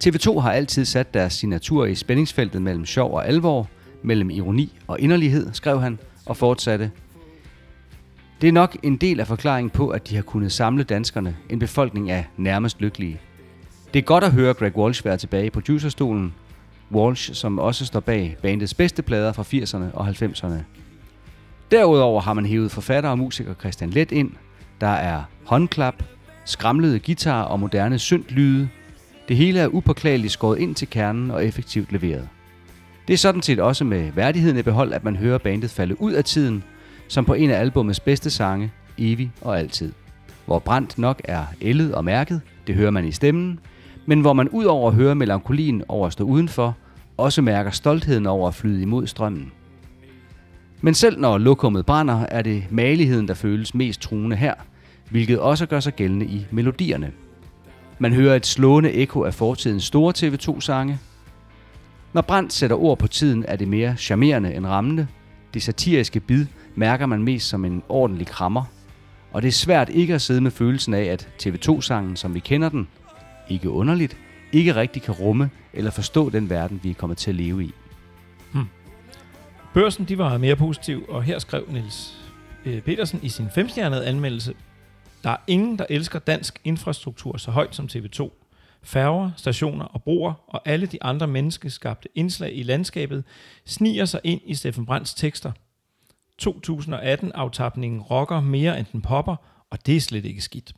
TV2 har altid sat deres signatur i spændingsfeltet mellem sjov og alvor, mellem ironi og inderlighed, skrev han, og fortsatte. Det er nok en del af forklaringen på, at de har kunnet samle danskerne, en befolkning af nærmest lykkelige. Det er godt at høre Greg Walsh være tilbage i producerstolen. Walsh, som også står bag bandets bedste plader fra 80'erne og 90'erne. Derudover har man hævet forfatter og musiker Christian Let ind. Der er håndklap, skramlede guitar og moderne syntlyde. Det hele er upåklageligt skåret ind til kernen og effektivt leveret. Det er sådan set også med værdigheden i behold, at man hører bandet falde ud af tiden, som på en af albumets bedste sange, Evig og Altid. Hvor Brandt nok er ældet og mærket, det hører man i stemmen, men hvor man ud over at høre melankolien over at stå udenfor, også mærker stoltheden over at flyde imod strømmen. Men selv når lokummet brænder, er det maligheden, der føles mest truende her, hvilket også gør sig gældende i melodierne. Man hører et slående ekko af fortidens store TV2-sange. Når Brandt sætter ord på tiden, er det mere charmerende end rammende. Det satiriske bid mærker man mest som en ordentlig krammer. Og det er svært ikke at sidde med følelsen af, at TV2-sangen, som vi kender den, ikke underligt, ikke rigtig kan rumme eller forstå den verden, vi er kommet til at leve i. Hmm. Børsen de var mere positiv, og her skrev Niels øh, Petersen i sin femstjernede anmeldelse, der er ingen, der elsker dansk infrastruktur så højt som TV2. Færger, stationer og broer og alle de andre menneskeskabte indslag i landskabet sniger sig ind i Steffen Brands tekster. 2018-aftapningen rocker mere end den popper, og det er slet ikke skidt.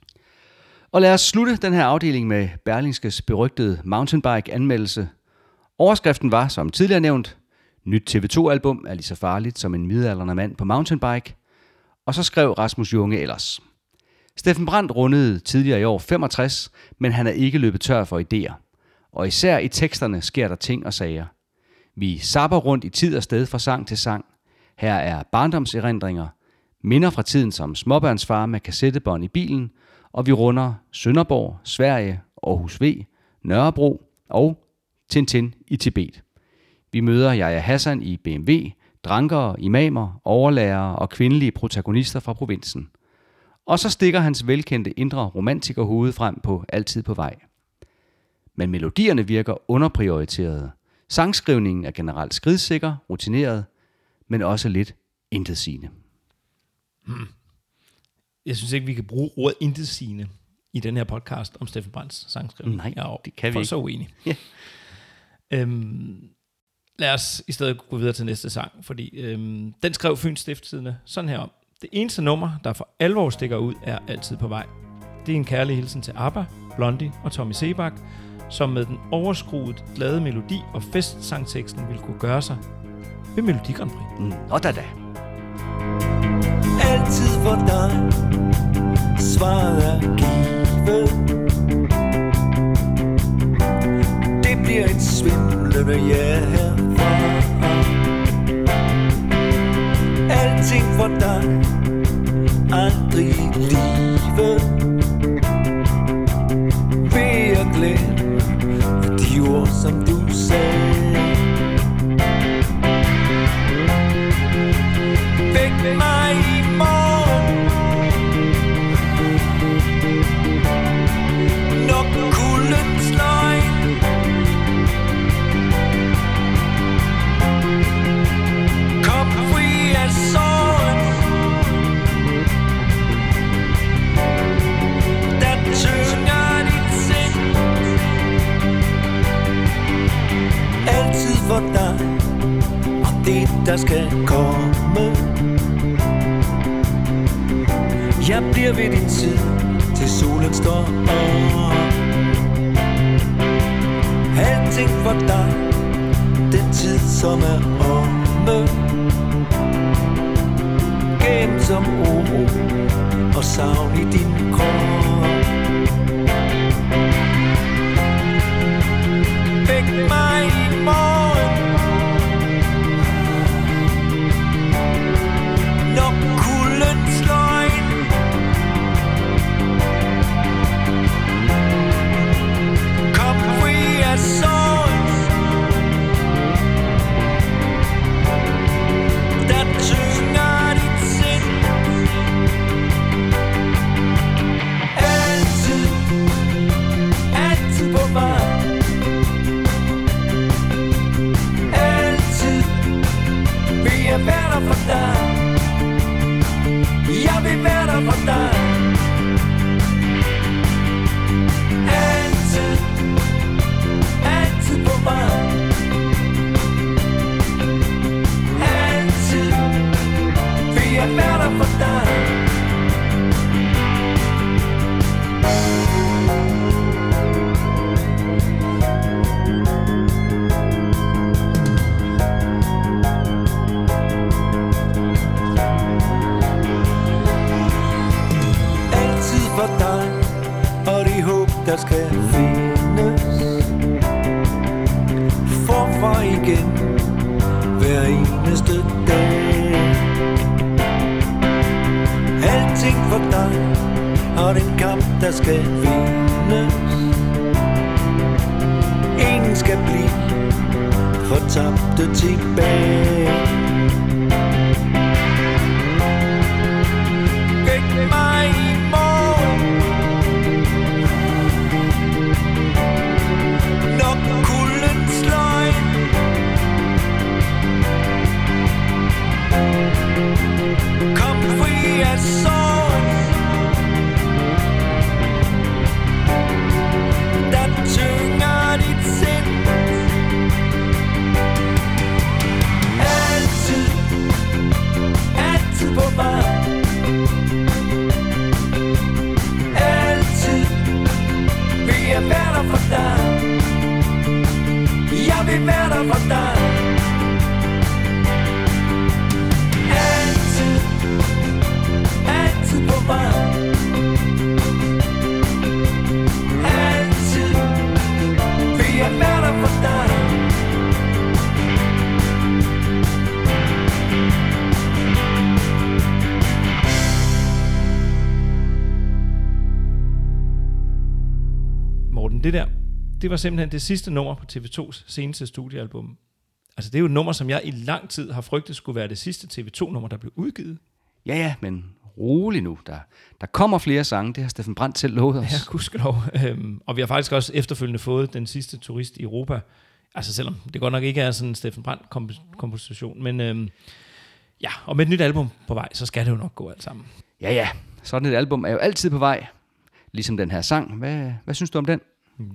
Og lad os slutte den her afdeling med Berlingskes berygtede mountainbike-anmeldelse. Overskriften var, som tidligere nævnt, Nyt TV2-album er lige så farligt som en midaldrende mand på mountainbike. Og så skrev Rasmus Junge ellers. Steffen Brandt rundede tidligere i år 65, men han er ikke løbet tør for idéer. Og især i teksterne sker der ting og sager. Vi sapper rundt i tid og sted fra sang til sang. Her er barndomserindringer, minder fra tiden som småbørnsfar med kassettebånd i bilen, og vi runder Sønderborg, Sverige, Aarhus V, Nørrebro og Tintin i Tibet. Vi møder Jaja Hassan i BMW, drankere, imamer, overlærere og kvindelige protagonister fra provinsen. Og så stikker hans velkendte indre romantikerhoved frem på Altid på vej. Men melodierne virker underprioriterede. Sangskrivningen er generelt skridsikker, rutineret, men også lidt intetsigende. Jeg synes ikke, vi kan bruge ordet intetsigende i den her podcast om Steffen Brands sangskrivning. Nej, jeg er det kan vi ikke. så uenig. Ja. Øhm, lad os i stedet gå videre til næste sang, fordi øhm, den skrev Fyns Stiftstidende sådan her om. Det eneste nummer, der for alvor stikker ud, er Altid på vej. Det er en kærlig hilsen til ABBA, Blondie og Tommy Sebak, som med den overskruet glade melodi og festsangteksten vil kunne gøre sig ved Melodi Grand Prix. Mm, og da da. altid for dig Svaret er givet Det bliver et svimlende ja herfra Alting for dig. Aldrig i livet. Vil jeg glæde der skal komme. Jeg bliver ved din tid, Til solen står op. Alting for dig Den tid som er omme. Gemt som uro Og savn i din krop. Væk mig i morgen. Var simpelthen det sidste nummer på TV2's seneste studiealbum. Altså det er jo et nummer, som jeg i lang tid har frygtet skulle være det sidste TV2-nummer, der blev udgivet. Ja, ja, men rolig nu. Der, der kommer flere sange, det har Steffen Brandt selv lovet os. Ja, gudskelov. Øhm, og vi har faktisk også efterfølgende fået den sidste turist i Europa. Altså selvom det godt nok ikke er sådan en Steffen Brandt komp- komposition. Men øhm, ja, og med et nyt album på vej, så skal det jo nok gå alt sammen. Ja, ja. Sådan et album er jo altid på vej. Ligesom den her sang. Hvad, hvad synes du om den?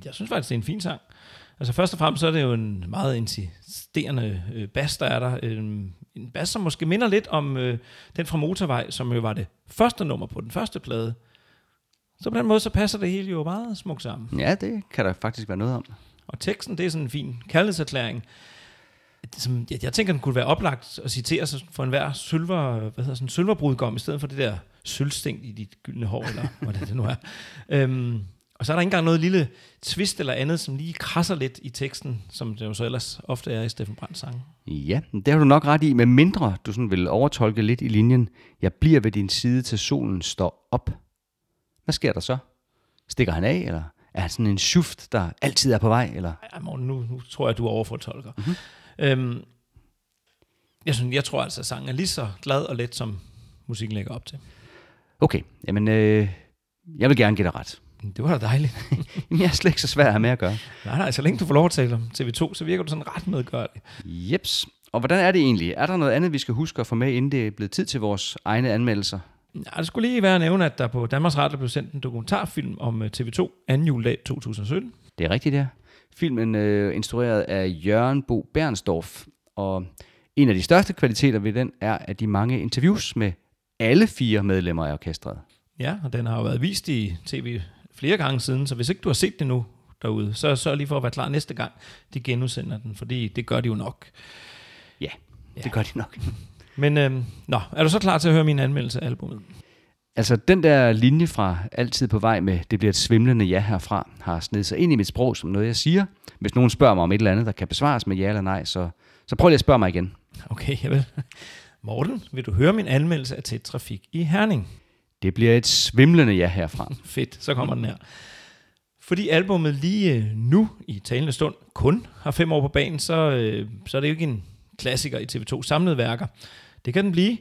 Jeg synes faktisk, det er en fin sang. Altså først og fremmest så er det jo en meget insisterende øh, bas, der er der. Øh, en bas, som måske minder lidt om øh, den fra Motorvej, som jo var det første nummer på den første plade. Så på den måde, så passer det hele jo meget smukt sammen. Ja, det kan der faktisk være noget om. Og teksten, det er sådan en fin kærlighedserklæring. Som, jeg, jeg tænker, den kunne være oplagt at citere sig for enhver sølver, hvad hedder sådan, sølverbrudgom, i stedet for det der sølvsting i dit gyldne hår, eller hvad det nu er. Øhm, og så er der ikke engang noget lille twist eller andet, som lige krasser lidt i teksten, som det jo så ellers ofte er i Steffen Brandts sange. Ja, det har du nok ret i, med mindre du sådan vil overtolke lidt i linjen. Jeg bliver ved din side til solen står op. Hvad sker der så? Stikker han af, eller er han sådan en schuft, der altid er på vej? Eller? Ja, Morten, nu, nu tror jeg, du overfortolker. Mm-hmm. Øhm, jeg, synes, jeg tror altså, at sangen er lige så glad og let, som musikken lægger op til. Okay, jamen øh, jeg vil gerne give dig ret. Det var da dejligt. Jeg er slet ikke så svær med at gøre. Nej, nej, så længe du får lov at tale om TV2, så virker du sådan ret medgørlig. Jeps. Og hvordan er det egentlig? Er der noget andet, vi skal huske at få med, inden det er blevet tid til vores egne anmeldelser? Ja, det skulle lige være at nævne, at der på Danmarks Radio blev sendt en dokumentarfilm om øh, TV2 anden juledag 2017. Det er rigtigt, ja. Filmen øh, instrueret af Jørgen Bo Bernsdorf, og en af de største kvaliteter ved den er, at de mange interviews med alle fire medlemmer af orkestret. Ja, og den har jo været vist i tv flere gange siden, så hvis ikke du har set det nu derude, så sørg lige for at være klar næste gang, de genudsender den, fordi det gør de jo nok. Ja, ja. det gør de nok. Men øhm, nå, er du så klar til at høre min anmeldelse af albumet? Altså, den der linje fra altid på vej med, det bliver et svimlende ja herfra, har snedet sig ind i mit sprog som noget, jeg siger. Hvis nogen spørger mig om et eller andet, der kan besvares med ja eller nej, så, så prøv lige at spørge mig igen. Okay, jeg vil. Morten, vil du høre min anmeldelse af tæt trafik i Herning? Det bliver et svimlende ja herfra. Fedt, så kommer den her. Fordi albummet lige øh, nu i talende stund kun har fem år på banen, så, øh, så er det jo ikke en klassiker i TV2 samlede værker. Det kan den blive,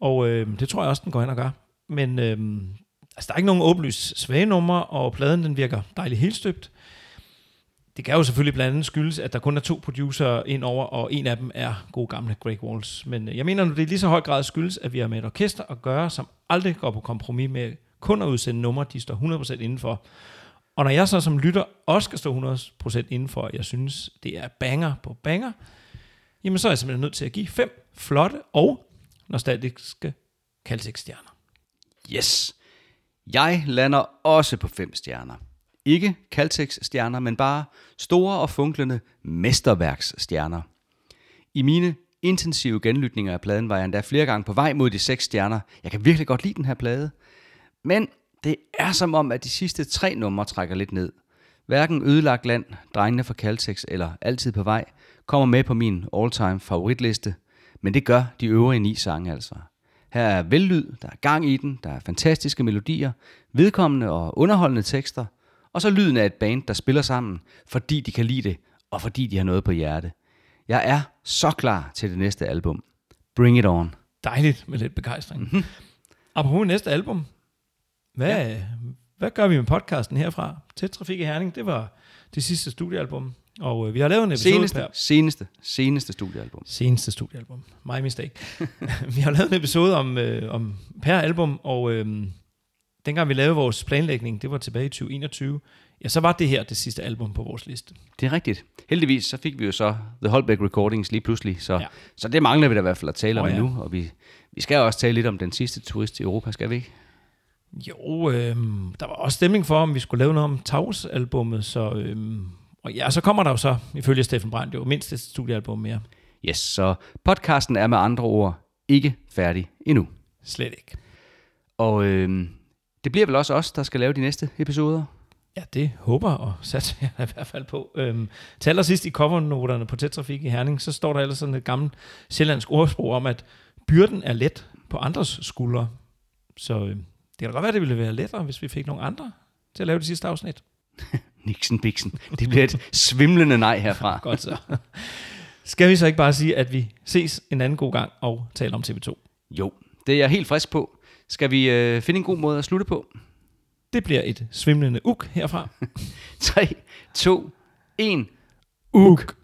og øh, det tror jeg også, den går hen og gør. Men øh, altså, der er ikke nogen åbenlyst svage numre, og pladen den virker dejligt helt støbt. Det kan jo selvfølgelig blandt andet skyldes, at der kun er to producer ind over, og en af dem er god gamle Greg Walls. Men øh, jeg mener nu, det er lige så høj grad skyldes, at vi har med et orkester at gøre, som aldrig går på kompromis med kun at udsende numre, de står 100% indenfor. Og når jeg så som lytter også skal stå 100% indenfor, og jeg synes, det er banger på banger, jamen så er jeg simpelthen nødt til at give fem flotte og nostalgiske Caltex-stjerner. Yes. Jeg lander også på fem stjerner. Ikke Caltex-stjerner, men bare store og funklende mesterværksstjerner. I mine intensive genlytninger af pladen var jeg endda flere gange på vej mod de seks stjerner. Jeg kan virkelig godt lide den her plade. Men det er som om, at de sidste tre numre trækker lidt ned. Hverken Ødelagt Land, Drengene fra Caltex eller Altid på vej kommer med på min all-time favoritliste, men det gør de øvrige ni sange altså. Her er vellyd, der er gang i den, der er fantastiske melodier, vedkommende og underholdende tekster, og så lyden af et band, der spiller sammen, fordi de kan lide det, og fordi de har noget på hjerte. Jeg er så klar til det næste album. Bring it on. Dejligt med lidt begejstring. Mm-hmm. Apropos næste album. Hvad, ja. hvad gør vi med podcasten herfra? Tæt Trafik i Herning, det var det sidste studiealbum. Og øh, vi har lavet en episode Seneste, per... seneste, seneste studiealbum. Seneste studiealbum. My mistake. vi har lavet en episode om, øh, om per album, og øh, dengang vi lavede vores planlægning, det var tilbage i 2021, ja, så var det her det sidste album på vores liste. Det er rigtigt. Heldigvis så fik vi jo så The Holbeck Recordings lige pludselig, så, ja. så det mangler vi da i hvert fald at tale om ja. nu, og vi, vi skal også tale lidt om den sidste turist i Europa, skal vi ikke? Jo, øh, der var også stemning for, om vi skulle lave noget om Taus-albummet, så... Øh, og ja, så kommer der jo så, ifølge Steffen Brandt, jo mindst et studiealbum mere. Yes, så podcasten er med andre ord ikke færdig endnu. Slet ikke. Og øh, det bliver vel også os, der skal lave de næste episoder? Ja, det håber og satser jeg i hvert fald på. Øhm, til allersidst i covernoterne på Tæt Trafik i Herning, så står der ellers sådan et gammelt sjællandsk ordsprog om, at byrden er let på andres skuldre. Så øh, det kan da godt være, det ville være lettere, hvis vi fik nogle andre til at lave det sidste afsnit. Nixon Bixen. Det bliver et svimlende nej herfra. Godt så. Skal vi så ikke bare sige, at vi ses en anden god gang og taler om TV2? Jo, det er jeg helt frisk på. Skal vi øh, finde en god måde at slutte på? Det bliver et svimlende uk herfra. 3, 2, 1. Uk.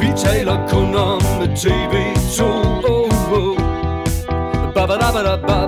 Vi taler kun om TV2 oh, oh. Babadabadabab. De er gode